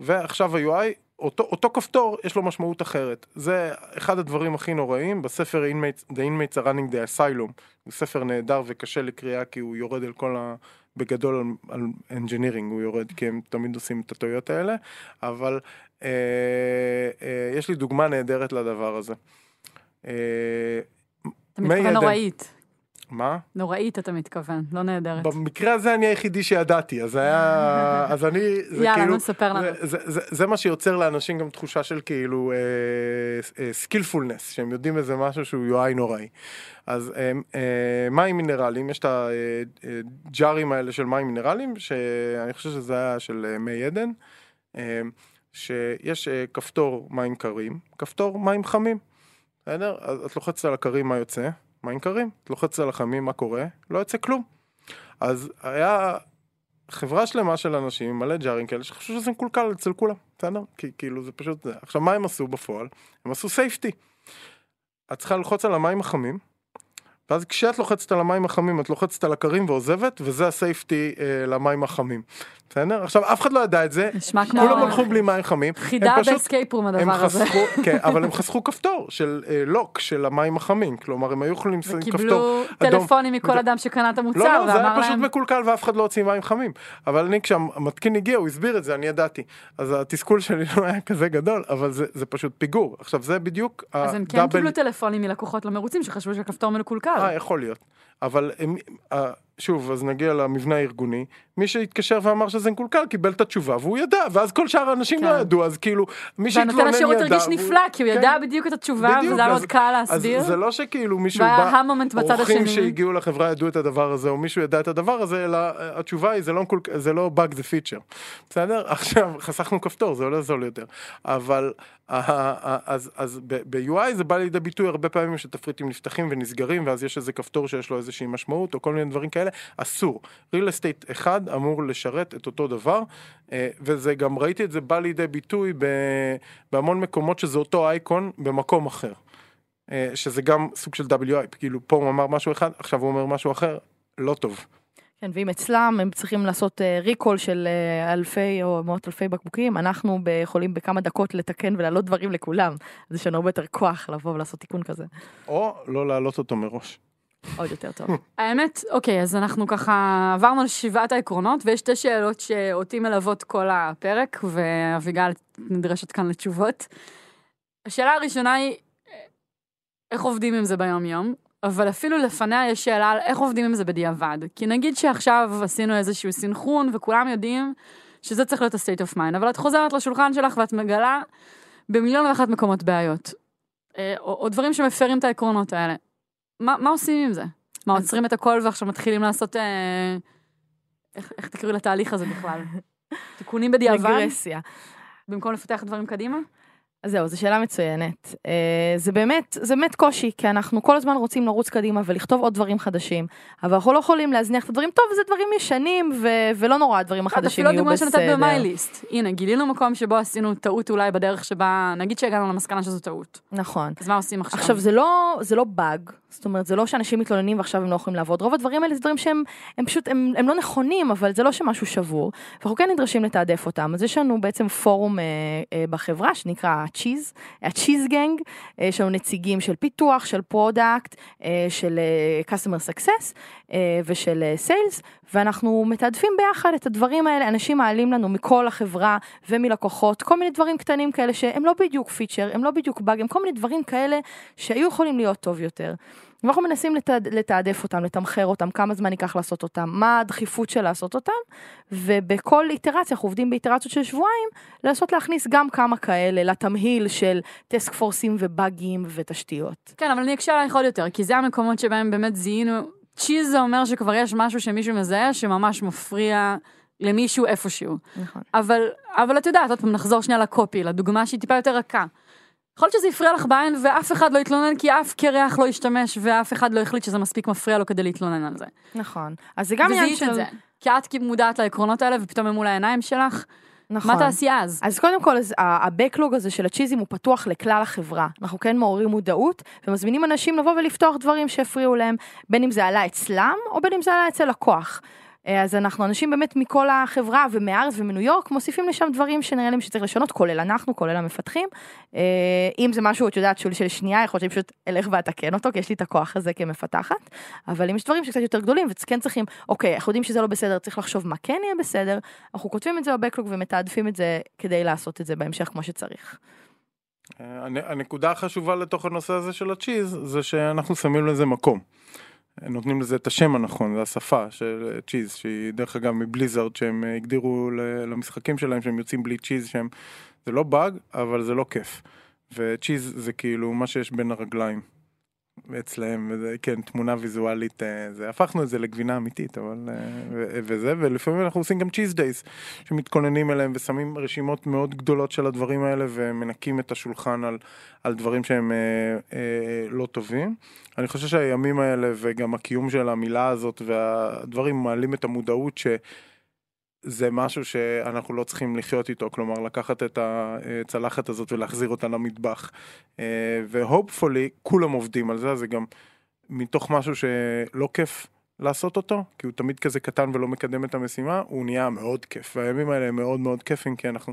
S2: ועכשיו ה-UI אותו, אותו כפתור יש לו משמעות אחרת. זה אחד הדברים הכי נוראים בספר Inmates, The Inmates are Running the Asylum. הוא ספר נהדר וקשה לקריאה כי הוא יורד על כל ה... בגדול על, על engineering הוא יורד כי הם תמיד עושים את הטעויות האלה, אבל אה, אה, יש לי דוגמה נהדרת לדבר הזה. אה, מי
S1: מתכוון. נוראית.
S2: מה?
S1: נוראית אתה מתכוון, לא נהדרת.
S2: במקרה הזה אני היחידי שידעתי, אז היה, *laughs* אז אני, זה
S1: יאללה,
S2: כאילו,
S1: נו, ספר לנו.
S2: זה, זה, זה, זה מה שיוצר לאנשים גם תחושה של כאילו skillfulness, שהם יודעים איזה משהו שהוא UI נוראי. אז אה, אה, מים מינרלים, יש את הג'ארים האלה של מים מינרלים, שאני חושב שזה היה של אה, מי עדן, אה, שיש אה, כפתור מים קרים, כפתור מים חמים. בסדר? אז את לוחצת על הקרים, מה יוצא? מים קרים. לוחצת על החמים, מה קורה? לא יוצא כלום. אז היה חברה שלמה של אנשים, מלא ג'ארים כאלה, שחשבו שזה מקולקל אצל כולם, בסדר? כי כאילו זה פשוט. עכשיו, מה הם עשו בפועל? הם עשו safety. את צריכה ללחוץ על המים החמים, ואז כשאת לוחצת על המים החמים, את לוחצת על הקרים ועוזבת, וזה ה safety אה, למים החמים. בסדר? עכשיו, אף אחד לא ידע את זה,
S1: נשמע כמו
S2: כולם הלכו בלי מים חמים.
S1: חידה
S2: הם פשוט-
S1: באסקייפ רום
S2: הם
S1: הדבר הזה.
S2: חסכו, *laughs* כן, אבל הם חסכו כפתור של אה, לוק של המים החמים, כלומר הם היו יכולים לשים כפתור
S1: וקיבלו
S2: אדום.
S1: טלפונים מכל אדם שקנה את המוצר,
S2: לא, לא, זה היה פשוט מקולקל ואף אחד לא הוציא מים חמים. אבל אני, כשהמתקין הגיע, הוא הסביר את זה, אני ידעתי. אז התסכול שלי לא היה כזה גדול, אבל זה, זה פשוט פיגור. עכשיו, זה בדיוק
S1: אז הם כן
S2: הדאבל-
S1: קיבלו טלפונים מלקוחות לא מרוצים שחשבו שהכפתור מקולקל.
S2: אה, יכול להיות. אבל הם, שוב, אז נגיע למבנה הארגוני. מי שהתקשר ואמר שזה מקולקל, קיבל את התשובה, והוא ידע, ואז כל שאר האנשים
S1: כן.
S2: לא ידעו, אז כאילו, מי שהתלונן ידע.
S1: והנותן השירות הרגיש
S2: והוא-
S1: נפלא, כי הוא
S2: כן.
S1: ידע בדיוק את התשובה,
S2: בדיוק,
S1: וזה היה
S2: אז-
S1: מאוד קל
S2: אז
S1: להסביר.
S2: זה לא שכאילו מישהו בא,
S1: המומנט בצד
S2: אורחים
S1: השני.
S2: שהגיעו לחברה ידעו את הדבר הזה, או מישהו ידע את הדבר הזה, אלא אה, התשובה היא, זה לא, מקול- זה לא באג, זה פיצ'ר. בסדר? *laughs* עכשיו, חסכנו כפתור, זה עולה זול יותר. אבל, אה, אה, אז, אז ב-UI זה בא לידי ביטוי הרבה פעמים שתפריטים נפתחים ונסגרים, ואז יש איזה כפתור שיש לו איזושהי משמעות, או כל מיני דברים כאלה, אסור. real estate אחד אמור לשרת את אותו דבר, אה, וזה גם, ראיתי את זה בא לידי ביטוי בהמון מקומות שזה אותו אייקון במקום אחר. אה, שזה גם סוג של WI, כאילו פה הוא אמר משהו אחד, עכשיו הוא אומר משהו אחר, לא טוב.
S3: כן, ואם אצלם הם צריכים לעשות ריקול של אה, אלפי או מאות אלפי בקבוקים, אנחנו יכולים בכמה דקות לתקן ולהעלות דברים לכולם. אז יש לנו הרבה יותר כוח לבוא ולעשות תיקון כזה.
S2: או לא להעלות אותו מראש.
S3: עוד יותר טוב.
S1: האמת, אוקיי, אז אנחנו ככה עברנו על שבעת העקרונות, ויש שתי שאלות שאותי מלוות כל הפרק, ואביגל נדרשת כאן לתשובות. השאלה הראשונה היא, איך עובדים עם זה ביום-יום? אבל אפילו לפניה יש שאלה על איך עובדים עם זה בדיעבד. כי נגיד שעכשיו עשינו איזשהו סינכרון, וכולם יודעים שזה צריך להיות ה-state of mind, אבל את חוזרת לשולחן שלך ואת מגלה במיליון ואחת מקומות בעיות. אה, או, או דברים שמפרים את העקרונות האלה. מה, מה עושים עם זה? מה, עוצרים את הכל ועכשיו מתחילים לעשות... אה, איך, איך תקראי לתהליך הזה בכלל? *laughs* תיקונים בדיעבד?
S3: רגרסיה.
S1: במקום לפתח דברים קדימה?
S3: אז זהו, זו שאלה מצוינת. אה, זה באמת, זה באמת קושי, כי אנחנו כל הזמן רוצים לרוץ קדימה ולכתוב עוד דברים חדשים, אבל אנחנו לא יכולים להזניח את הדברים, טוב, זה דברים ישנים, ו- ולא נורא, הדברים החדשים
S1: אפילו
S3: יהיו
S1: הדוגמה שנתת
S3: בסדר.
S1: במייליסט. הנה, גילינו מקום שבו עשינו טעות אולי בדרך שבה, נגיד שהגענו למסקנה שזו טעות.
S3: נכון.
S1: אז מה עושים עכשיו?
S3: עכשיו זה לא זה לא באג זאת אומרת זה לא שאנשים מתלוננים ועכשיו הם לא יכולים לעבוד רוב הדברים האלה זה דברים שהם הם פשוט הם, הם לא נכונים אבל זה לא שמשהו שבור ואנחנו כן נדרשים לתעדף אותם אז יש לנו בעצם פורום אה, אה, בחברה שנקרא cheese ה cheese gang יש לנו נציגים של פיתוח של product אה, של אה, customer success אה, ושל sales ואנחנו מתעדפים ביחד את הדברים האלה אנשים מעלים לנו מכל החברה ומלקוחות כל מיני דברים קטנים כאלה שהם לא בדיוק פיצ'ר הם לא בדיוק באג הם כל מיני דברים כאלה שהיו יכולים להיות טוב יותר. ואנחנו מנסים לתעד, לתעדף אותם, לתמחר אותם, כמה זמן ייקח לעשות אותם, מה הדחיפות של לעשות אותם, ובכל איטרציה, אנחנו עובדים באיטרציות של שבועיים, לנסות להכניס גם כמה כאלה לתמהיל של טסק פורסים ובאגים ותשתיות.
S1: כן, אבל אני אקשה עלייך עוד יותר, כי זה המקומות שבהם באמת זיהינו, צ'יז זה אומר שכבר יש משהו שמישהו מזהה שממש מפריע למישהו איפשהו.
S3: נכון.
S1: אבל, אבל את יודעת, עוד פעם נחזור שנייה לקופי, לדוגמה שהיא טיפה יותר רכה. יכול להיות שזה הפריע לך בעין ואף אחד לא יתלונן כי אף קרח לא ישתמש ואף אחד לא החליט שזה מספיק מפריע לו כדי להתלונן על זה.
S3: נכון. אז זה גם עניין של...
S1: זה. כי את כאילו מודעת לעקרונות האלה ופתאום הם מול העיניים שלך,
S3: נכון.
S1: מה תעשי אז?
S3: אז קודם כל, אז ה- ה-Backlog הזה של הצ'יזים הוא פתוח לכלל החברה. אנחנו כן מעוררים מודעות ומזמינים אנשים לבוא ולפתוח דברים שהפריעו להם, בין אם זה עלה אצלם או בין אם זה עלה אצל לקוח. אה, אז אנחנו אנשים באמת מכל החברה ומהארץ ומניו יורק מוסיפים לשם דברים שנראה להם שצריך לשנות, כולל אנחנו, כולל המפתחים. אה, אם זה משהו, את יודעת, של שנייה, יכול להיות שאני פשוט אלך ואתקן אותו, כי יש לי את הכוח הזה כמפתחת. אבל אם יש דברים שקצת יותר גדולים וכן צריכים, אוקיי, אנחנו יודעים שזה לא בסדר, צריך לחשוב מה כן יהיה בסדר, אנחנו כותבים את זה בבקלוג ומתעדפים את זה כדי לעשות את זה בהמשך כמו שצריך.
S2: אה, הנ- הנקודה החשובה לתוך הנושא הזה של הצ'יז זה שאנחנו שמים לזה מקום. נותנים לזה את השם הנכון, זה השפה של צ'יז, שהיא דרך אגב מבליזארד שהם אה, הגדירו למשחקים שלהם שהם יוצאים בלי צ'יז שהם, זה לא באג אבל זה לא כיף. וצ'יז זה כאילו מה שיש בין הרגליים. אצלהם, כן, תמונה ויזואלית, אה, זה, הפכנו את זה לגבינה אמיתית, אבל, אה, ו- וזה, ולפעמים אנחנו עושים גם צ'יז דייס, שמתכוננים אליהם ושמים רשימות מאוד גדולות של הדברים האלה ומנקים את השולחן על, על דברים שהם אה, אה, לא טובים. אני חושב שהימים האלה וגם הקיום של המילה הזאת והדברים מעלים את המודעות ש... זה משהו שאנחנו לא צריכים לחיות איתו, כלומר לקחת את הצלחת הזאת ולהחזיר אותה למטבח. והופפולי כולם עובדים על זה, זה גם מתוך משהו שלא כיף לעשות אותו, כי הוא תמיד כזה קטן ולא מקדם את המשימה, הוא נהיה מאוד כיף. והימים האלה הם מאוד מאוד כיפים, כי אנחנו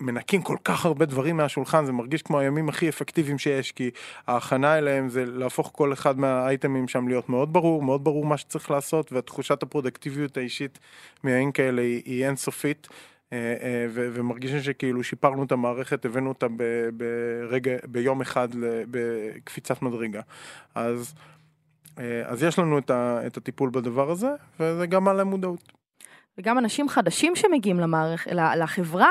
S2: מנקים כל כך הרבה דברים מהשולחן, זה מרגיש כמו הימים הכי אפקטיביים שיש, כי ההכנה אליהם זה להפוך כל אחד מהאייטמים שם להיות מאוד ברור, מאוד ברור מה שצריך לעשות, ותחושת הפרודקטיביות האישית מהימים כאלה היא, היא אינסופית. אה, אה, ומרגישים שכאילו שיפרנו את המערכת, הבאנו אותה ברגע, ביום אחד בקפיצת מדרגה. אז, אה, אז יש לנו את הטיפול בדבר הזה, וזה גם על המודעות.
S3: וגם אנשים חדשים שמגיעים למערכת, לחברה,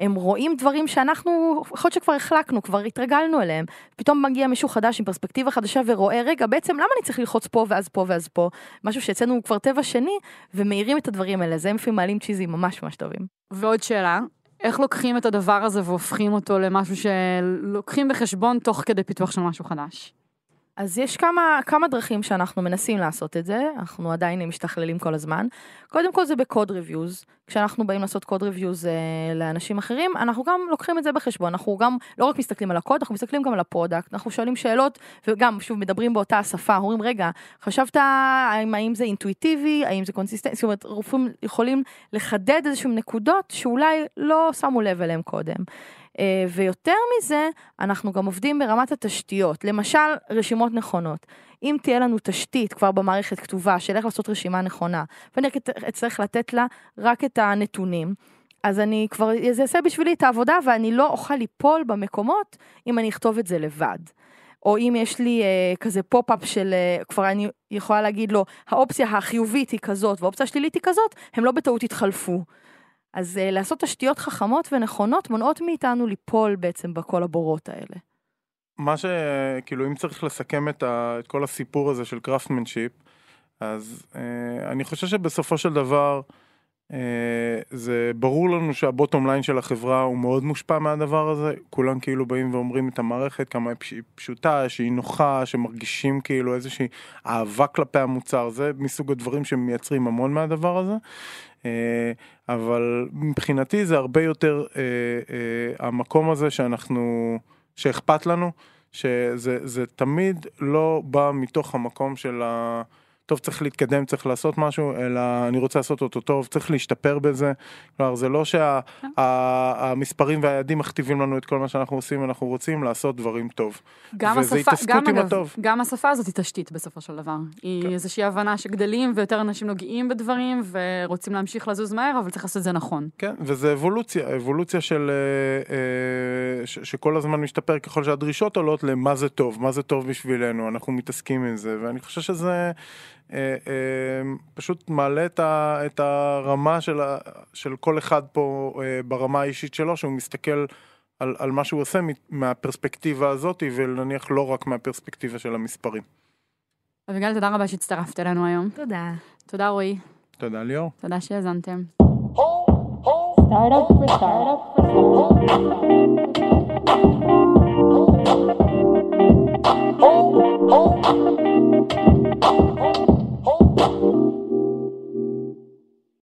S3: הם רואים דברים שאנחנו, יכול להיות שכבר החלקנו, כבר התרגלנו אליהם. פתאום מגיע מישהו חדש עם פרספקטיבה חדשה ורואה, רגע, בעצם למה אני צריך ללחוץ פה ואז פה ואז פה? משהו שאצלנו הוא כבר טבע שני, ומאירים את הדברים האלה. זה הם לפעמים מעלים צ'יזים ממש ממש טובים.
S1: ועוד שאלה, איך לוקחים את הדבר הזה והופכים אותו למשהו שלוקחים בחשבון תוך כדי פיתוח של משהו חדש?
S3: אז יש כמה, כמה דרכים שאנחנו מנסים לעשות את זה, אנחנו עדיין משתכללים כל הזמן. קודם כל זה ב code reviews, כשאנחנו באים לעשות code reviews אה, לאנשים אחרים, אנחנו גם לוקחים את זה בחשבון, אנחנו גם לא רק מסתכלים על הקוד, אנחנו מסתכלים גם על ה product, אנחנו שואלים שאלות, וגם, שוב, מדברים באותה השפה, אומרים, רגע, חשבת האם, האם זה אינטואיטיבי, האם זה consistentי, זאת אומרת, רופאים יכולים לחדד איזשהם נקודות שאולי לא שמו לב אליהם קודם. אה, ויותר מזה, אנחנו גם עובדים ברמת התשתיות, למשל רשימות נכונות. אם תהיה לנו תשתית כבר במערכת כתובה של איך לעשות רשימה נכונה, ואני אצטרך לתת לה רק את הנתונים, אז אני כבר, זה יעשה בשבילי את העבודה ואני לא אוכל ליפול במקומות אם אני אכתוב את זה לבד. או אם יש לי אה, כזה pop-up של, אה, כבר אני יכולה להגיד לו, האופציה החיובית היא כזאת והאופציה השלילית היא כזאת, הם לא בטעות יתחלפו. אז uh, לעשות תשתיות חכמות ונכונות מונעות מאיתנו ליפול בעצם בכל הבורות האלה.
S2: מה שכאילו אם צריך לסכם את, ה, את כל הסיפור הזה של craftsmanship, אז uh, אני חושב שבסופו של דבר זה ברור לנו שה bottom line של החברה הוא מאוד מושפע מהדבר הזה, כולם כאילו באים ואומרים את המערכת כמה היא פשוטה, שהיא נוחה, שמרגישים כאילו איזושהי אהבה כלפי המוצר, זה מסוג הדברים שמייצרים המון מהדבר הזה. אה, אבל מבחינתי זה הרבה יותר אה, אה, המקום הזה שאנחנו, שאכפת לנו, שזה תמיד לא בא מתוך המקום של ה... טוב צריך להתקדם, צריך לעשות משהו, אלא אני רוצה לעשות אותו טוב, צריך להשתפר בזה. כלומר, זה לא שהמספרים שה, והיעדים מכתיבים לנו את כל מה שאנחנו עושים, אנחנו רוצים לעשות דברים טוב.
S1: גם וזה השפה, התעסקות גם עם אגב, הטוב. גם השפה הזאת היא תשתית בסופו של דבר. היא כן. איזושהי הבנה שגדלים ויותר אנשים נוגעים בדברים ורוצים להמשיך לזוז מהר, אבל צריך לעשות את זה נכון.
S2: כן, וזה אבולוציה, אבולוציה של... אה, אה, ש, שכל הזמן משתפר ככל שהדרישות עולות למה זה טוב, מה זה טוב בשבילנו, אנחנו מתעסקים עם זה, ואני חושב שזה... אה, אה, פשוט מעלה את הרמה של, של כל אחד פה אה, ברמה האישית שלו, שהוא מסתכל על, על מה שהוא עושה מהפרספקטיבה הזאת, ונניח לא רק מהפרספקטיבה של המספרים.
S1: אביגל, תודה רבה שהצטרפת אלינו היום.
S3: תודה.
S1: תודה רועי.
S2: תודה ליאור.
S1: תודה שהאזנתם. Oh, oh. you.